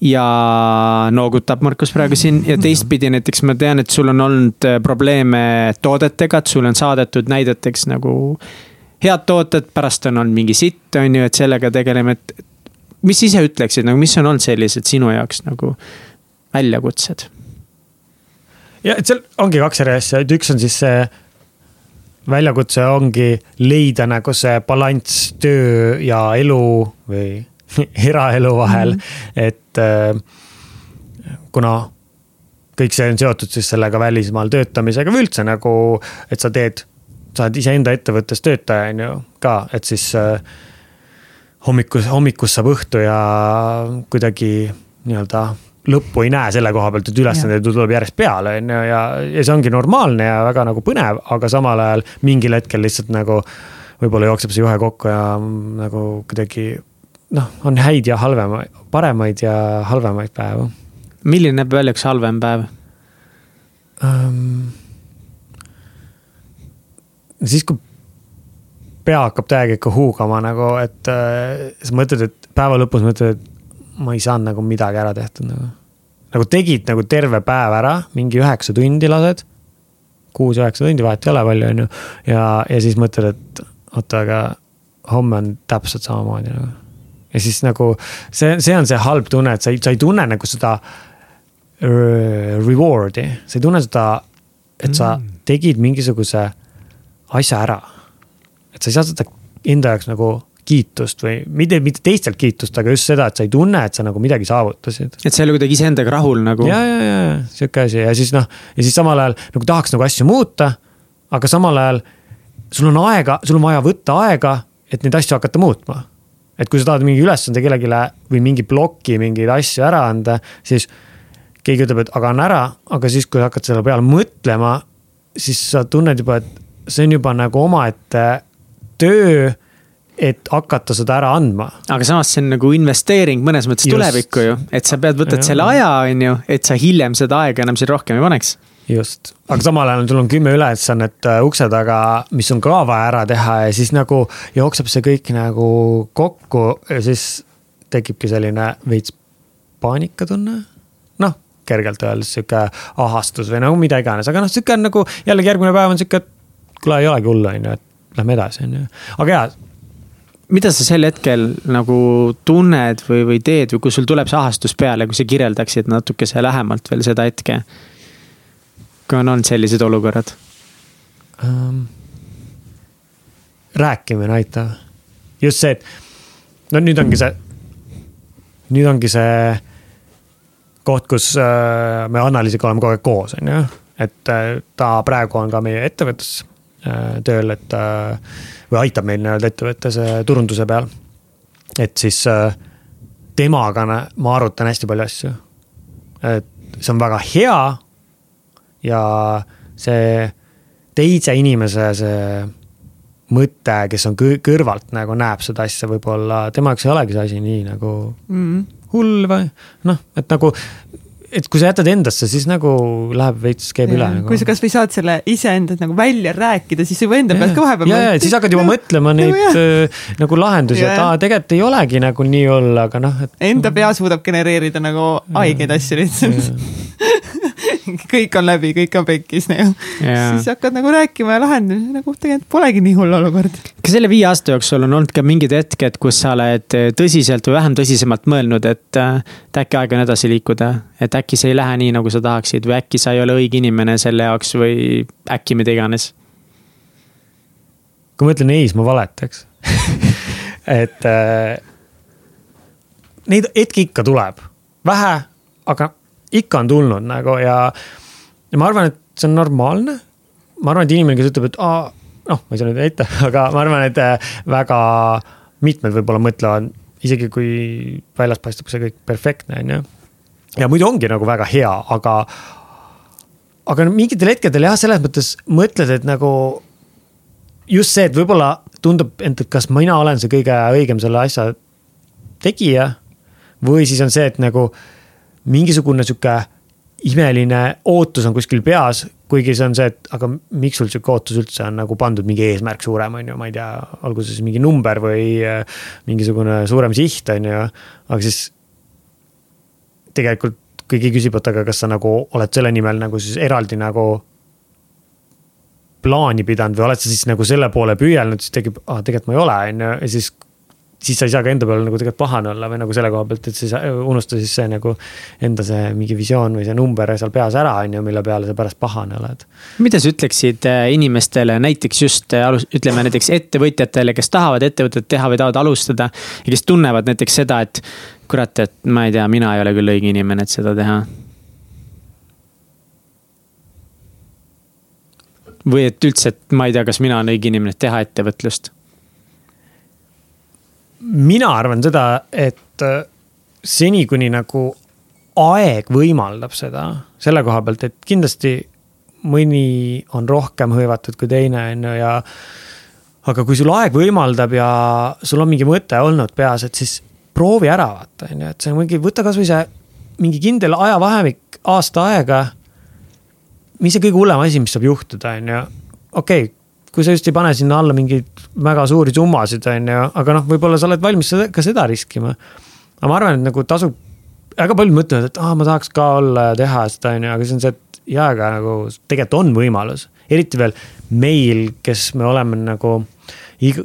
ja noogutab Markus praegu siin ja teistpidi näiteks ma tean, et sul on olnud äh, probleeme toodetega, et sulle on saadetud näideteks nagu head tooted, pärast on olnud mingi sitt, on ju, et sellega tegeleme, et mis ise ütleksid nagu, mis on olnud sellised sinu jaoks nagu väljakutsed? ja, et seal ongi kaks eri asja, et üks on siis see väljakutse ongi leida nagu see balanss töö ja elu või eraelu vahel mm, -hmm. et äh, kuna kõik see on seotud siis sellega välismaal töötamisega või üldse nagu, et sa teed, sa oled iseenda ettevõttes töötaja, on ju, ka, et siis äh, hommikus, hommikust saab õhtu ja kuidagi nii-öelda lõppu ei näe selle koha pealt, et ülesandeid tuleb järjest peale, on ju, ja, ja see ongi normaalne ja väga nagu põnev, aga samal ajal mingil hetkel lihtsalt nagu võib-olla jookseb see juhe kokku ja nagu kuidagi noh, on häid ja halvemaid, paremaid ja halvemaid päevu. milline näeb välja üks halvem päev um,? siis, kui pea hakkab täiega ikka huugama nagu, et äh, sa mõtled, et päeva lõpus mõtled, et ma ei saanud nagu midagi ära tehtud nagu. nagu tegid nagu terve päev ära, mingi üheksa tundi lased. kuus-üheksa tundi, vahet ei ole palju, on ju. ja, ja siis mõtled, et oota, aga homme on täpselt samamoodi nagu. Ja siis nagu see, see on see halb tunne, et sa ei, sa ei tunne nagu seda reward'i, sa ei tunne seda, et sa mm. tegid mingisuguse asja ära et sa ei saa seda enda jaoks nagu kiitust või mitte, mitte teistelt kiitust, aga just seda, et sa ei tunne, et sa nagu midagi saavutasid. et sa ei ole kuidagi iseendaga rahul nagu. ja, ja, ja sihuke asi ja siis noh, ja siis samal ajal nagu tahaks nagu asju muuta. aga samal ajal sul on aega, sul on vaja võtta aega, et neid asju hakata muutma. Et kui sa tahad mingi ülesande kellelegi või mingi ploki mingeid asju ära anda, siis keegi ütleb, et aga anna ära, aga siis, kui hakkad selle peale mõtlema, siis sa tunned juba, et see on juba nagu omaette töö, et hakata seda ära andma. aga samas see on nagu investeering mõnes mõttes Just. tulevikku ju, et sa pead, võtad selle aja, on ju, et sa hiljem seda aega enam siin rohkem ei paneks just, aga samal ajal sul on kümme ülesannet äh, ukse taga, mis on ka vaja ära teha ja siis nagu jookseb see kõik nagu kokku ja siis tekibki selline veits paanikatunne. noh, kergelt öeldes sihuke ahastus või nagu mida iganes, aga noh, sihuke on nagu jällegi järgmine päev on sihuke, et kuule, ei olegi hullu, on ju, et lähme edasi, on ju, aga jaa mida sa sel hetkel nagu tunned või, või teed või kui sul tuleb see ahastus peale, kui sa kirjeldaksid natukese lähemalt veel seda hetke? Kui on olnud sellised olukorrad um,? rääkimine aitab. just see, et no nüüd ongi see, nüüd ongi see koht, kus äh, me Annaliisiga oleme kogu aeg koos, on ju. et äh, ta praegu on ka meie ettevõttes Äh, tööl, et äh, või aitab meil nii-öelda ettevõttes turunduse peal. et siis äh, temaga ma arutan hästi palju asju. et see on väga hea ja see teise inimese see mõte, kes on kõrvalt nagu näeb seda asja, võib-olla tema jaoks ei olegi see asi nii nagu mm hull või noh, et nagu et kui sa jätad endasse, siis nagu läheb veits, käib ja, üle nagu.. kui sa kasvõi saad selle iseendalt nagu välja rääkida, siis juba enda pealt ka vahepeal. ja, ja siis hakkad juba mõtlema neid äh, nagu lahendusi, et aa, tegelikult ei olegi nagu nii hull, aga noh, et. Enda pea suudab genereerida nagu haigeid asju lihtsalt kõik on läbi, kõik on pekkis nagu. siis hakkad nagu rääkima ja lahendama, nagu tegelikult polegi nii hull olukord. kas selle viie aasta jooksul on olnud ka mingid hetked, kus sa oled tõsiselt või vähem tõsisemalt mõelnud, et, äh, et äkki aeg on edasi liikuda, et äkki see ei lähe nii, nagu sa tahaksid või äkki sa ei ole õige inimene selle jaoks või äkki mida iganes? kui ma ütlen ei, siis ma valetaks et äh, neid hetki ikka tuleb, vähe, aga ikka on tulnud nagu ja, ja ma arvan, et see on normaalne. ma arvan, et inimene, kes ütleb, et aa, noh, ma ei saa nüüd heita, aga ma arvan, et äh, väga mitmed võib-olla mõtlevad, isegi kui väljas paistab see kõik perfektne, on ju. ja muidu ongi nagu väga hea, aga, aga mingitel hetkedel jah, selles mõttes mõtled, et nagu just see, et võib-olla tundub, et kas mina olen see kõige õigem selle asja tegija. või siis on see, et nagu mingisugune sihuke imeline ootus on kuskil peas, kuigi see on see, et aga miks sul sihuke ootus üldse on nagu pandud mingi eesmärk suurem, on ju, ma ei tea, olgu see siis mingi number või äh, mingisugune suurem siht, on ju, aga siis. tegelikult keegi küsib, et aga kas sa nagu oled selle nimel nagu siis eraldi nagu. plaani pidanud või oled sa siis nagu selle poole püüelnud, siis tekib, aa tegelikult ma ei ole, on ju, ja siis siis sa ei saa ka enda peal nagu tegelikult pahane olla või nagu selle koha pealt, et sa unusta siis see nagu enda see mingi visioon või see number seal peas ära, on ju, mille peale sa pärast pahane oled. mida sa ütleksid äh, inimestele näiteks just äh, alus, ütleme näiteks ettevõtjatele, kes tahavad ettevõtet teha või tahavad alustada ja kes tunnevad näiteks seda, et kurat, et ma ei tea, mina ei ole küll õige inimene, et seda teha või et üldse, et ma ei tea, kas mina olen õige inimene, et teha ettevõtlust mina arvan seda, et äh, seni, kuni nagu aeg võimaldab seda, selle koha pealt, et kindlasti mõni on rohkem hõivatud kui teine, on ju, ja. aga kui sul aeg võimaldab ja sul on mingi mõte olnud peas, et siis proovi ära vaata, on ju, et see on mingi, võta kasvõi see mingi kindel ajavahemik, aasta aega. mis see kõige hullem asi, mis saab juhtuda, on ju, okei okay, kui sa just ei pane sinna alla mingeid väga suuri summasid, on ju, aga noh, võib-olla sa oled valmis seda, ka seda riskima. aga ma arvan, et nagu tasub, väga paljud mõtlevad, et aa ah,, ma tahaks ka olla ja teha seda, on ju, aga see on see, et jaa, aga nagu tegelikult on võimalus. eriti veel meil, kes me oleme nagu,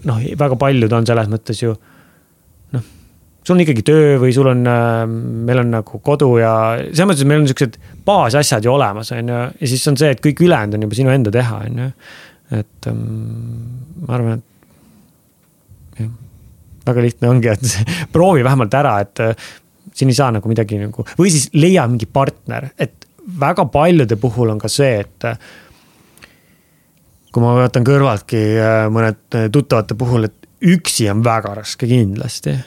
noh, väga paljud on selles mõttes ju noh, sul on ikkagi töö või sul on, äh, meil on nagu kodu ja selles mõttes, et meil on siuksed baasasjad ju olemas, on ju. ja siis on see, et kõik ülejäänud on juba sinu enda teha, on ju et ähm, ma arvan, et jah, väga lihtne ongi, et proovi vähemalt ära, et äh, siin ei saa nagu midagi nagu või siis leia mingi partner, et väga paljude puhul on ka see, et äh, kui ma vaatan kõrvaltki äh, mõned tuttavate puhul, et üksi on väga raske kindlasti.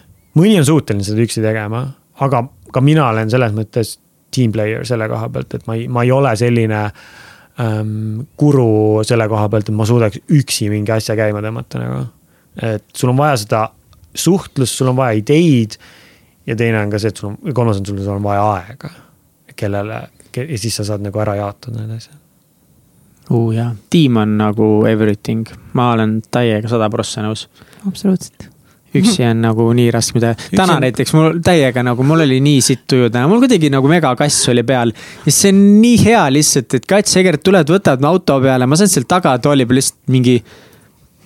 mõni on suuteline seda üksi tegema, aga ka mina olen selles mõttes team player selle koha pealt, et ma ei, ma ei ole selline äh, ähm, guru selle koha pealt, et ma suudaks üksi mingi asja käima tõmmata nagu. et sul on vaja seda suhtlust, sul on vaja ideid. ja teine on ka see, et sul on, kolmas on, sul on vaja aega. kellele ja siis sa saad nagu ära jaotada need asjad uh,. jah, tiim on nagu everything, ma olen täiega sada prossa nõus. absoluutselt üksi on nagu nii raske midagi. täna on... näiteks mul täiega nagu, mul oli nii sitt tuju täna, mul kuidagi nagu megakass oli peal. ja see on nii hea lihtsalt, et Kats ja Egert tulevad, võtavad mu auto peale, ma saan seal tagatooli peal lihtsalt mingi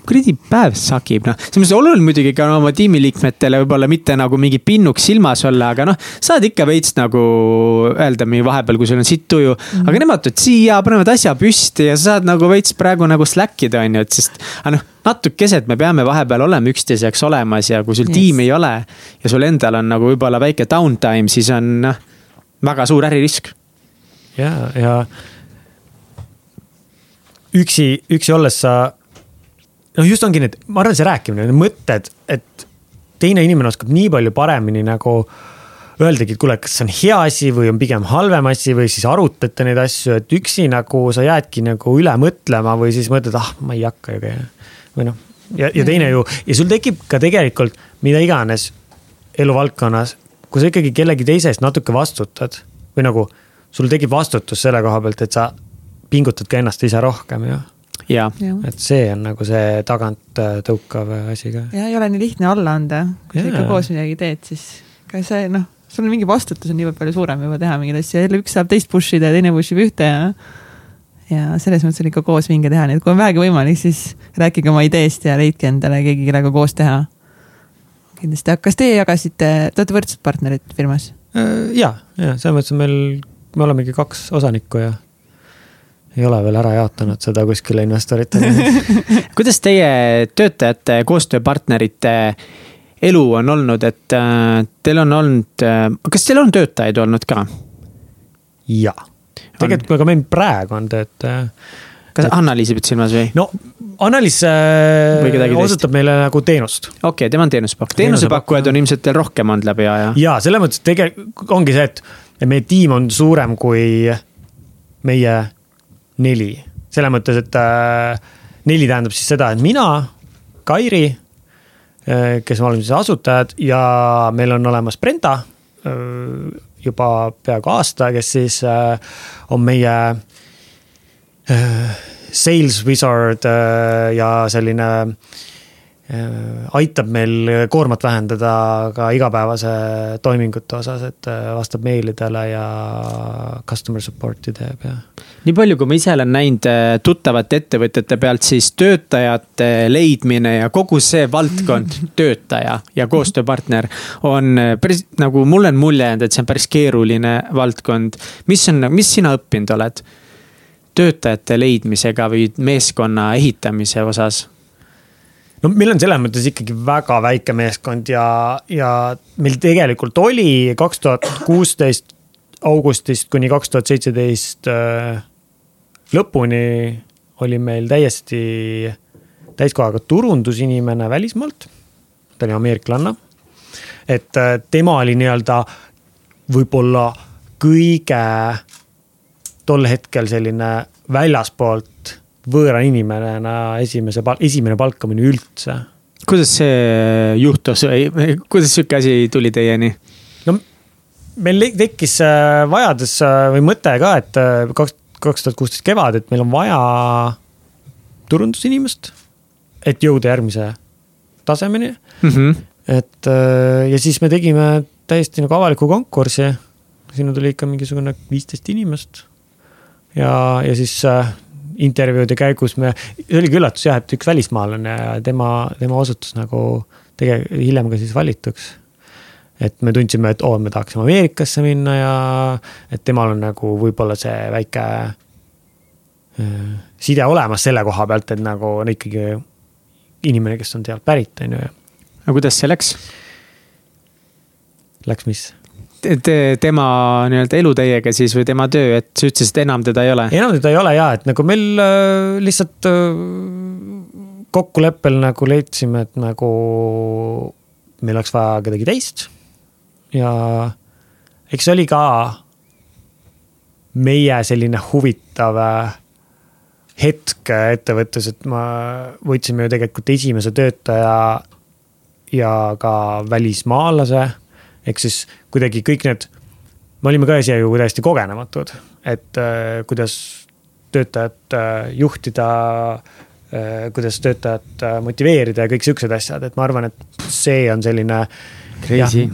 kuradi päev sakib, noh. selles mõttes oluline muidugi ka oma tiimiliikmetele võib-olla mitte nagu mingi pinnuks silmas olla, aga noh. saad ikka veits nagu öelda mingi vahepeal, kui sul on sitt tuju mm. -hmm. aga nemad tulevad siia, panevad asja püsti ja sa saad nagu veits praegu nagu slack ida, on ju, et sest. aga noh, natukesed me peame vahepeal olema üksteise jaoks olemas ja kui sul yes. tiimi ei ole. ja sul endal on nagu võib-olla väike downtime, siis on noh, väga suur äririsk. ja, ja üksi, üksi olles sa noh, just ongi need, ma arvan, see rääkimine, need mõtted, et teine inimene oskab nii palju paremini nagu öeldagi, et kuule, kas see on hea asi või on pigem halvem asi või siis arutate neid asju, et üksi nagu sa jäädki nagu üle mõtlema või siis mõtled, ah, ma ei hakka ju käima. Või noh, ja, ja teine ju ja sul tekib ka tegelikult mida iganes eluvaldkonnas, kui sa ikkagi kellegi teise eest natuke vastutad või nagu sul tekib vastutus selle koha pealt, et sa pingutad ka ennast ise rohkem ju et see on nagu see taganttõukav asi ka. ja ei ole nii lihtne alla anda, kui sa ikka koos midagi teed, siis ka see noh, sul on mingi vastutus on niivõrd palju suurem juba teha mingeid asju, jälle üks saab teist push ida ja teine push ib ühte ja. Ja selles mõttes on ikka koos vinge teha, nii et kui on vähegi võimalik, siis rääkige oma ideest ja leidke endale keegi, kellega koos teha. kindlasti, aga kas teie jagasite, te olete võrdsed partnerid firmas? Äh, ja, ja selles mõttes on meil, me olemegi kaks osanikku ja ei ole veel ära jaotanud seda kuskile investoritele kuidas teie töötajate, koostööpartnerite elu on olnud, et äh, teil on olnud äh,, kas teil on töötajaid olnud ka? jaa, tegelikult ka meil praegu on töötaja. kas Anna-Liisi pead silmas või? no Anna-Liis äh, osutab meile nagu teenust. okei okay,, tema on teenusepakkuja, teenusepakkujad on ilmselt teil rohkem olnud läbi aja. jaa, selles mõttes, et tegelikult ongi see, et meie tiim on suurem kui meie neli, selles mõttes, et äh, neli tähendab siis seda, et mina, Kairi äh,, kes me oleme siis asutajad ja meil on olemas Brenda äh, juba peaaegu aasta, kes siis äh, on meie äh, sales wizard äh, ja selline aitab meil koormat vähendada ka igapäevase toimingute osas, et äh, vastab meilidele ja customer support'i teeb ja. nii palju, kui ma ise olen näinud äh, tuttavate ettevõtjate pealt, siis töötajate leidmine ja kogu see valdkond, töötaja ja koostööpartner on päris nagu mulle on mulje jäänud, et see on päris keeruline valdkond. mis on, mis sina õppinud oled töötajate leidmisega või meeskonna ehitamise osas? No meil on selles mõttes ikkagi väga väike meeskond ja, ja meil tegelikult oli kaks tuhat kuusteist augustist kuni kaks tuhat seitseteist äh, lõpuni oli meil täiesti täiskohaga turundusinimene välismaalt. ta oli ameeriklanna. et äh, tema oli nii-öelda võib-olla kõige tol hetkel selline väljaspoolt võõra inimene esimese, esimene palkamine üldse. kuidas see juhtus või kuidas sihuke asi tuli teieni? no meil tekkis äh, vajadus äh, või mõte ka, et kaks, kaks tuhat kuusteist kevad, et meil on vaja turundusinimest et jõuda järgmise tasemeni mm. -hmm. et äh, ja siis me tegime täiesti nagu avaliku konkursi. sinna tuli ikka mingisugune viisteist inimest. ja, ja siis äh, intervjuude käigus me, see oligi üllatus jah, et üks välismaalane ja tema, tema osutus nagu tegelikult hiljem ka siis valituks. et me tundsime, et oo oh,, me tahaksime Ameerikasse minna ja et temal on nagu võib-olla see väike äh, side olemas selle koha pealt, et nagu on ikkagi inimene, kes on sealt pärit, on ju. aga kuidas see läks? Läks mis? Te, tema nii-öelda elu teiega siis või tema töö, et sa ütlesid, et enam teda ei ole? enam teda ei ole ja, et nagu meil äh, lihtsalt äh, kokkuleppel nagu leidsime, et nagu meil oleks vaja kedagi teist. ja eks see oli ka meie selline huvitav äh, hetk ettevõttes, et ma, võtsime ju tegelikult esimese töötaja ja ka välismaalase. Ehk siis kuidagi kõik need, me olime ka ise ju täiesti kogenematud, et äh, kuidas töötajat äh, juhtida äh,, kuidas töötajat äh, motiveerida ja kõik siuksed asjad, et ma arvan, et see on selline. Crazy.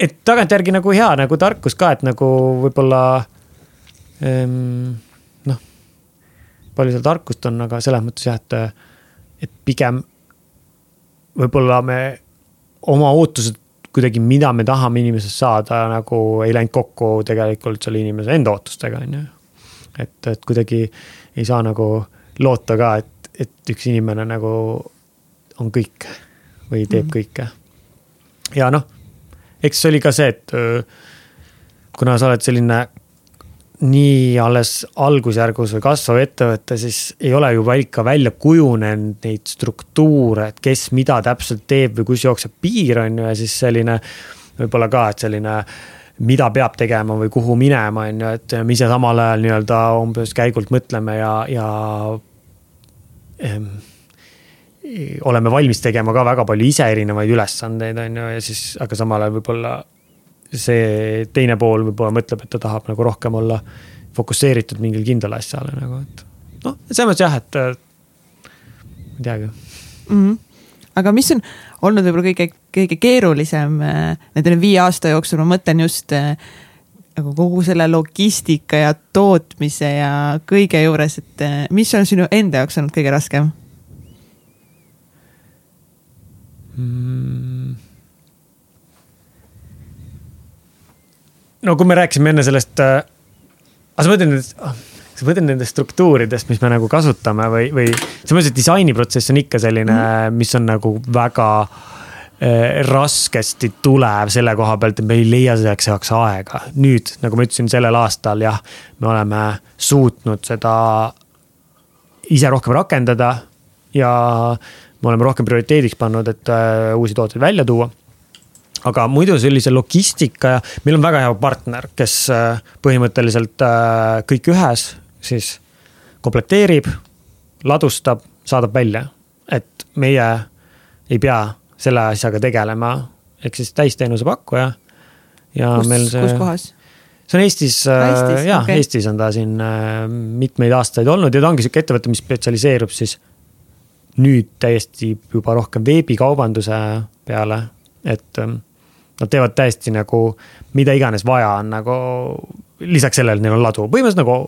et tagantjärgi nagu hea nagu tarkus ka, et nagu võib-olla ähm, palju seal tarkust on, aga selles mõttes jah, et, et pigem võib-olla me oma ootused kuidagi, mida me tahame inimesest saada, nagu ei läinud kokku tegelikult selle inimese enda ootustega, on ju. et, et kuidagi ei saa nagu loota ka, et, et üks inimene nagu on kõik või teeb mm -hmm. kõike. ja noh, eks see oli ka see, et kuna sa oled selline nii alles algusjärgus või kasvav ettevõte, siis ei ole juba ikka välja kujunenud neid struktuure, et kes mida täpselt teeb või kus jookseb piir, on ju, ja siis selline võib-olla ka, et selline mida peab tegema või kuhu minema, on ju, et me ise samal ajal nii-öelda umbes käigult mõtleme ja, ja ähm, oleme valmis tegema ka väga palju ise erinevaid ülesandeid, on ju, ja siis, aga samal ajal võib-olla see teine pool võib-olla mõtleb, et ta tahab nagu rohkem olla fokusseeritud mingile kindlale asjale nagu, et noh, selles mõttes jah, et ma ei teagi mm. -hmm. aga mis on olnud võib-olla kõige, kõige keerulisem äh, nende viie aasta jooksul, ma mõtlen just äh, nagu kogu selle logistika ja tootmise ja kõige juures, et äh, mis on sinu enda jaoks olnud kõige raskem mm.? No kui me rääkisime enne sellest äh,, aga sa mõtled nendest ah,, sa mõtled nendest struktuuridest, mis me nagu kasutame või, või sa mõtled, et disainiprotsess on ikka selline mm., mis on nagu väga äh, raskesti tulev selle koha pealt, et me ei leia selleks jaoks aega. nüüd, nagu ma ütlesin, sellel aastal jah, me oleme suutnud seda ise rohkem rakendada ja me oleme rohkem prioriteediks pannud, et äh, uusi tooteid välja tuua aga muidu sellise logistika ja meil on väga hea partner, kes äh, põhimõtteliselt äh, kõik ühes siis komplekteerib, ladustab, saadab välja. et meie ei pea selle asjaga tegelema, ehk siis täisteenuse pakkuja. ja kus, meil see. kus kohas? see on Eestis, äh, Eestis, jah okay., Eestis on ta siin mitmeid aastaid olnud ja ta ongi sihuke ettevõte, mis spetsialiseerub siis nüüd täiesti juba rohkem veebikaubanduse peale, et ähm, Nad teevad täiesti nagu mida iganes vaja on nagu, lisaks sellele, et neil on ladu, põhimõtteliselt nagu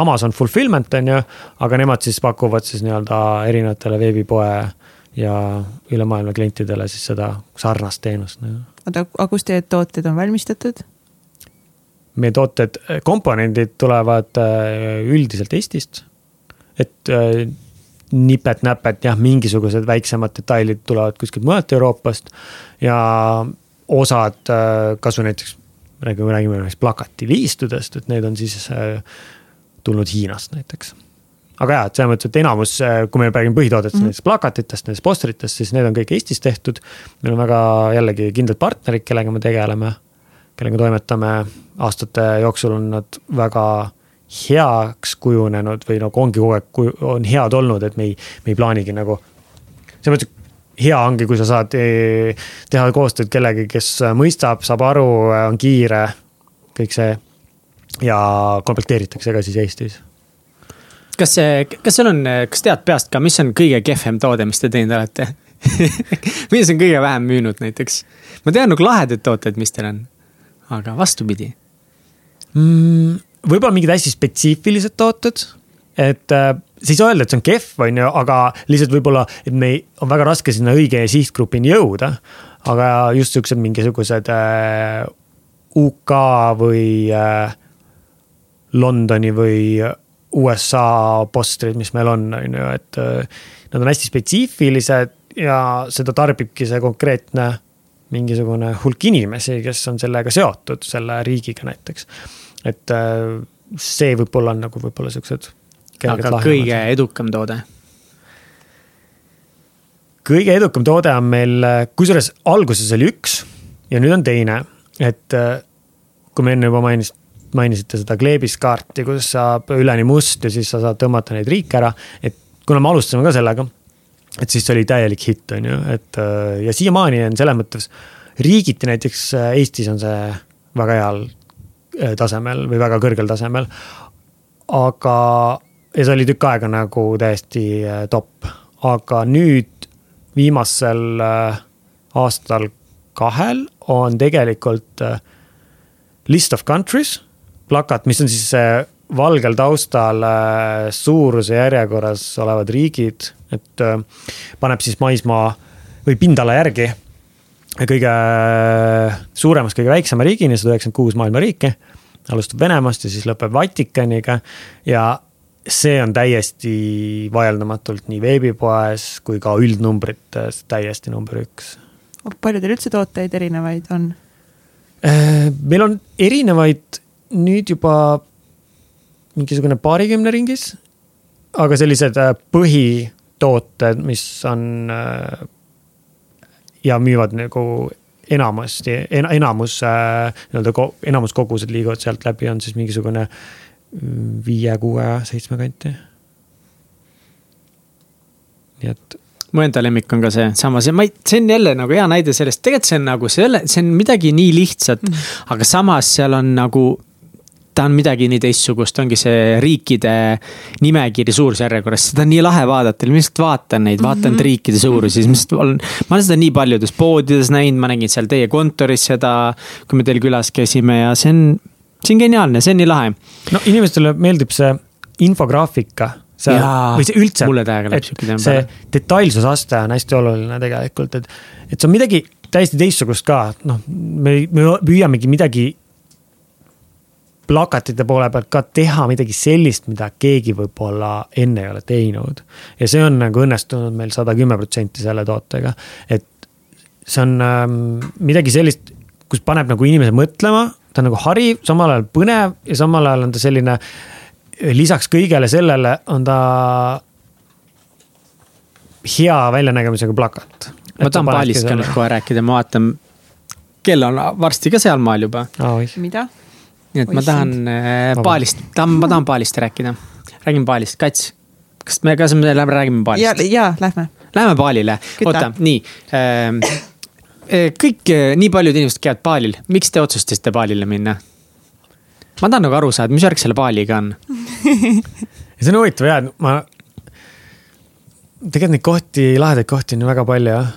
Amazon fulfillment on ju, aga nemad siis pakuvad siis nii-öelda erinevatele veebipoe ja üle maailma klientidele siis seda sarnast teenust. oota, aga kus teie tooted on valmistatud? meie tooted, komponendid tulevad äh, üldiselt Eestist. et äh, nipet-näpet jah, mingisugused väiksemad detailid tulevad kuskilt mujalt Euroopast ja osad, äh, kasvõi näiteks räägime, räägime näiteks plakatiliistudest, et need on siis äh, tulnud Hiinast näiteks. aga jaa, et selles mõttes, et enamus, kui me räägime põhitoodetest mm, -hmm. näiteks plakatitest, nendest postritest, siis need on kõik Eestis tehtud. meil on väga jällegi kindlad partnerid, kellega me tegeleme, kellega toimetame. aastate jooksul on nad väga heaks kujunenud või nagu ongi kogu aeg, on head olnud, et me ei, me ei plaanigi nagu. selles mõttes, hea ongi, kui sa saad eh, teha koostööd kellegagi, kes mõistab, saab aru, on kiire, kõik see. ja komplekteeritakse ka siis Eestis kas see, kas sul on, kas tead peast ka, mis on kõige kehvem toode, mis te teinud olete mis on kõige vähem müünud näiteks? ma tean nagu lahedaid tooteid, mis teil on, aga vastupidi mm,. võib-olla mingid hästi spetsiifilised tooted, et sa ei saa öelda, et see on kehv, on ju, aga lihtsalt võib-olla, et me on väga raske sinna õige sihtgrupini jõuda. aga just siuksed mingisugused äh, UK või äh, Londoni või USA postrid, mis meil on, on ju, et äh, nad on hästi spetsiifilised ja seda tarbibki see konkreetne mingisugune hulk inimesi, kes on sellega seotud, selle riigiga näiteks. et äh, see võib-olla on nagu võib-olla siuksed. Aga kõige edukam toode? kõige edukam toode on meil, kusjuures alguses oli üks ja nüüd on teine, et äh, kui me enne juba mainis, mainisite seda kleebiskaarti, kus saab üleni must ja siis sa saad tõmmata neid riike ära. et kuna me alustasime ka sellega, et siis see oli täielik hitt, on ju, et äh, ja siiamaani on selles mõttes. riigiti näiteks äh, Eestis on see väga heal tasemel või väga kõrgel tasemel. aga, ja see oli tükk aega nagu täiesti top, aga nüüd viimasel aastal kahel on tegelikult list of countries plakat, mis on siis valgel taustal äh, suuruse järjekorras olevad riigid, et äh, paneb siis maismaa või pindala järgi kõige suuremast kõige väiksema riigini, sada üheksakümmend kuus maailma riiki. alustab Venemaast ja siis lõpeb Vatikaniga. Ja see on täiesti vaieldamatult nii veebipoes kui ka üldnumbrites täiesti number üks. palju teil üldse tooteid erinevaid on? Äh, meil on erinevaid nüüd juba mingisugune paarikümne ringis. aga sellised äh, põhitooted, mis on äh, ja müüvad nagu enamasti en,, enamus äh, nii-öelda enamus kogused liiguvad sealt läbi, on siis mingisugune mm, viie, kuue, seitsme kanti. nii et mu enda lemmik on ka see samas ja ma ei, see on jälle nagu hea näide sellest, tegelikult see on nagu selle, see on midagi nii lihtsat mm, -hmm. aga samas seal on nagu ta on midagi nii teistsugust, ongi see riikide nimekiri suurusjärjekorras, seda on nii lahe vaadata, ma lihtsalt vaatan neid, vaatan mm -hmm. riikide suurusi, siis ma lihtsalt olen. ma olen seda nii paljudes poodides näinud, ma nägin seal teie kontoris seda, kui me teil külas käisime ja see on, see on geniaalne, see on nii lahe. no inimestele meeldib see infograafika see, või see üldse, et see detailsusaste on hästi oluline tegelikult, et, et see on midagi täiesti teistsugust ka, noh, me, me püüamegi midagi plakatite poole pealt ka teha midagi sellist, mida keegi võib-olla enne ei ole teinud. ja see on nagu õnnestunud meil sada kümme protsenti selle tootega, et see on ähm, midagi sellist, kus paneb nagu inimese mõtlema, ta on nagu hariv, samal ajal põnev ja samal ajal on ta selline. lisaks kõigele sellele on ta hea väljanägemisega plakat. ma tahan Balist ka nüüd kohe rääkida, ma vaatan, kell on varsti ka sealmaal juba oh,. mida? nii et ma tahan äh, Paalist, tahan, ma tahan Paalist rääkida. räägime Paalist, Kats, kas me, kas me lähme räägime Paalist? ja, ja lähme. Lähme Paalile, oota, nii ähm, äh,. Kõik, äh, nii paljud inimesed käivad Paalil, miks te otsustasite Paalile minna? ma tahan nagu aru saada, mis värk selle Paaliga on see on huvitav jah, ma. tegelikult neid kohti, lahedaid kohti on ju väga palju jah.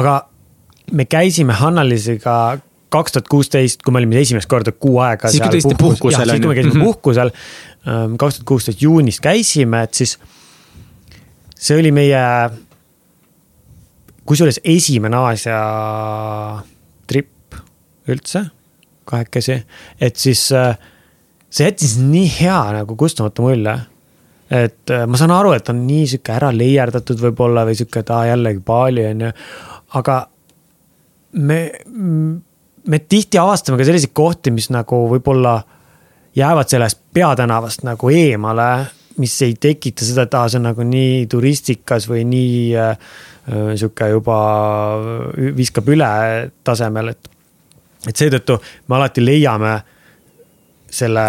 aga me käisime Hannalisiga kaks tuhat kuusteist, kui me olime esimest korda kuu aega. siis kui te olite puhkusel on ju. siis kui me käisime puhkusel, ähm, kaks tuhat kuusteist juunis käisime, et siis see oli meie, kusjuures esimene Aasia trip üldse, kahekesi, et siis äh, see jättis nii hea nagu kustumatu mulje et äh, ma saan aru, et on nii sihuke ära leierdatud võib-olla või sihuke, et aa jällegi Bali on ju, aga me me tihti avastame ka selliseid kohti, mis nagu võib-olla jäävad sellest peatänavast nagu eemale. mis ei tekita seda, et aa, see on nagu nii turistikas või nii äh, sihuke juba viskab üle tasemel, et. et seetõttu me alati leiame selle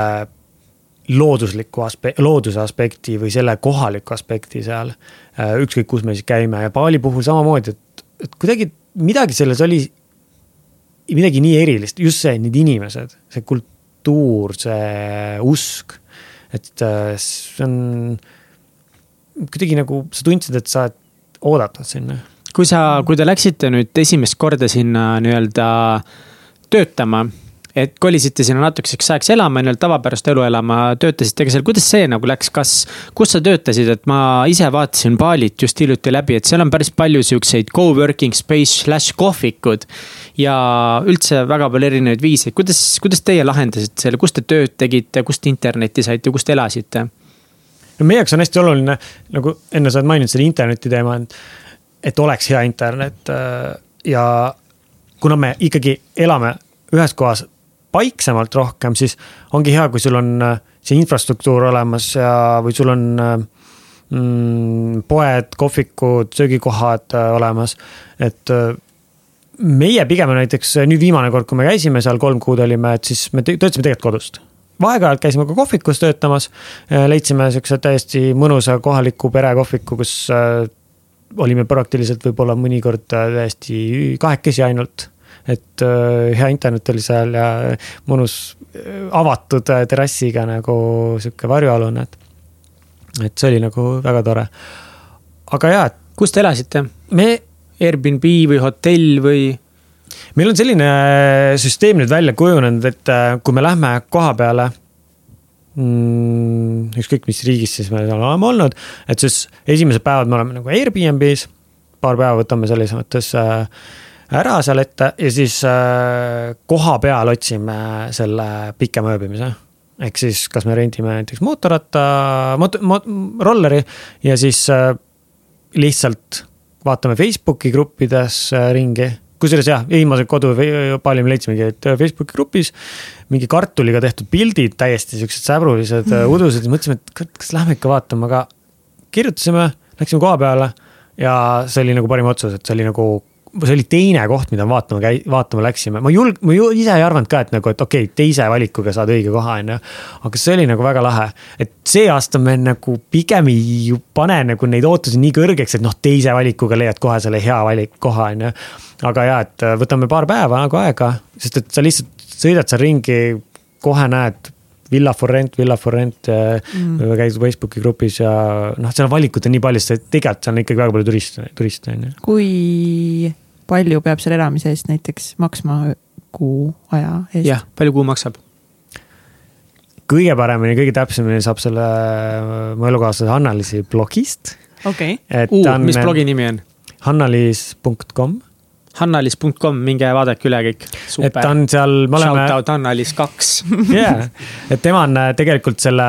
loodusliku aspe-, looduse aspekti või selle kohaliku aspekti seal. Äh, ükskõik, kus me siis käime ja Bali puhul samamoodi, et, et kuidagi midagi selles oli. midagi nii erilist, just see, need inimesed, see kultuur, see usk et äh, see on kuidagi nagu sa tundsid, et sa oled oodatud sinna. kui sa, kui te läksite nüüd esimest korda sinna nii-öelda töötama et kolisite sinna natukeseks ajaks elama, nii-öelda tavapärast elu elama, töötasite ka seal, kuidas see nagu läks, kas, kus sa töötasid, et ma ise vaatasin Balit just hiljuti läbi, et seal on päris palju siukseid co-working space slash kohvikud. ja üldse väga palju erinevaid viise, kuidas, kuidas teie lahendasite selle, kus te tööd tegite, kust internetti saite, kus te elasite? No meie jaoks on hästi oluline, nagu enne sa oled maininud selle interneti teema, et oleks hea internet äh, ja kuna me ikkagi elame ühes kohas paiksemalt rohkem, siis ongi hea, kui sul on äh, see infrastruktuur olemas ja, või sul on äh, mm, poed, kohvikud, söögikohad olemas, et meie pigem näiteks nüüd viimane kord, kui me käisime seal kolm kuud olime, et siis me töötasime tegelikult kodust. Vahepeal käisime ka kohvikus töötamas, leidsime siukse täiesti mõnusa kohaliku perekohviku, kus olime praktiliselt võib-olla mõnikord täiesti kahekesi ainult et äh, hea internet oli seal ja mõnus äh, avatud äh, terrassiga nagu sihuke varjualune, et. et see oli nagu väga tore. aga jaa, et. kus te elasite? me. Airbnb või hotell või? Meil on selline süsteem nüüd välja kujunenud, et kui me lähme koha peale mm,. ükskõik, mis riigis siis me oleme olnud, et siis esimesed päevad me oleme nagu Airbnb-s. paar päeva võtame selles mõttes äh, ära seal ette ja siis äh, koha peal otsime selle pikema ööbimise ehk siis, kas me rendime näiteks mootorratta, mot-, mot-, rolleri ja siis äh, lihtsalt vaatame Facebooki gruppides äh, ringi. Kusjuures jah, viimase kodu palju me leidsimegi, et Facebooki grupis mingi kartuliga tehtud pildid, täiesti siuksed säbrulised mm. udused ja mõtlesime, et kas lähme ikka vaatama, aga kirjutasime, läksime koha peale ja see oli nagu parim otsus, et see oli nagu see oli teine koht, mida vaatama käi-, vaatama läksime, ma julg-, ma ju ise ei arvanud ka, et nagu, et okei okay,, teise valikuga saad õige koha, on ju. aga see oli nagu väga lahe, et see aasta me nagu pigem ei pane nagu neid ootusi nii kõrgeks, et noh, teise valikuga leiad kohe selle hea valik, koha, on ju. aga ja, et võtame paar päeva nagu aega, sest et sa lihtsalt sõidad seal ringi, kohe näed Villa Forrent, Villa Forrent mm. käid Facebooki grupis ja noh, seal valikut on nii palju, sest tegelikult seal on ikkagi väga palju turiste, turiste on ju. kui palju peab seal elamise eest näiteks maksma kuu aja eest? jah, palju kuu maksab? kõige paremini, kõige täpsemini saab selle mu elukaaslase Hanna-Liisi blogist. okei okay. uh,, mis blogi nimi on? hannaliis.com hannalis.com, minge vaadake üle kõik. et ta on seal, me oleme. Shout out Hannalis kaks. jaa, et tema on äh, tegelikult selle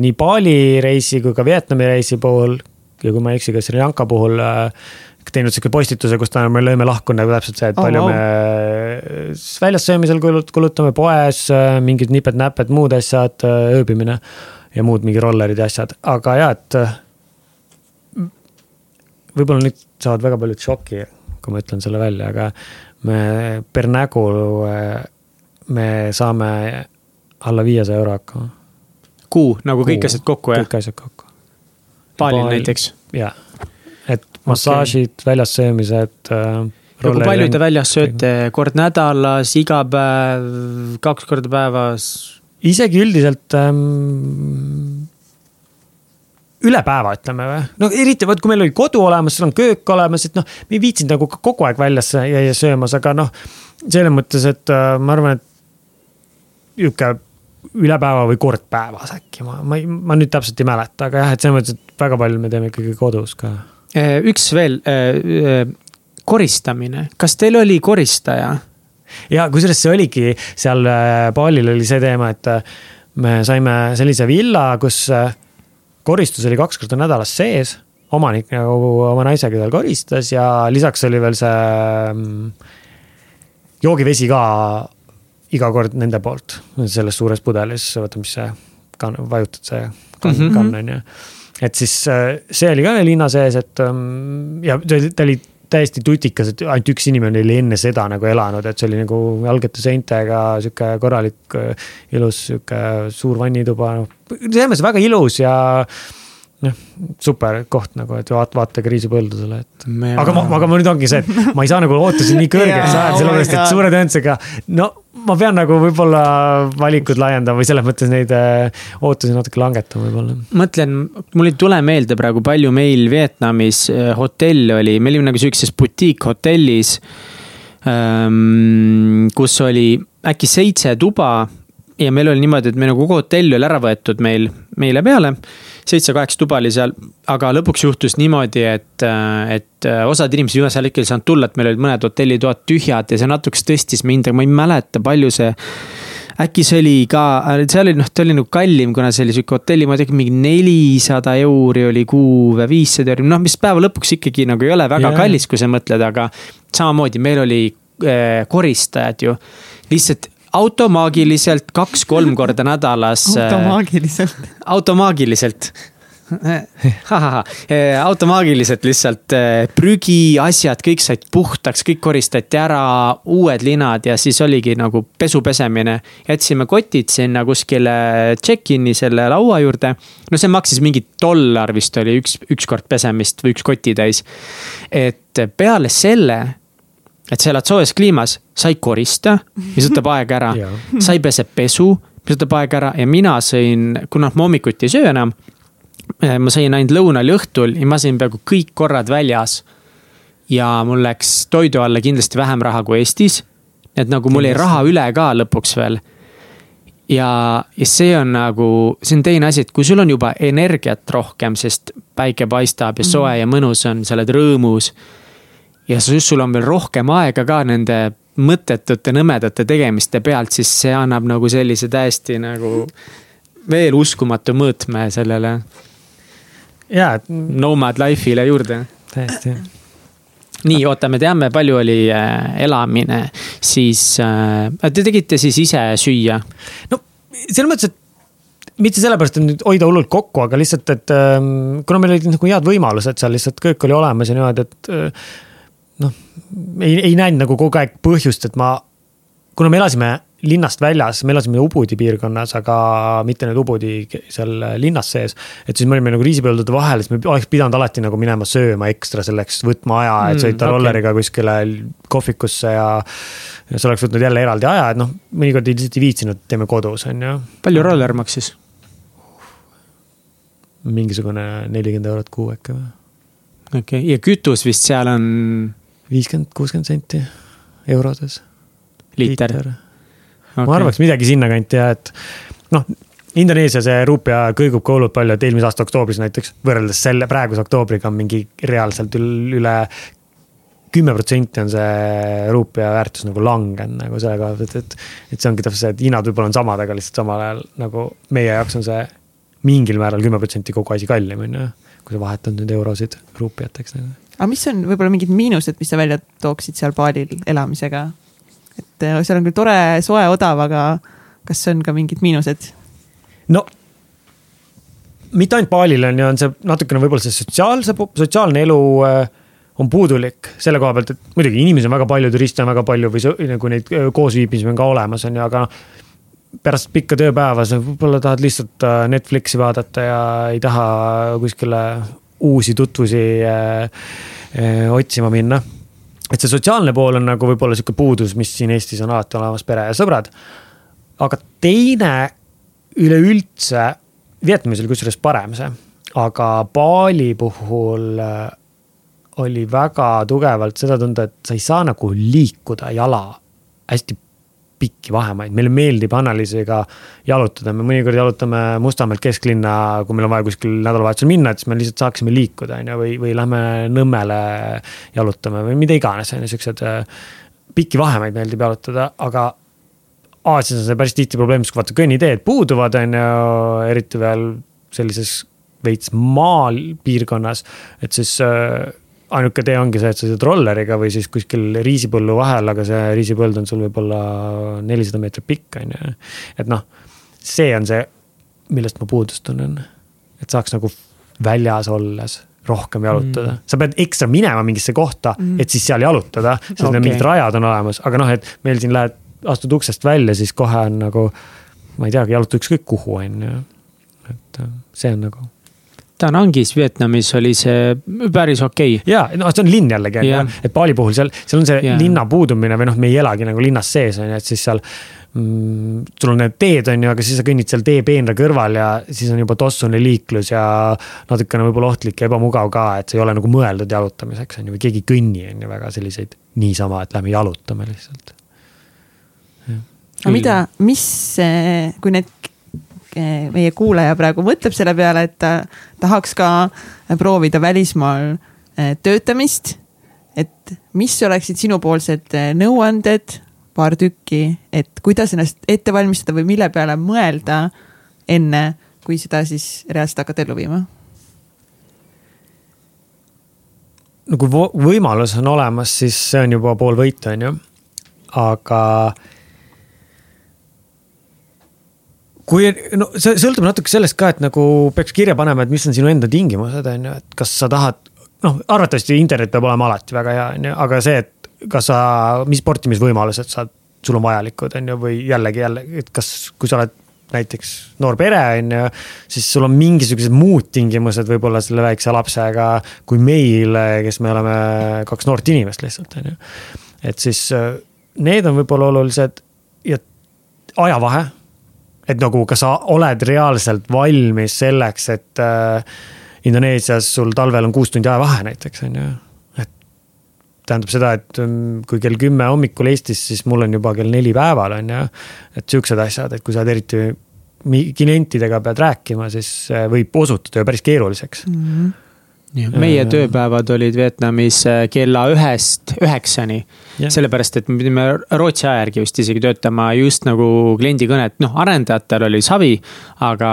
nii Bali reisi kui ka Vietnami reisi puhul ja kui ma ei eksi, ka Sri Lanka puhul äh, teinud sihuke postituse, kus ta, me lõime lahku nagu täpselt see, et oh, palju oh. me väljas söömisel kulutame poes, mingid niped-näped, muud asjad, ööbimine ja muud mingi rollerid ja asjad, aga ja, et. võib-olla nüüd saavad väga paljud šoki, kui ma ütlen selle välja, aga me per nägu, me saame alla viiesaja euro hakkama. kuu, nagu kõik asjad kokku, jah? kõik asjad kokku. Baalil näiteks? jah et massaažid okay., väljas söömised äh,. ja kui palju te väljas sööte, kord nädalas, iga päev, kaks korda päevas? isegi üldiselt ähm, üle päeva, ütleme või, no eriti vot, kui meil oli kodu olemas, sul on köök olemas, et noh, me ei viitsinud nagu kogu aeg väljas käia söömas, aga noh. selles mõttes, et äh, ma arvan, et nihuke üle päeva või kord päevas äkki, ma, ma ei, ma nüüd täpselt ei mäleta, aga jah, et selles mõttes, et väga palju me teeme ikkagi kodus ka Äh, üks veel, äh, äh, koristamine, kas teil oli koristaja? ja kusjuures see oligi seal baalil oli see teema, et me saime sellise villa, kus koristus oli kaks korda nädalas sees. omanik nagu oma naisega seal koristas ja lisaks oli veel see mm, joogivesi ka iga kord nende poolt, selles suures pudelis, oota, mis see kann-, vajutad see kann mm, kann on ju. et siis äh, see oli ka linna sees, et ähm, ja ta oli täiesti tutikas, et ainult üks inimene oli enne seda nagu elanud, et see oli nagu jalgete seintega sihuke korralik äh, ilus sihuke suur vannituba, noh. selles mõttes väga ilus ja noh, super koht nagu, et vaat-, vaatage riisipõldudele, et. aga ma, aga ma nüüd ongi see, et ma ei saa nagu ootusi nii kõrgeks ajada, sellepärast et suure tõenäosusega. no ma pean nagu võib-olla valikud laiendama või selles mõttes neid äh, ootusi natuke langetama võib-olla. mõtlen, mul ei tule meelde praegu, palju meil Vietnamis äh, hotell oli, me olime nagu sihukeses butiikhotellis. kus oli äkki seitse tuba ja meil oli niimoodi, et meil nagu kogu hotell oli ära võetud meil, meile peale. Seitse-kaheksa tuba oli seal, aga lõpuks juhtus niimoodi, et, et osad inimesed viimasel hetkel ei saanud tulla, et meil olid mõned hotellitoad tühjad ja see natukese tõstis me hinda, ma ei mäleta, palju see äkki see oli ka, see oli noh, ta oli nagu kallim, kuna see oli sihuke hotelli, ma ei tea, mingi nelisada euri oli kuu või viissada euri, noh, mis päeva lõpuks ikkagi nagu ei ole väga yeah. kallis, kui sa mõtled, aga samamoodi meil oli äh, koristajad ju, lihtsalt automaagiliselt kaks-kolm korda nädalas. automaagiliselt. automaagiliselt. automaagiliselt lihtsalt eh, prügi, asjad, kõik said puhtaks, kõik koristati ära, uued linad ja siis oligi nagu pesu pesemine. jätsime kotid sinna kuskile check-in'i selle laua juurde. no see maksis mingi dollar vist oli üks, üks kord pesemist või üks kotitäis. et peale selle, et sa elad soojas kliimas, sa ei korista, mis võtab aega ära sa ei pese pesu, mis võtab aega ära ja mina sõin, kuna ma hommikuti ei söö enam. ma sõin ainult lõunal ja õhtul ja ma sõin peaaegu kõik korrad väljas. ja mul läks toidu alla kindlasti vähem raha kui Eestis. et nagu mul jäi raha üle ka lõpuks veel. ja, ja see on nagu, see on teine asi, et kui sul on juba energiat rohkem, sest päike paistab ja soe ja mõnus on, sa oled rõõmus ja siis sul on veel rohkem aega ka nende mõttetute nõmedate tegemiste pealt, siis see annab nagu sellise täiesti nagu veel uskumatu mõõtme sellele ja, et nomad life'ile juurde. täiesti. nii, oota, me teame, palju oli äh, elamine, siis äh, te tegite siis ise süüa? no selles mõttes, et mitte sellepärast, et nüüd hoida hullult kokku, aga lihtsalt, et ähm, kuna meil olid nagu head võimalused seal lihtsalt köök oli olemas ja niimoodi, et äh, noh, ei, ei näinud nagu kogu aeg põhjust, et ma, kuna me elasime linnast väljas, me elasime Ubudi piirkonnas, aga mitte nüüd Ubudi seal linnas sees. et siis me olime nagu riisipõldude vahel, siis me oleks pidanud alati nagu minema sööma ekstra selleks, võtma aja, et Mm, sõita okei. okay. rolleriga kuskile kohvikusse ja. ja see oleks võtnud jälle eraldi aja, et noh, mõnikord lihtsalt ei viitsinud, teeme kodus, on ju. palju roller maksis? mingisugune nelikümmend eurot kuu äkki või? okei okay., ja kütus vist seal on viiskümmend, kuuskümmend senti eurodes. liiter. okay. ma arvaks midagi sinnakanti ja et noh, Indoneesia see ruupia kõigub ka hullult palju, et eelmise aasta oktoobris näiteks võrreldes selle praeguse oktoobriga on mingi reaalselt ül- üle kümme protsenti on see ruupia väärtus nagu langenud nagu selle koha pealt, et, et, et see ongi täpselt see, et hinnad võib-olla on samad, aga lihtsalt samal ajal nagu meie jaoks on see mingil määral kümme protsenti kogu asi kallim on ju. kui sa vahetad nüüd eurosid ruupiateks nagu. Aga mis on võib-olla mingid miinused, mis sa välja tooksid seal baalil elamisega? et äh, seal on küll tore, soe, odav, aga kas on ka mingid miinused? no mitte ainult baalil on ju, on see natukene võib-olla see sotsiaalse, sotsiaalne elu äh, on puudulik selle koha pealt, et muidugi inimesi on väga palju, turiste on väga palju või sõ- nagu neid äh, koosviibimisi on ka olemas, on ju, aga pärast pikka tööpäeva sa võib-olla tahad lihtsalt Netflixi vaadata ja ei taha kuskile uusi tutvusi äh, äh, otsima minna. et see sotsiaalne pool on nagu võib-olla sihuke puudus, mis siin Eestis on alati olemas, pere ja sõbrad. aga teine üleüldse, Vietnamis oli kusjuures parem see, aga Bali puhul äh, oli väga tugevalt seda tunda, et sa ei saa nagu liikuda jala hästi pikki vahemaid, meile meeldib Annaliisiga jalutada, me mõnikord jalutame Mustamäelt kesklinna, kui meil on vaja kuskil nädalavahetusel minna, et siis me lihtsalt saaksime liikuda, on ju, või, või lähme Nõmmele jalutame või mida iganes, on ju, siuksed äh, pikki vahemaid meeldib jalutada, aga Aasias on see päris tihti probleem, sest vaata kõnniteed puuduvad, on ju, eriti veel sellises veits maal piirkonnas, et siis äh, ainuke tee ongi see, et sa sõidad rolleriga või siis kuskil riisipõllu vahel, aga see riisipõld on sul võib-olla nelisada meetrit pikk, on ju. et noh, see on see millest ma puudust tunnen. et saaks nagu väljas olles rohkem jalutada mm., sa pead ekstra minema mingisse kohta mm., et siis seal jalutada, sest okay. need mingid rajad on olemas, aga noh, et meil siin lähed, astud uksest välja, siis kohe on nagu. ma ei teagi, jaluta ükskõik kuhu, on ju, et äh, see on nagu Danangis Vietnamis oli see päris okei okay.. ja, no see on linn jällegi on ju, et Bali puhul seal, seal on see yeah. linna puudumine või noh, me ei elagi nagu linnas sees on ju, et siis seal mm,. sul on need teed, on ju, aga siis sa kõnnid seal teepeenra kõrval ja siis on juba tossune liiklus ja natukene võib-olla ohtlik ja ebamugav ka, et see ei ole nagu mõeldud jalutamiseks on ju, või keegi ei kõnni on ju väga selliseid niisama, et lähme jalutame lihtsalt. aga mida, mis, kui need meie kuulaja praegu mõtleb selle peale, et ta tahaks ka proovida välismaal eh, töötamist. et mis oleksid sinupoolsed eh, nõuanded, paar tükki, et kuidas ennast ette valmistada või mille peale mõelda enne, kui seda siis reaalselt hakata ellu viima? no kui võimalus on olemas, siis see on juba pool võitu, on ju. aga kui no see sõltub natuke sellest ka, et nagu peaks kirja panema, et mis on sinu enda tingimused, on ju, et kas sa tahad. noh, arvatavasti internet peab olema alati väga hea, on ju, aga see, et kas sa, mis sportimisvõimalused sa, sul on vajalikud, on ju, või jällegi jälle, et kas, kui sa oled näiteks noor pere, on ju. siis sul on mingisugused muud tingimused võib-olla selle väikse lapsega kui meil, kes me oleme kaks noort inimest lihtsalt, on ju. et siis need on võib-olla olulised ja ajavahe et nagu, kas sa oled reaalselt valmis selleks, et äh, Indoneesias sul talvel on kuus tundi ajavahe näiteks, on ju. et tähendab seda, et um, kui kell kümme hommikul Eestis, siis mul on juba kell neli päeval, on ju. et siuksed asjad, et kui sa oled eriti klientidega pead rääkima, siis võib osutuda ju päris keeruliseks mm. -hmm meie tööpäevad olid Vietnamis äh, kella ühest üheksani. sellepärast, et me pidime Rootsi aja järgi vist isegi töötama just nagu kliendi kõnet, noh arendajatel oli savi. aga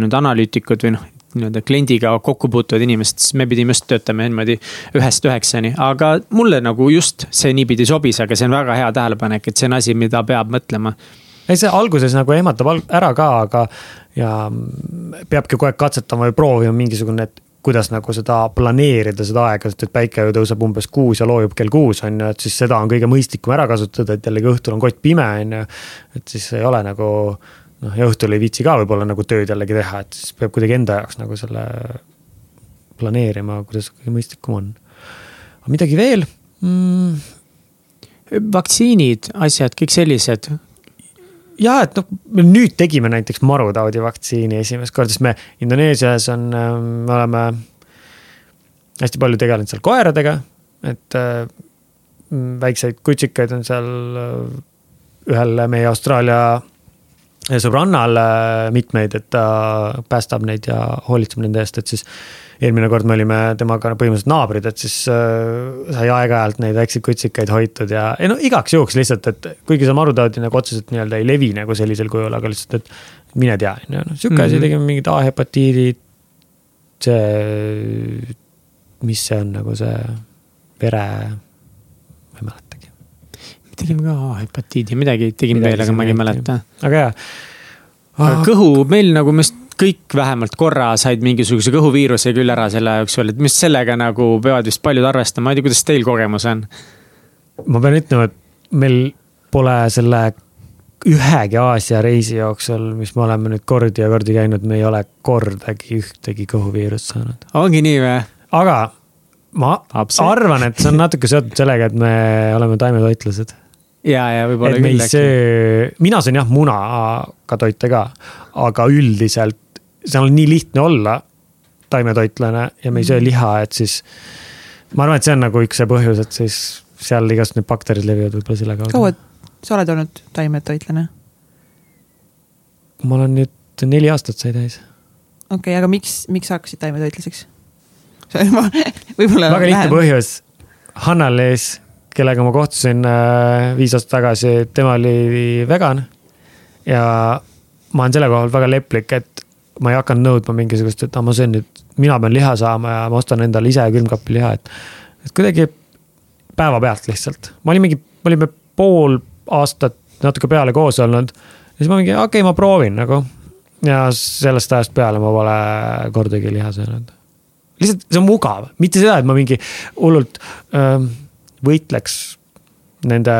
nüüd analüütikud või noh, nii-öelda kliendiga kokku puutuvad inimesed, siis me pidime just töötama niimoodi ühest üheksani, aga mulle nagu just see niipidi sobis, aga see on väga hea tähelepanek, et see on asi, mida peab mõtlema. Ei, see alguses nagu ehmatab ära ka, aga ja peabki kogu aeg katsetama või proovima mingisugune, et kuidas nagu seda planeerida, seda aega, sest et päike ju tõuseb umbes kuus ja loojub kell kuus, on ju, et siis seda on kõige mõistlikum ära kasutada, et jällegi õhtul on kott pime, on ju. et siis ei ole nagu noh, ja õhtul ei viitsi ka võib-olla nagu tööd jällegi teha, et siis peab kuidagi enda jaoks nagu selle planeerima, kuidas kõige mõistlikum on. midagi veel mm.? vaktsiinid, asjad, kõik sellised ja et noh, me nüüd tegime näiteks marutaudi vaktsiini esimest korda, sest me Indoneesias on, ähm, me oleme hästi palju tegelenud seal koeradega, et äh, väikseid kutsikaid on seal äh, ühel meie Austraalia sõbrannal äh, mitmeid, et ta päästab neid ja hoolitseb nende eest, et siis eelmine kord me olime temaga põhimõtteliselt naabrid, et siis äh, sai aeg-ajalt neid väikseid kutsikaid hoitud ja, ei no igaks juhuks lihtsalt, et kuigi see marutaud nagu otseselt nii-öelda ei levi nagu sellisel kujul, aga lihtsalt, et mine tea, on ju, noh sihuke asi mm -hmm. tegime mingid A-hepatiidid. see, mis see on nagu see vere. Tegime ka A-hepatiidi, midagi tegime veel, aga ma ei mäleta. aga jaa. kõhu meil nagu vist kõik vähemalt korra said mingisuguse kõhuviiruse küll ära selle jooksul, et mis sellega nagu peavad vist paljud arvestama, ma ei tea, kuidas teil kogemus on? ma pean ütlema, et meil pole selle ühegi Aasia reisi jooksul, mis me oleme nüüd kordi ja kordi käinud, me ei ole kordagi ühtegi kõhuviirust saanud. ongi nii või? aga ma Apse. arvan, et see on natuke seotud sellega, et me oleme taimetoitlased ja, ja võib-olla küll äkki. mina söön jah munaga toite ka, aga üldiselt seal on nii lihtne olla taimetoitlane ja me ei söö mhm. liha, et siis. ma arvan, et see on nagu üks see põhjus, et siis seal igasugused need bakterid levivad võib-olla selle kaudu. kaua sa oled olnud taimetoitlane? ma olen nüüd neli aastat sai täis. okei okay,, aga miks, miks sa hakkasid taimetoitlaseks? võib-olla. väga lihtne põhjus. Hanna-Lees, kellega ma kohtusin äh, viis aastat tagasi, tema oli vegan. ja ma olen selle koha pealt väga leplik, et ma ei hakanud nõudma mingisugust, et ah, ma söön nüüd, mina pean liha saama ja ma ostan endale ise külmkapi liha, et. et kuidagi päevapealt lihtsalt, ma olin mingi, me olime pool aastat natuke peale koos olnud. ja siis ma mingi, okei okay,, ma proovin nagu. ja sellest ajast peale ma pole kordagi liha söönud. lihtsalt see on mugav, mitte seda, et ma mingi hullult ähm, võitleks nende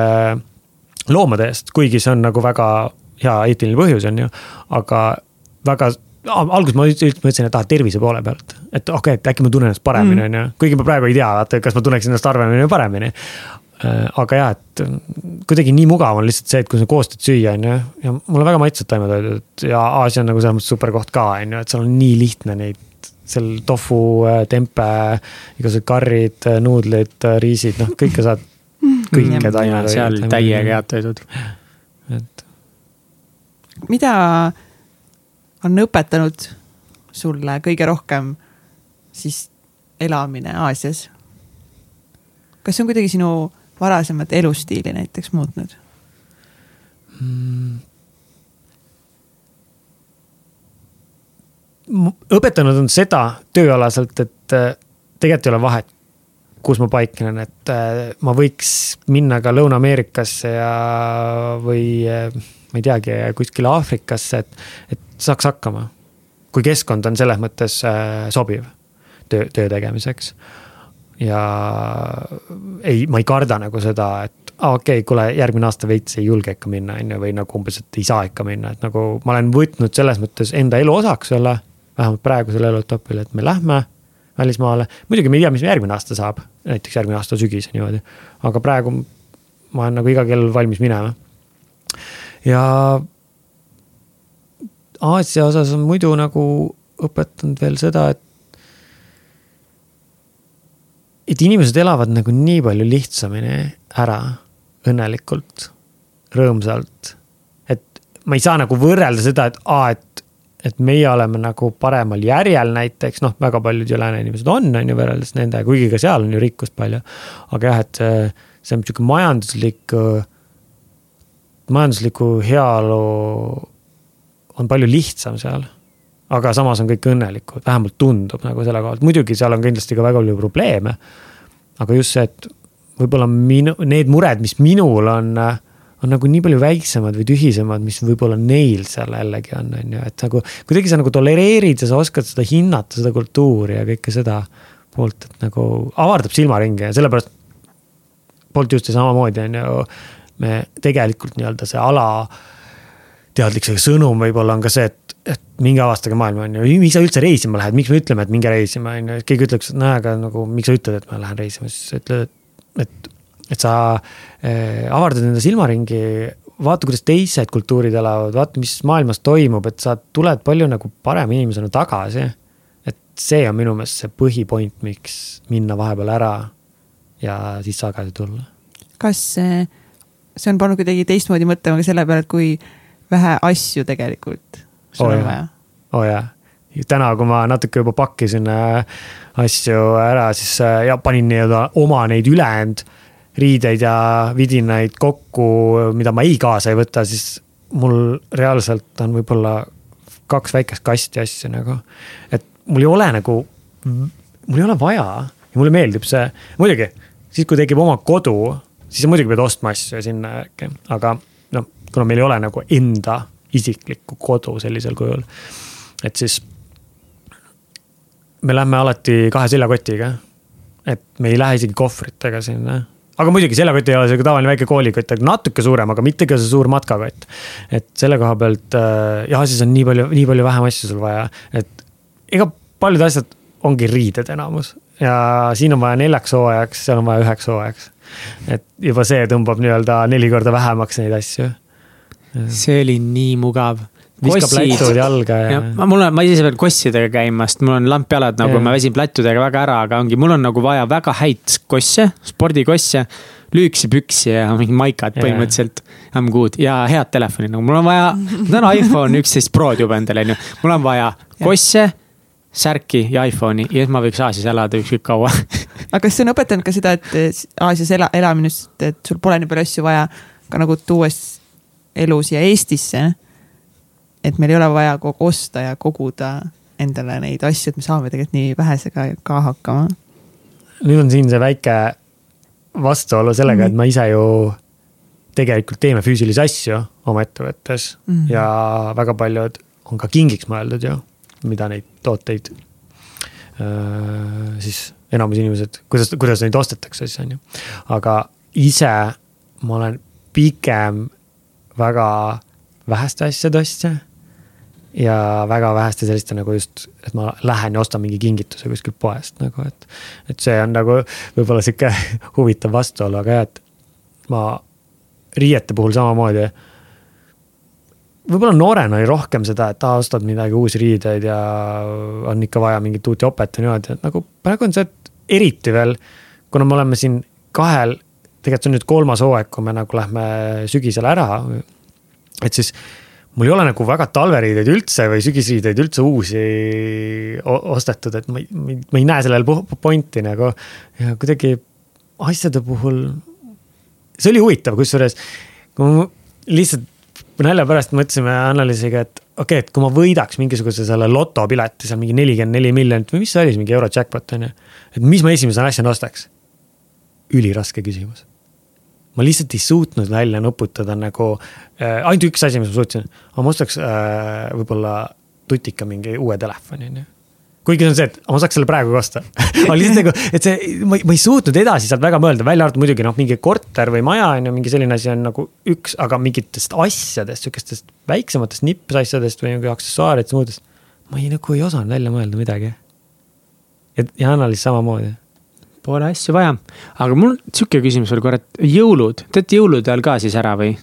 loomade eest, kuigi see on nagu väga hea eetiline põhjus, on ju, aga väga alguses ma mõtlesin, et ah, tervise poole pealt, et okei okay,, et äkki ma tunnen ennast paremini, mm. on ju, kuigi ma praegu ei tea, vaata, kas ma tunneks ennast harvemini või paremini. Äh, aga jah, et kuidagi nii mugav on lihtsalt see, et kui sa koos teed süüa, on ju, ja mulle väga maitsevad taimetoidud ja Aasia on nagu selles mõttes super koht ka, on ju, et seal on nii lihtne neid. Seal tofu, äh, tempe, igasugused karrid, äh, nuudlid, riisid, noh, kõike saad, kõike taimetoidud. seal täiega head toidud. et. mida on õpetanud sulle kõige rohkem siis elamine Aasias? kas see on kuidagi sinu varasemat elustiili näiteks muutnud mm.? Õpetanud on seda tööalaselt, et äh, tegelikult ei ole vahet, kus ma paiknen, et äh, ma võiks minna ka Lõuna-Ameerikasse ja, või äh, ma ei teagi, kuskile Aafrikasse, et, et saaks hakkama. kui keskkond on selles mõttes sobiv töö, töö tegemiseks ja ei, ma ei karda nagu seda, et aa ah, okei okay,, kuule, järgmine aasta veits ei julge ikka minna, on ju, või nagu umbes, et ei saa ikka minna, et nagu ma olen võtnud selles mõttes enda elu osaks selle. Vähemalt praegusel eluetapil, et me lähme välismaale, muidugi me ei tea, mis järgmine aasta saab, näiteks järgmine aasta sügis niimoodi. aga praegu ma olen nagu iga kell valmis minema. ja Aasia osas on muidu nagu õpetanud veel seda, et et inimesed elavad nagu nii palju lihtsamini ära, õnnelikult, rõõmsalt. et ma ei saa nagu võrrelda seda, et aa, et, et meie oleme nagu paremal järjel näiteks, noh, väga paljud ju lääne inimesed on, on ju, võrreldes nendega, kuigi ka seal on ju rikkust palju. aga jah, et see, see on sihuke majanduslik, majandusliku heaolu on palju lihtsam seal aga samas on kõik õnnelikud, vähemalt tundub nagu selle koha pealt, muidugi seal on kindlasti ka väga palju probleeme. aga just see, et võib-olla minu, need mured, mis minul on, on nagu nii palju väiksemad või tühisemad, mis võib-olla neil seal jällegi on, on ju, et nagu. kuidagi sa nagu tolereerid ja sa oskad seda hinnata, seda kultuuri ja kõike seda poolt, et nagu avardab silmaringi ja sellepärast. Bolt just samamoodi on ju, me tegelikult nii-öelda see ala teadlik see sõnum võib-olla on ka see, et et minge avastage maailma, on ju, miks sa üldse reisima lähed, miks me ütleme, et minge reisima, on ju, keegi ütleks, et näe, aga nagu miks sa ütled, et ma lähen reisima, siis sa ütled, et, et. Et sa äh, avardad enda silmaringi, vaata, kuidas teised kultuurid elavad, vaata, mis maailmas toimub, et sa tuled palju nagu parema inimesena tagasi. et see on minu meelest see põhipoint, miks minna vahepeal ära ja siis tagasi tulla. kas see, see on pannud kuidagi teistmoodi mõtlema ka selle peale, et kui vähe asju tegelikult sul oh, on vaja? oo oh, jaa, täna, kui ma natuke juba pakkisin äh, asju ära, siis äh, ja panin nii-öelda oma neid ülejäänud riideid ja vidinaid kokku, mida ma ei kaasa ei võta, siis mul reaalselt on võib-olla kaks väikest kasti asju nagu. et mul ei ole nagu, mul ei ole vaja ja mulle meeldib see, muidugi siis, kui tekib oma kodu, siis muidugi pead ostma asju sinna, aga noh, kuna meil ei ole nagu enda isiklikku kodu sellisel kujul. et siis me lähme alati kahe seljakotiga. et me ei lähe isegi kohvritega sinna aga muidugi seljakott ei ole sihuke tavaline väike koolikott, aga natuke suurem, aga mitte ka see suur matkakott. et selle koha pealt äh, jah, siis on nii palju, nii palju vähem asju sul vaja, et ega paljud asjad ongi riided enamus ja siin on vaja neljaks hooajaks, seal on vaja üheks hooajaks. et juba see tõmbab nii-öelda neli korda vähemaks neid asju see oli nii mugav. Viskab plätud jalga ja, ja. mul on, ma ise pean kossidega käima, sest mul on lampjalad nagu, ma väsin plätudega väga ära, aga ongi, mul on nagu vaja väga häid kosse, spordikosse lühikesi püksi ja mingid maikad põhimõtteliselt. I m good ja head telefoni, nagu mul on vaja, mul on iPhone üksteist Prod juba endal, on ju. mul on vaja kosse, särki ja iPhone'i ja siis ma võiks Aasias elada ükskõik kaua aga kas see on õpetanud ka seda, et Aasias ela, elamine, et sul pole nii palju asju vaja ka nagu tuues elu siia Eestisse. Et meil ei ole vaja kogu osta ja koguda endale neid asju, et me saame tegelikult nii vähesega ka hakkama. nüüd on siin see väike vastuolu sellega mm, -hmm. et ma ise ju tegelikult teeme füüsilisi asju oma ettevõttes mm -hmm. ja väga paljud on ka kingiks mõeldud ju, mida neid tooteid äh, siis enamus inimesed, kuidas, kuidas neid ostetakse siis on ju. aga ise ma olen pigem väga väheste asjade ostja. Ja väga väheste selliste nagu just, et ma lähen ja ostan mingi kingituse kuskilt poest nagu, et. et see on nagu võib-olla sihuke huvitav vastuolu, aga jah, et ma riiete puhul samamoodi võib-olla noorena oli rohkem seda, et aa, ostad midagi, uusi riideid ja on ikka vaja mingit uut jopet ja niimoodi, et nagu praegu on see, et eriti veel, kuna me oleme siin kahel, tegelikult see on nüüd kolmas hooaeg, kui me nagu lähme sügisele ära. et siis mul ei ole nagu väga talveriideid üldse või sügisriideid üldse uusi ostetud, et ma ei, ma ei näe sellel pointi nagu. ja kuidagi asjade puhul, see oli huvitav, kusjuures kui ma lihtsalt nalja pärast mõtlesime Anneliisiga, et okei okay,, et kui ma võidaks mingisuguse selle lotopileti seal mingi nelikümmend neli miljonit või mis see oli, mingi euro jackpot on ju. et mis ma esimese asjana ostaks? üliraske küsimus. Ma lihtsalt ei suutnud välja nuputada nagu äh,, ainult üks asi, mis ma suutsin, ma ostaks äh, võib-olla tutika mingi uue telefoni on ju kuigi see on see, et ma saaks selle praegu ka osta aga lihtsalt nagu, et see, ma, ma ei suutnud edasi sealt väga mõelda, välja arvatud muidugi noh, mingi korter või maja on ju, mingi selline asi on nagu üks, aga mingitest asjadest, sihukestest väiksematest nippasasjadest või nagu aksessuaaridest, muudest. ma ei nagu ei osanud välja mõelda midagi. ja, ja Anna-Liis samamoodi. Pole asju vaja, aga mul sihuke küsimus veel korra, et jõulud, te olete jõulude ajal ka siis ära või?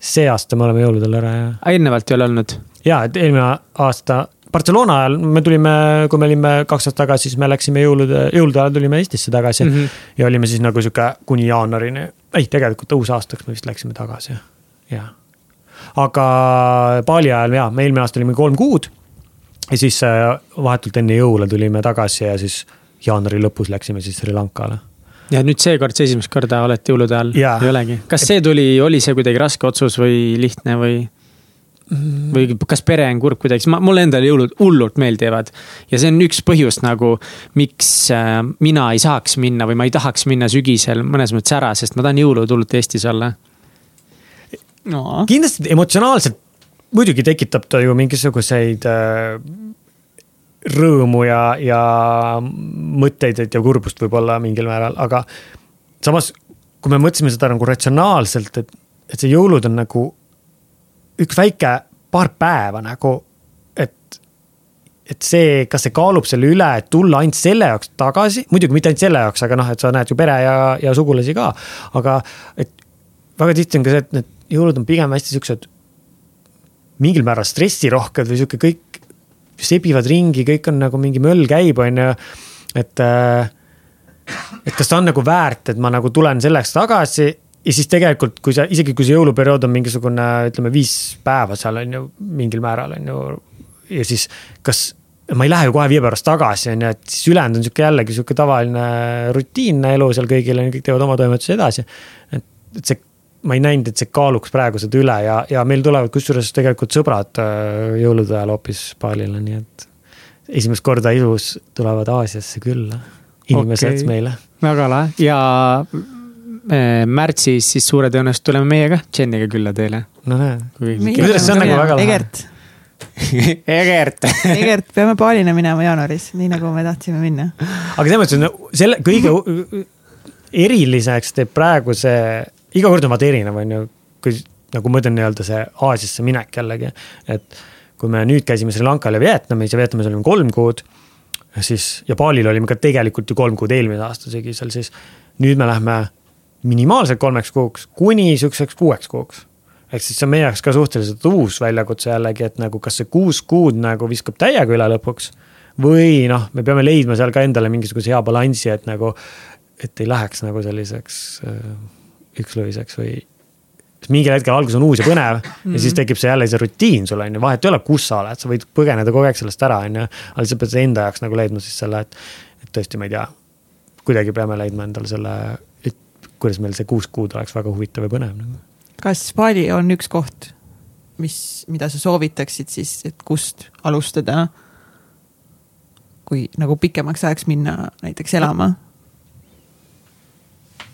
see aasta me oleme jõuludel ära, jah. eelnevalt ei ole olnud? ja, et eelmine aasta Barcelona ajal me tulime, kui me olime kaks aastat tagasi, siis me läksime jõulude, jõulude ajal tulime Eestisse tagasi mm. -hmm. ja olime siis nagu sihuke kuni jaanuarini, ei tegelikult uusaastaks me vist läksime tagasi, jah. aga Bali ajal ja, me eelmine aasta olime kolm kuud. ja siis äh, vahetult enne jõule tulime tagasi ja siis jaanuari lõpus läksime siis Sri Lankale. Ja nüüd seekord see esimest korda olete jõulude ajal, ei olegi, kas see tuli, oli see kuidagi raske otsus või lihtne või? või kas pere on kurb kuidagi, siis mulle endale jõulud hullult meeldivad. ja see on üks põhjus nagu, miks äh, mina ei saaks minna või ma ei tahaks minna sügisel mõnes mõttes ära, sest ma tahan jõulude hullult Eestis olla. No.. kindlasti emotsionaalselt muidugi tekitab ta ju mingisuguseid äh, rõõmu ja, ja mõtteid ja kurbust võib-olla mingil määral, aga samas, kui me mõtlesime seda nagu ratsionaalselt, et, et see jõulud on nagu üks väike paar päeva nagu, et, et see, kas see kaalub selle üle, et tulla ainult selle jaoks tagasi, muidugi mitte ainult selle jaoks, aga noh, et sa näed ju pere ja, ja sugulasi ka. aga et väga tihti on ka see, et need jõulud on pigem hästi siuksed mingil määral stressirohked või sihuke kõik sebivad ringi, kõik on nagu mingi möll käib, on ju, et äh, et kas ta on nagu väärt, et ma nagu tulen selleks tagasi ja siis tegelikult, kui sa, isegi kui see jõuluperiood on mingisugune, ütleme viis päeva seal on ju mingil määral on ju. ja siis, kas ma ei lähe ju kohe viie pärast tagasi, on ju, et siis ülejäänud on sihuke jällegi sihuke tavaline rutiinne elu seal kõigil on ju, kõik teevad oma toimetusi edasi. et, et see, ma ei näinud, et see kaaluks praegu seda üle ja, ja meil tulevad kusjuures tegelikult sõbrad äh, jõulude ajal hoopis paalile, nii et. esimest korda elus tulevad Aasiasse külla inimesed okay. meile. väga lahe ja Äh, märtsis siis suure tõenäosusega tuleme meie ka Jeniga külla teile. no näed. kuidas see on nagu väga lahe. Egert Egert Egert, peame Paalina minema jaanuaris, nii nagu me tahtsime minna. aga selles mõttes, et selle kõige eriliseks teeb praegu see, iga kord on vaata erinev, on ju. kui nagu ma ütlen, nii-öelda see Aasiasse minek jällegi, et kui me nüüd käisime Sri Lankal ja Vietnamis ja Vietnamis olime kolm kuud. siis ja Baalil olime ka tegelikult ju kolm kuud eelmise aasta sügisel, siis nüüd me lähme minimaalselt kolmeks kuuks kuni sihukeseks kuueks kuuks. ehk siis see on meie jaoks ka suhteliselt uus väljakutse jällegi, et nagu kas see kuus kuud nagu viskab täiega üle lõpuks. või noh, me peame leidma seal ka endale mingisuguse hea balansi, et nagu, et ei läheks nagu selliseks ükslõiseks või mingil hetkel algus on uus ja põnev mm -hmm. ja siis mhm. tekib see jälle see rutiin sul on ju, vahet ei ole, kus sa oled, sa võid põgeneda kogu aeg sellest ära, on ju. aga sa pead enda jaoks nagu leidma siis selle, et, et tõesti, ma ei tea, kuidagi peame leidma endale selle kuidas meil see kuus kuud oleks väga huvitav ja põnev nagu. kas Bali on üks koht, mis, mida sa soovitaksid siis, et kust alustada? kui nagu pikemaks ajaks minna näiteks elama?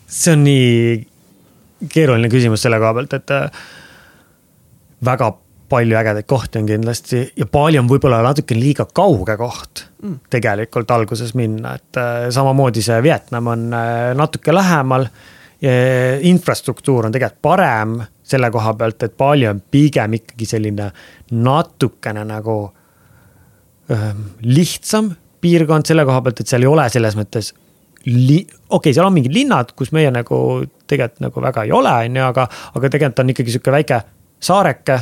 see on nii keeruline küsimus selle koha pealt, et äh, väga palju ägedaid kohti on kindlasti ja Bali on võib-olla natuke liiga kauge koht mm. tegelikult alguses minna, et äh, samamoodi see Vietnam on äh, natuke lähemal. infrastruktuur on tegelikult parem selle koha pealt, et Bali on pigem ikkagi selline natukene nagu äh, lihtsam piirkond selle koha pealt, et seal ei ole selles mõttes li-, okei okay,, seal on mingid linnad, kus meie nagu tegelikult nagu väga ei ole, on ju, aga, aga tegelikult on ikkagi sihuke väike saareke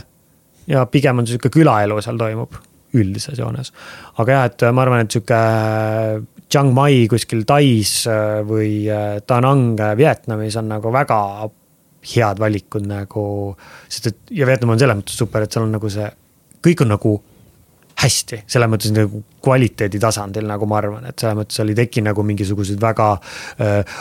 ja pigem on sihuke külaelu seal toimub üldises joones. aga jah, et ma arvan, et sihuke Chiang Mai kuskil Tais äh, või äh, Da Nang Vietnamis on nagu väga head valikud nagu. sest et ja Vietnam on selles mõttes super, et seal on nagu see, kõik on nagu hästi, selles mõttes nagu kvaliteedi tasandil, nagu ma arvan, et selles mõttes ei teki nagu mingisuguseid väga äh,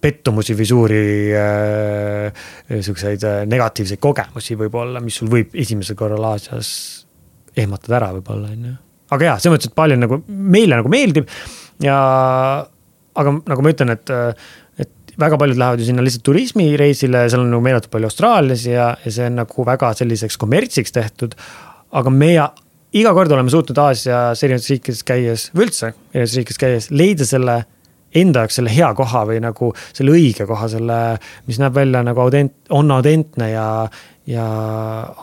pettumusi või suuri äh, siukseid äh, negatiivseid kogemusi võib-olla, mis sul võib esimesel korral Aasias ehmatada ära võib-olla, on ju. aga jaa, selles mõttes, et palju nagu, meile nagu meeldib ja aga nagu ma ütlen, et, et väga paljud lähevad ju sinna lihtsalt turismireisile, seal on nagu meeletult palju Austraalias ja, ja see on nagu väga selliseks kommertsiks tehtud. aga meie iga kord oleme suutnud Aasias erinevates riikides käies või üldse erinevates riikides käies leida selle enda jaoks selle hea koha või nagu selle õige koha, selle, mis näeb välja nagu audent-, on autentne ja, ja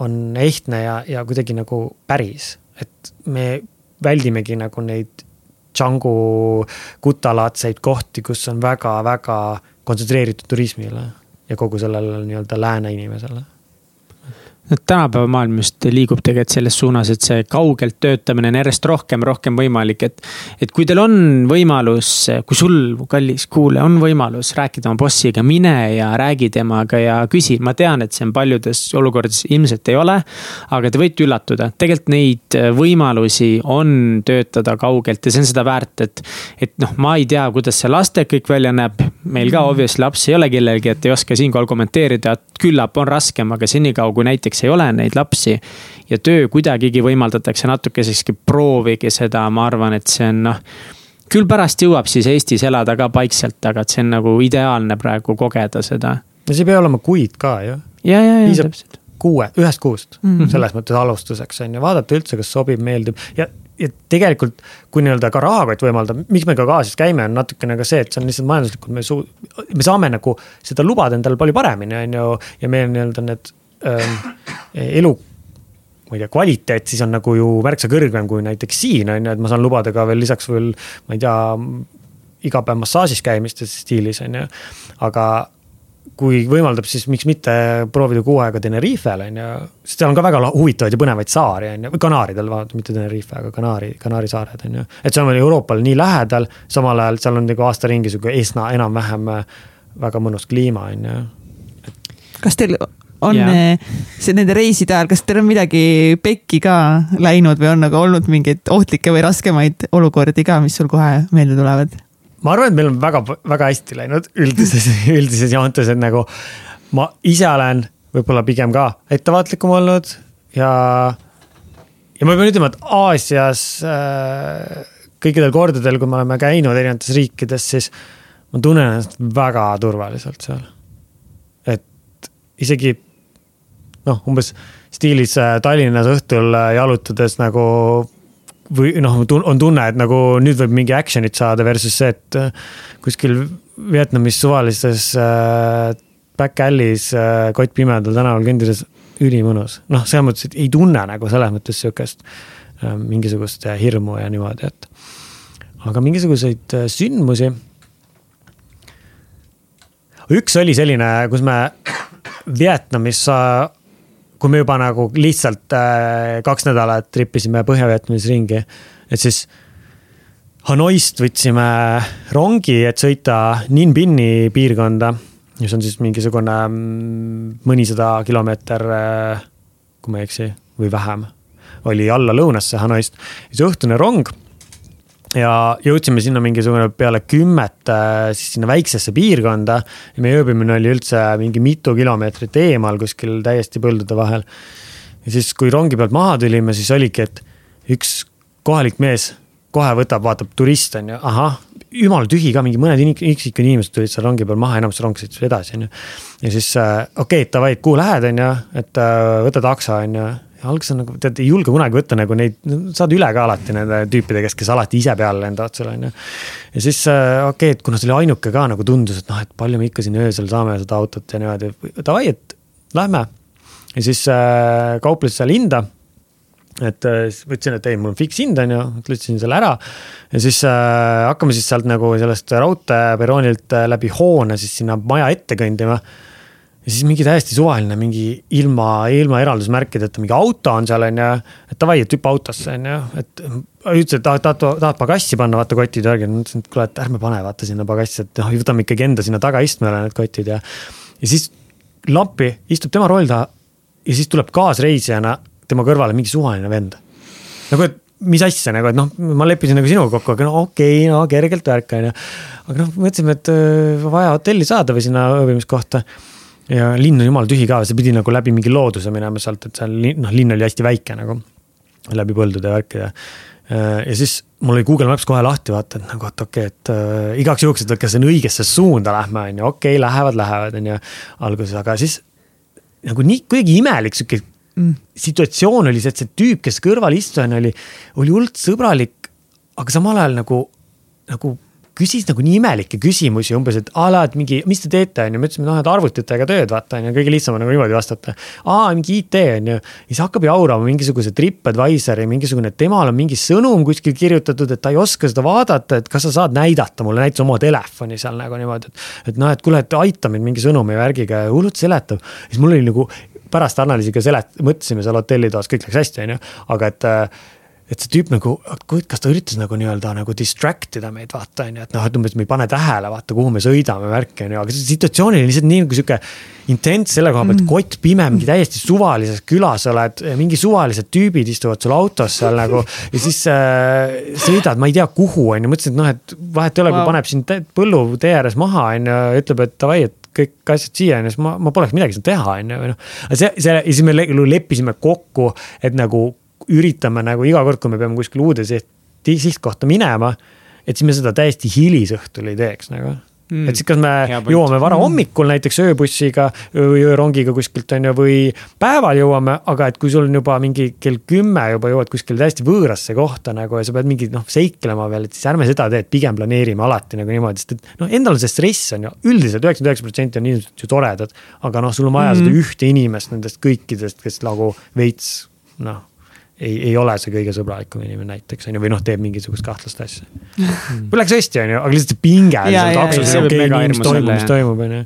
on ehtne ja, ja kuidagi nagu päris. et me väldimegi nagu neid Django kutalaadseid kohti, kus on väga-väga kontsentreeritud turismile ja kogu sellele nii-öelda lääne inimesele tänapäeva maailm just liigub tegelikult selles suunas, et see kaugelt töötamine on järjest rohkem, rohkem võimalik, et. et kui teil on võimalus, kui sul, kallis kuulaja, on võimalus rääkida oma bossiga, mine ja räägi temaga ja küsi, ma tean, et see on paljudes olukordades ilmselt ei ole. aga te võite üllatuda, tegelikult neid võimalusi on töötada kaugelt ja see on seda väärt, et. et noh, ma ei tea, kuidas see lastek kõik välja näeb, meil ka obviously lapsi ei ole kellelgi, et ei oska siinkohal kommenteerida, küllap on raskem, aga senikaua kui näiteks näiteks ei ole neid lapsi ja töö kuidagigi võimaldatakse natukesekski, proovige seda, ma arvan, et see on noh küll pärast jõuab siis Eestis elada ka paikselt, aga et see on nagu ideaalne praegu kogeda seda. ja see ei pea olema kuid ka ju. ja, ja, ja täpselt. kuue, ühest kuust mm, -hmm. selles mõttes alustuseks on ju, vaadata üldse, kas sobib, meeldib ja, ja tegelikult. kui nii-öelda ka rahakott võimaldab, miks me ka Aasias käime, on natukene ka see, et see on lihtsalt majanduslikult, me suu-, me saame nagu seda lubada endale palju paremini, on ju, ja meil nii-öelda need elu ma ei tea, kvaliteet siis on nagu ju märksa kõrgem kui näiteks siin on ju, et ma saan lubada ka veel lisaks veel, ma ei tea, iga päev massaažis käimist stiilis on ju. aga kui võimaldab, siis miks mitte proovida kuu aega Tenerifel on ju, sest seal on ka väga huvitavaid ja põnevaid saari on ju, või Kanaaridel, mitte Tenerife, aga Kanaari, Kanaari saared on ju. et see on Euroopale nii lähedal, samal ajal seal on nagu aasta ringi sihuke esna enam-vähem väga mõnus kliima on ju. kas teil on yeah. see nende reiside ajal, kas teil on midagi pekki ka läinud või on nagu olnud mingeid ohtlikke või raskemaid olukordi ka, mis sul kohe meelde tulevad? ma arvan, et meil on väga, väga hästi läinud üldises, üldises joontes, et nagu ma ise olen võib-olla pigem ka ettevaatlikum olnud ja, ja ma pean ütlema, et Aasias äh, kõikidel kordadel, kui me oleme käinud erinevates riikides, siis ma tunnen ennast väga turvaliselt seal. et isegi noh, umbes stiilis äh, Tallinnas õhtul äh, jalutades nagu või noh, on tunne, et nagu nüüd võib mingi action'it saada versus see, et äh, kuskil Vietnamis suvalises äh, back alley's äh, kottpimedal tänaval kõndides ülimõnus. noh, selles mõttes, et ei tunne nagu selles mõttes sihukest äh, mingisugust hirmu ja niimoodi, et. aga mingisuguseid äh, sündmusi. üks oli selline, kus me Vietnamis äh, kui me juba nagu lihtsalt äh, kaks nädalat trippisime Põhja-Vietnamis ringi, et siis Hanoist võtsime rongi, et sõita Ninh Bini piirkonda, mis on siis mingisugune mm, mõnisada kilomeeter, äh, kui ma ei eksi, või vähem, oli alla lõunasse Hanoist. siis õhtune rong ja jõudsime sinna mingisugune peale kümmet äh, siis sinna väiksesse piirkonda. ja meie ööbimine oli üldse mingi mitu kilomeetrit eemal kuskil täiesti põldude vahel. ja siis, kui rongi pealt maha tulime, siis oligi, et üks kohalik mees kohe võtab, vaatab turist on ju, ahah, jumala tühi ka, mingi mõned üksikud inimesed tulid seal rongi peal maha, enamus rong sõitis edasi, on ju. ja siis äh, okei okay,, davai, kuhu lähed, on ju, et äh, võta takso, on ju. Alguses on nagu, tead, ei julge kunagi võtta nagu neid, saad üle ka alati nende tüüpide käest, kes alati ise peale lendavad seal, on ju. ja siis äh, okei okay,, et kuna see oli ainuke ka nagu tundus, et noh, et palju me ikka siin öösel saame seda autot ja niimoodi, davai, et lähme. ja siis äh, kauples seal hinda et äh, siis võtsin, et ei, mul on fiks hind, on ju, klõtsin selle ära. ja siis äh, hakkame siis sealt nagu sellest raudteeperroonilt äh, läbi hoone siis sinna maja ette kõndima ja siis mingi täiesti suvaline, mingi ilma, ilma eraldusmärkideta mingi auto on seal, on ju. et davai, et hüppa autosse, on ju, et ütles, et tahad, tahad, tahad pagassi panna, vaata kotid värgid. ma ütlesin, et kuule, et ärme pane vaata sinna pagassi, et noh, võtame ikkagi enda sinna tagaistmele need kotid ja. ja siis lampi istub tema roll taha ja siis tuleb kaasreisijana tema kõrvale mingi suvaline vend. nagu, et mis asja nagu, et noh, ma leppisin nagu sinuga kokku, aga no okei okay,, no kergelt värk on ju. aga noh, mõtlesime, et äh, vaja hotelli saada või sinna ööbimiskohta ja linn on jumala tühi ka, see pidi nagu läbi mingi looduse minema sealt, et seal noh, linn oli hästi väike nagu. läbi põldude ja värkide. Äh, ja siis mul oli Google Maps kohe lahti, vaata, et nagu, et okei okay,, et äh, igaks juhuks, et kas on õigesse suunda lähme, on ju, okei okay,, lähevad, lähevad, on ju. alguses, aga siis nagu nii kuidagi imelik sihuke mm. situatsioon oli see, et see tüüp, kes kõrval istujana oli, oli hullult sõbralik, aga samal ajal nagu, nagu küsis nagu nii imelikke küsimusi umbes, et a la, et mingi, mis te teete, on ju, me ütlesime, noh, et arvutitega tööd, vaata, on ju, kõige lihtsam on nagu niimoodi vastata. aa, mingi IT on ju, siis hakkab jaurama mingisuguse Tripadvisori, mingisugune, temal on mingi sõnum kuskil kirjutatud, et ta ei oska seda vaadata, et kas sa saad näidata mulle näiteks oma telefoni seal nagu niimoodi, et. et noh, et kuule, et aita mind mingi sõnumi värgiga ja hullult seletab. siis mul oli nagu pärast analüüsiga selet-, mõtlesime seal hotellitoas, kõik läks hästi, on ju, aga et et see tüüp nagu, kas ta üritas nagu nii-öelda nagu distract ida meid, vaata on ju, et noh, et umbes me ei pane tähele, vaata, kuhu me sõidame, värki on ju, aga see situatsioon oli lihtsalt nii nagu sihuke. intents selle koha pealt mm., kott pime, mingi täiesti suvalises külas oled, mingi suvalised tüübid istuvad sul autos seal nagu. ja siis äh, sõidad, ma ei tea, kuhu on ju, mõtlesin, et noh, et vahet ei ole wow., kui paneb sind põllu tee ääres maha on ju, ütleb, et davai, et kõik asjad siia on ju, siis ma, ma poleks midagi saanud teha, on ju, või noh. see, see ja siis me leppisime kokku, et nagu üritame nagu iga kord, kui me peame kuskile uude siht, sihtkohta minema. et siis me seda täiesti hilisõhtul ei teeks nagu mm.. et siis, kas me jõuame varahommikul näiteks ööbussiga või öörongiga kuskilt on ju, või päeval jõuame, aga et kui sul on juba mingi kell kümme juba jõuad kuskile täiesti võõrasse kohta nagu ja sa pead mingi noh, seiklema veel, et siis ärme seda tee, et pigem planeerime alati nagu niimoodi, sest et noh, endal see stress on ju, üldiselt üheksakümmend üheksa protsenti on inimesed ju toredad. aga noh, sul on vaja mm -hmm. seda ühte inimest nendest kõikidest, kes nagu veits noh ei, ei ole see kõige sõbralikum inimene näiteks on ju, või noh, teeb mingisugust kahtlast asja. Mm.. või läks hästi, on ju, aga lihtsalt pinge. mis toimub, mis toimub, on ju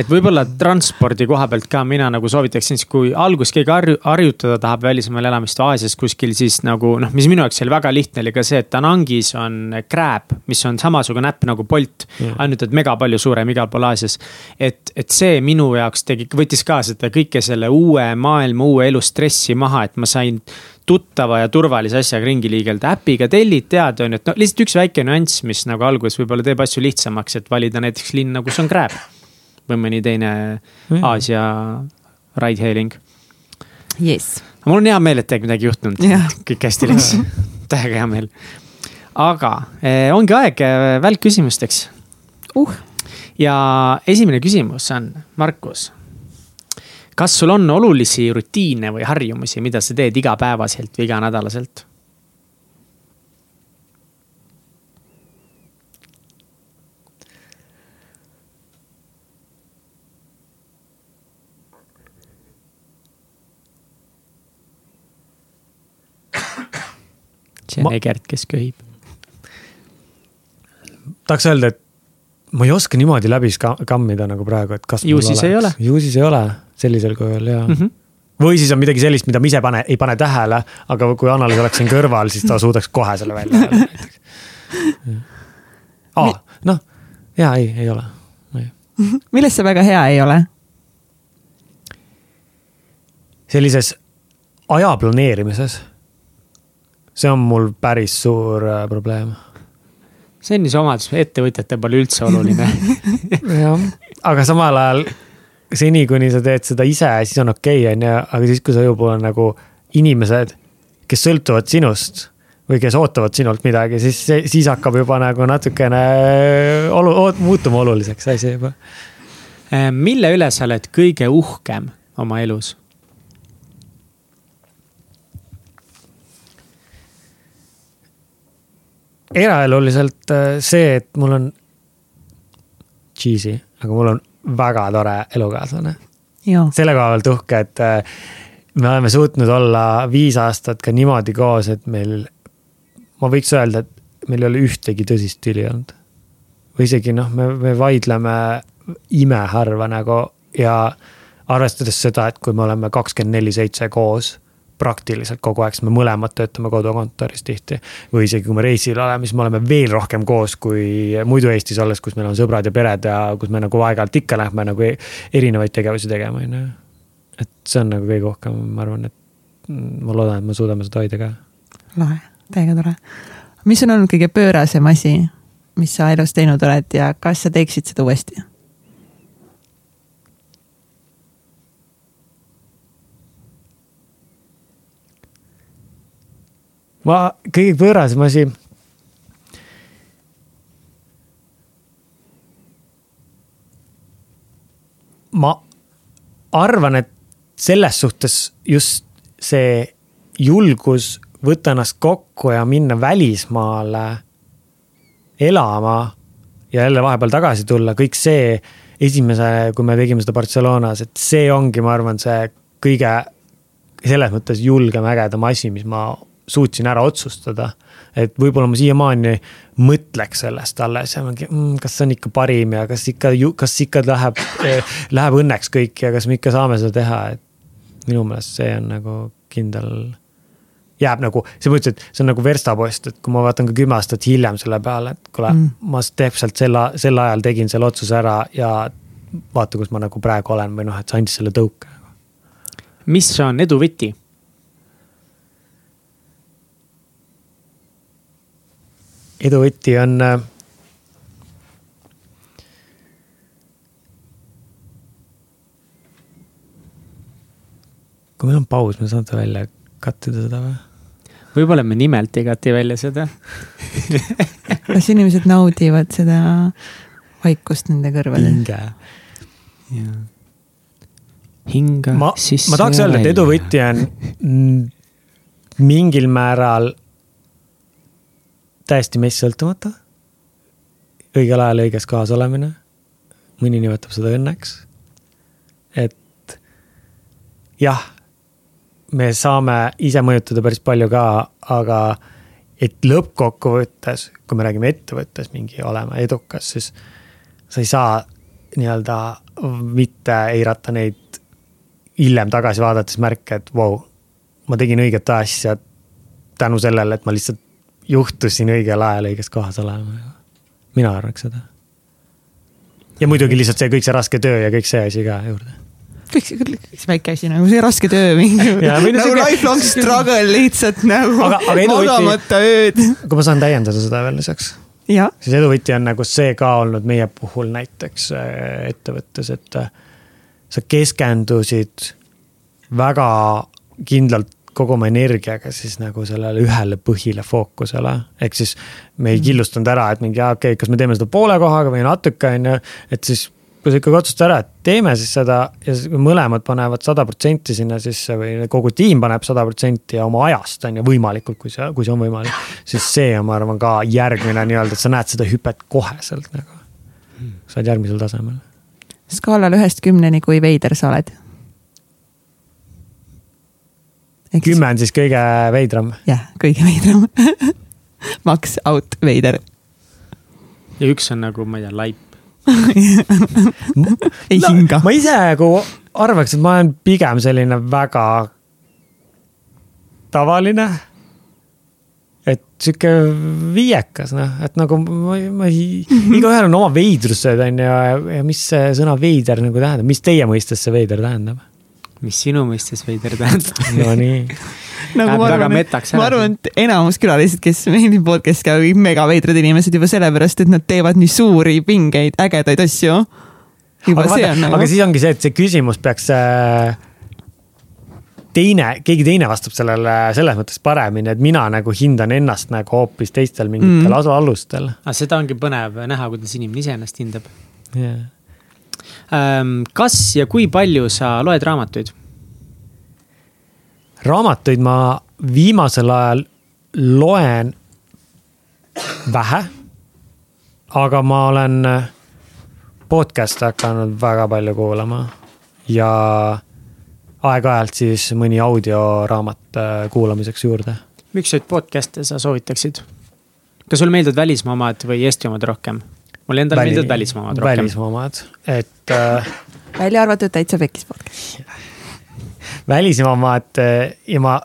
et võib-olla transpordi koha pealt ka mina nagu soovitaksin, siis kui alguses keegi harju-, harjutada tahab välismaal elamist Aasias kuskil, siis nagu noh, mis minu jaoks oli väga lihtne, oli ka see, et Danangis on Grab, mis on samasugune äpp nagu Bolt mm., ainult et mega palju suurem igal pool Aasias. et, et see minu jaoks tegi, võttis ka seda kõike selle uue maailma, uue elu stressi maha, et ma sain tuttava ja turvalise asjaga ringi liigelda, äpiga tellid, tead, on ju, et no lihtsalt üks väike nüanss, mis nagu alguses võib-olla teeb asju lihtsamaks, et valida näiteks linna, kus on Grab või mõni teine mm. Aasia ride-hailing. Yes. mul on hea meel, et teiega midagi juhtunud yeah., kõik hästi läks täiega hea meel. aga eh, ongi aeg eh, välkküsimusteks uh.. ja esimene küsimus on, Markus. kas sul on olulisi rutiine või harjumusi, mida sa teed igapäevaselt või iganädalaselt? See on ma... Egert, kes köhib. tahaks öelda, et ma ei oska niimoodi läbi kammida nagu praegu, et kas. ju siis ei ole. ju siis ei ole sellisel kujul ja mm. -hmm. või siis on midagi sellist, mida ma ise pane, ei pane tähele, aga kui Annaliis oleks siin kõrval, siis ta suudaks kohe selle välja öelda aa, noh, ja ei, ei ole. milles see väga hea ei ole? sellises aja planeerimises see on mul päris suur äh, probleem. see on siis omadus, ettevõtjatel pole üldse oluline jah, aga samal ajal seni, kuni sa teed seda ise, siis on okei okay,, on ju, aga siis, kui pool on nagu inimesed, kes sõltuvad sinust või kes ootavad sinult midagi, siis, siis hakkab juba nagu natukene olu-, muutuma oluliseks asi juba. Äh, mille üle sa oled kõige uhkem oma elus? Eraeluliselt äh, see, et mul on cheesy, aga mul on väga tore elukaaslane. selle koha pealt uhke, et äh, me oleme suutnud olla viis aastat ka niimoodi koos, et meil, ma võiks öelda, et meil ei ole ühtegi tõsist tüli olnud. või isegi noh, me, me vaidleme imeharva nagu ja arvestades seda, et kui me oleme kakskümmend neli seitse koos praktiliselt kogu aeg, sest me mõlemad töötame kodukontoris tihti. või isegi kui me reisil oleme, siis me oleme veel rohkem koos kui muidu Eestis olles, kus meil on sõbrad ja pered ja kus me nagu aeg-ajalt ikka lähme nagu erinevaid tegevusi tegema, on ju. et see on nagu kõige rohkem, ma arvan, et ma loodan, et me suudame seda hoida ka. lahe, täiega tore. mis on olnud kõige pöörasem asi, mis sa elus teinud oled ja kas sa teeksid seda uuesti? Ma, kõige pöörasem asi. ma arvan, et selles suhtes just see julgus võtta ennast kokku ja minna välismaale elama ja jälle vahepeal tagasi tulla, kõik see esimese, kui me tegime seda Barcelonas, et see ongi, ma arvan, see kõige selles mõttes julgem, ägedam asi, mis ma suutsin ära otsustada. et võib-olla ma siiamaani mõtleks sellest alles ja mingi mm,, kas see on ikka parim ja kas ikka, kas ikka läheb eh,, läheb õnneks kõik ja kas me ikka saame seda teha, et minu meelest see on nagu kindel jääb nagu, sa mõtlesid, et see on nagu verstapost, et kui ma vaatan ka kümme aastat hiljem selle peale, et kuule mm., ma täpselt sel, sel ajal tegin selle otsuse ära ja vaata, kus ma nagu praegu olen või noh, et see andis selle tõuke. mis on edu võti? Edu võti on. Äh, kui meil on paus, me saate välja cut ida seda või? võib-olla me nimelt ei cut'i välja seda las inimesed naudivad seda vaikust nende kõrvadel. hinge. hinga ma, sisse. ma tahaks öelda, et edu võti on mingil määral täiesti meist sõltumata. õigel ajal õiges kohas olemine. mõni nimetab seda õnneks. et jah, me saame ise mõjutada päris palju ka, aga et lõppkokkuvõttes, kui me räägime ettevõttes mingi olema edukas, siis sa ei saa nii-öelda mitte eirata neid hiljem tagasi vaadates märke, et vau wow,, ma tegin õiget asja tänu sellele, et ma lihtsalt juhtusin õigel ajal õiges kohas olema. mina arvaks seda. ja muidugi lihtsalt see kõik see raske töö ja kõik see asi ka juurde kõik see, kõik see väike asi nagu see raske töö mingi. nagu see... lifelong struggle lihtsalt nagu aga, aga magamata ööd. kui ma saan täiendada seda veel lisaks. siis eduvõti on nagu see ka olnud meie puhul näiteks äh, ettevõttes, et äh, sa keskendusid väga kindlalt kogu oma energiaga siis nagu sellele ühele põhile fookusele. ehk siis me ei mhm. killustanud ära, et mingi, okei okay,, kas me teeme seda poole kohaga või natuke, on ju, et siis kui sa ikkagi otsustad ära, et teeme siis seda ja mõlemad panevad sada protsenti sinna sisse või kogu tiim paneb sada protsenti ja oma ajast on ju võimalikult, kui see, kui see on võimalik. siis see on, ma arvan, ka järgmine nii-öelda, et sa näed seda hüpet koheselt nagu. sa oled järgmisel tasemel. skaalal ühest kümneni, kui veider sa oled kümme on siis kõige veidram? jah, kõige veidram Max out veider. ja üks on nagu, ma ei tea, laip ei no, hinga. ma ise nagu arvaks, et ma olen pigem selline väga tavaline. et sihuke viiekas, noh, et nagu ma, ma ei, igaühel on oma veidrused, on ju, ja mis see sõna veider nagu tähendab, mis teie mõistes see veider tähendab? Mis sinu mõistes veider tähendab Nonii nagu ma arvan, et, ma arvan, et enamus külalised, kes meil podcast'i käivad, kõik megaveidrad inimesed juba sellepärast, et nad teevad nii suuri, pingeid, ägedaid asju. aga, vaata, nagu... aga siis ongi see, et see küsimus peaks äh, teine, keegi teine vastab sellele selles mõttes paremini, et mina nagu hindan ennast nagu hoopis teistel mingitel mm. alustel. aga seda ongi põnev näha, kuidas inimene ise ennast hindab yeah.. Ähm, kas ja kui palju sa loed raamatuid? raamatuid ma viimasel ajal loen vähe. aga ma olen podcast'e hakanud väga palju kuulama ja aeg-ajalt siis mõni audioraamat äh, kuulamiseks juurde miks neid podcast'e sa soovitaksid? kas sulle meeldivad välismaa omad või Eesti omad rohkem? Mulle endale meeldivad välismaa omad rohkem. välismaa omad, et äh, välja arvatud täitsa pekis podcast. välismaa omad äh, ja ma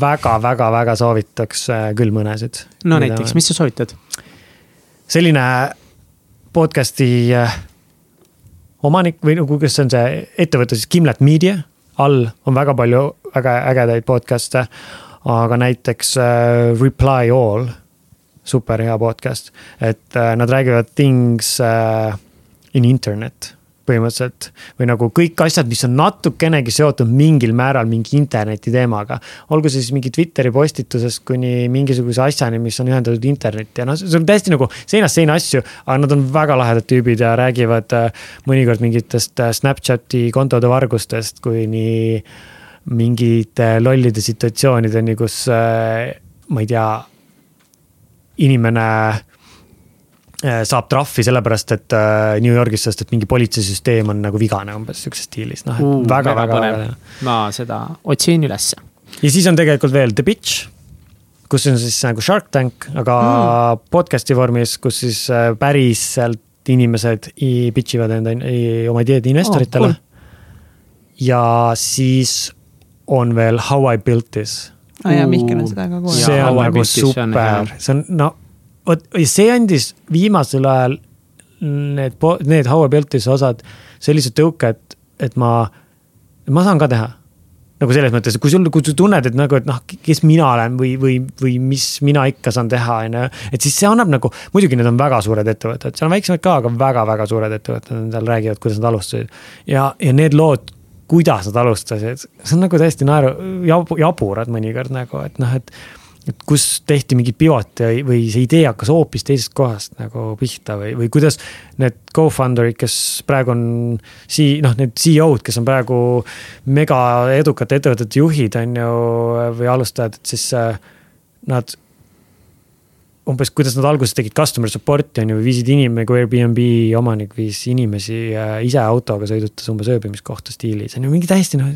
väga-väga-väga soovitaks äh, küll mõnesid. no näiteks, mis sa soovitad? selline podcast'i äh, omanik või nagu, kes on see ettevõte siis Gimlet Media all on väga palju väga ägedaid podcast'e. aga näiteks äh, Reply All, super hea podcast, et äh, nad räägivad things äh, in internet põhimõtteliselt või nagu kõik asjad, mis on natukenegi seotud mingil määral mingi interneti teemaga. olgu see siis mingi Twitteri postitusest kuni mingisuguse asjani, mis on ühendatud internetti ja noh, see on täiesti nagu seinast seina asju, aga nad on väga lahedad tüübid ja räägivad äh, mõnikord mingitest Snapchati kontode vargustest kuni mingite lollide situatsioonideni, kus ma ei tea, inimene äh, saab trahvi sellepärast, et äh, New Yorgis, sest et mingi politseisüsteem on nagu vigane umbes sihukeses stiilis, noh, et väga-väga äge. ma seda otsin ülesse. ja siis on tegelikult veel The Bitch, kus on siis nagu Shark Tank, aga mm. podcast'i vormis, kus siis äh, päriselt inimesed i- pitch ivad enda oma ideed investoritele Oh, oh,. ja siis on veel How I built this aa jaa, Mihkel on seda ka kuulnud. see on nagu super, see on no vot see andis viimasel ajal need, need How I Built This osad sellise tõuke, et, et ma, ma saan ka teha. nagu selles mõttes, kui sul, kui sa tunned, et nagu, et noh, kes mina olen või, või, või mis mina ikka saan teha, on ju. et siis see annab nagu, muidugi need on väga suured ettevõtted, seal on väiksemad ka, aga väga-väga suured ettevõtted on seal räägivad, kuidas nad alustasid. ja, ja need lood, kuidas nad alustasid, see on nagu täiesti naeru, jaburad mõnikord nagu, et noh, et et kus tehti mingit pivot ja, või see idee hakkas hoopis teisest kohast nagu pihta või, või kuidas need co-founder'id, kes praegu on sii-, noh, need CEO-d, kes on praegu mega edukate ettevõtete juhid, on ju, või alustajad, et siis äh, nad umbes, kuidas nad alguses tegid customer support'i on ju, viisid inimene, kui Airbnb omanik viis inimesi äh, ise autoga sõidutas umbes ööbimiskohta stiilis, on ju mingi täiesti noh,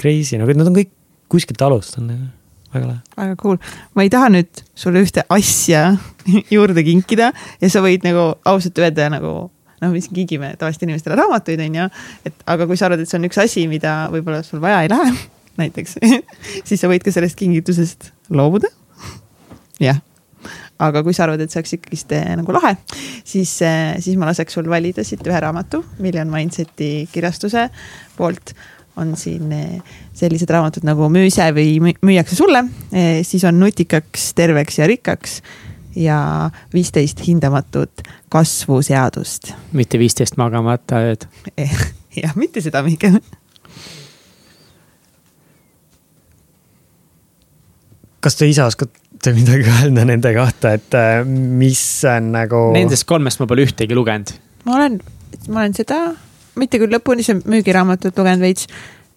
crazy nagu, nad on kõik kuskilt alustanud, väga lahe. väga cool, ma ei taha nüüd sulle ühte asja juurde kinkida ja sa võid nagu ausalt öelda nagu noh, me siin kingime tavaliselt inimestele raamatuid, on ju. et aga kui sa arvad, et see on üks asi, mida võib-olla sul vaja ei lähe, näiteks, siis sa võid ka sellest kingitusest loobuda. jah, aga kui sa arvad, et see oleks ikkagist eh, nagu lahe, siis, siis ma laseks sul valida siit ühe raamatu, Million Mindseti kirjastuse poolt on siin eh, sellised raamatud nagu Müü ise või müü- müüakse sulle, siis on Nutikaks, terveks ja rikkaks ja viisteist hindamatut kasvuseadust. mitte viisteist magamata ööd. jah, mitte seda, Mihkel. kas te ise oskate midagi öelda nende kohta, et äh, mis on nagu. Nendest kolmest ma pole ühtegi lugenud. ma olen, ma olen seda, mitte küll lõpuni, see müügiraamatut lugenud veits,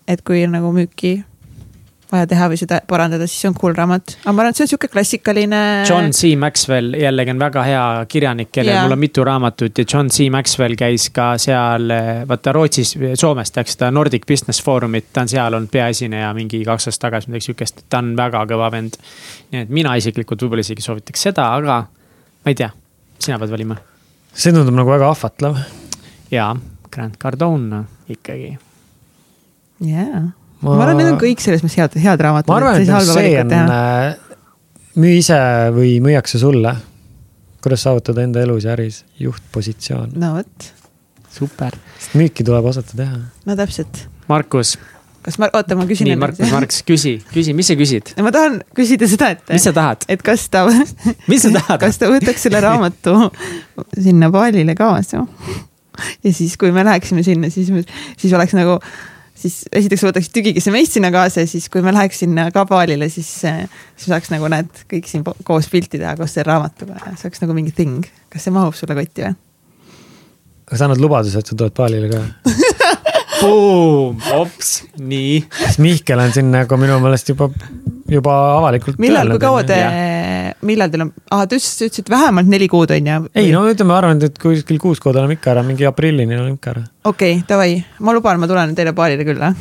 et kui on nagu müüki vaja teha või seda parandada, siis see on cool raamat, aga ma arvan, et see on sihuke klassikaline. John C Maxwell jällegi on väga hea kirjanik, kellel Jaa. mul on mitu raamatut ja John C Maxwell käis ka seal, vaata Rootsis, Soomes tehakse seda Nordic Business Forumit, ta on seal olnud peaesineja mingi kaks aastat tagasi, midagi sihukest, ta on väga kõva vend. nii et mina isiklikult võib-olla isegi soovitaks seda, aga ma ei tea, sina pead valima. see tundub nagu väga ahvatlev. jaa, Grant Cardone ikkagi. jaa, ma arvan, need on kõik selles mõttes head, head raamatud. ma arvan, et noh, see on äh, müü ise või müüakse sulle. kuidas saavutada enda elus ja äris juhtpositsioon, no vot, super. sest müüki tuleb osata teha. no täpselt. Markus, kas ma, oota, ma küsin. nii Markus, Markus, küsi, küsi, mis sa küsid? ma tahan küsida seda, et. mis sa tahad? et kas ta, mis sa tahad? kas ta võtaks selle raamatu sinna baalile kaasa. ja siis, kui me läheksime sinna, siis, siis oleks nagu, siis esiteks võtaks tügikese meist sinna kaasa ja siis, kui me läheks sinna ka baalile, siis, siis saaks nagu näed kõik siin koos pilti teha koos selle raamatuga ja see oleks nagu mingi thing. kas see mahub sulle kotti või? aga sa annad lubaduse, et sa tuled paalile ka. Boom, ops, nii. Mihkel on siin nagu minu meelest juba juba avalikult millal, kui kaua te millal teil on, aa, te ütlesite, vähemalt neli kuud on ju? ei no ütleme, ma arvan, et kuskil kuus kuud oleme ikka ära, mingi aprillini oleme ikka ära. okei okay,, davai, ma luban, ma tulen teile baarile külla.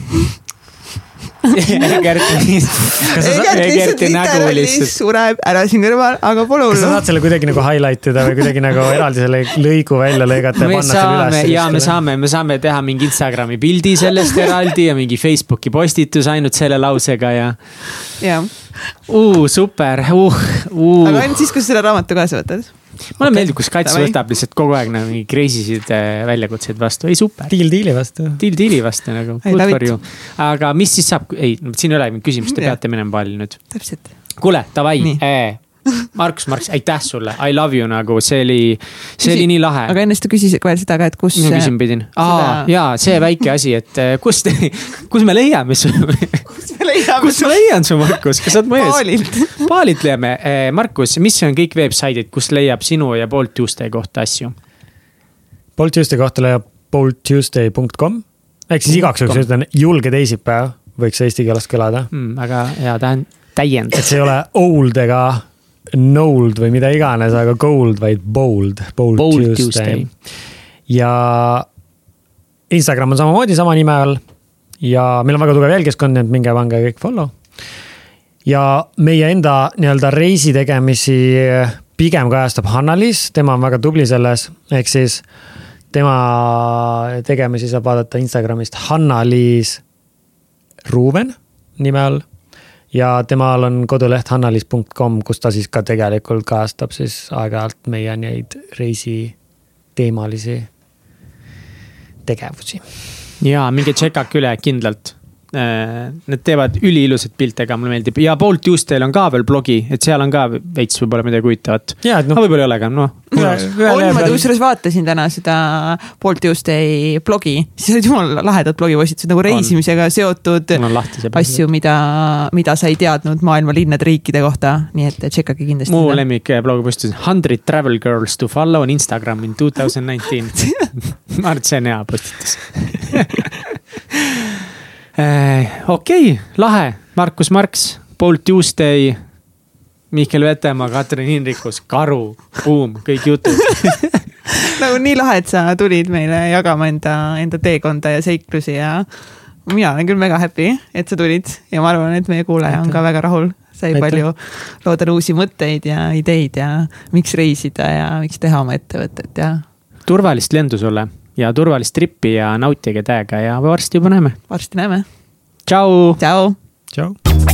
Egert, Egerti nägu lihtsalt. sureb ära siin kõrval, aga pole kas sa hullu saad. selle kuidagi nagu highlight ida või kuidagi nagu eraldi selle lõigu välja lõigata ja me panna selle saame üles? ja me. saame, me saame teha mingi Instagrami pildi sellest eraldi ja mingi Facebooki postitus ainult selle lausega ja jah, uh,, super uh,, uh. aga. ainult siis, kui sa selle raamatu kaasa võtad. Mulle meeldib, kus Kats võtab lihtsalt kogu aeg nagu mingi crazy sid äh, väljakutseid vastu, ei super. diil diili vastu. Deal deal'i vastu nagu, good for you. aga mis siis saab, ei, siin ei ole mingit küsimust, te peate minema baalile nüüd. täpselt. kuule, davai Nii., Markus, Markus, aitäh sulle, I love you nagu, see oli, see oli nii lahe aga enne seda küsisid veel seda ka, et kus. ma küsima pidin? aa, seda- jaa, see väike asi, et eh, kus te, kus me leiame su, kus me leiame kus ma leian su, Markus, kas sa oled mu ees? baalilt. Paalilt leiame, Markus, mis on kõik veebsaidid, kust leiab sinu ja Bolt Tuesday kohta asju? Bolt Tuesday kohta leiab bolttuesday.com ehk siis igaks juhuks ütlen julge teisipäev võiks eesti keeles kõlada. mm,. väga hea tähend-, täiend et. see ei ole old ega nold või mida iganes, aga gold, vaid bold, bold, Bold Tuesday. Tuesday. ja Instagram on samamoodi sama nime all ja meil on väga tugev jälgijaskond, nii et minge pange kõik follow. ja meie enda nii-öelda reisi tegemisi pigem kajastab Hanna-Liis, tema on väga tubli selles, ehk siis tema tegemisi saab vaadata Instagramist Hanna-Liis Ruuben nime all ja temal on koduleht hannaliis.com, kus ta siis ka tegelikult kajastab siis aeg-ajalt meie neid reisiteemalisi tegevusi. ja minge tšekake üle kindlalt. Need teevad üliilusaid pilte ka, mulle meeldib ja Bolt Tuesday'l on ka veel blogi, et seal on ka veits võib-olla midagi huvitavat. no noh, võib-olla ei ole, aga noh. on, ma kusjuures vaatasin täna seda Bolt Tuesday blogi, siis olid jumala lahedad blogipostitused nagu reisimisega seotud on lahti see. asju, mida, mida sa ei teadnud maailma linnade, riikide kohta, nii et tšekkage kindlasti mu lemmik eh, blogipostitus Hundred travel girls to follow on Instagram in two thousand nineteen. ma arvan, et see on hea postitus. okei, lahe, Markus Marks, Bolt Tuesday, Mihkel Vetemaa, Katrin Hinrikus, Karu, Buum, kõik jutud. nagu nii lahe, et sa tulid meile jagama enda, enda teekonda ja seiklusi ja mina olen küll väga happy, et sa tulid ja ma arvan, et meie kuulaja on ka väga rahul. sai Aitäh. palju loodud uusi mõtteid ja ideid ja miks reisida ja miks teha oma ettevõtet ja turvalist lendu sulle ja turvalist trippi ja nautige täiega ja varsti juba näeme. varsti näeme. tšau. tšau. tšau.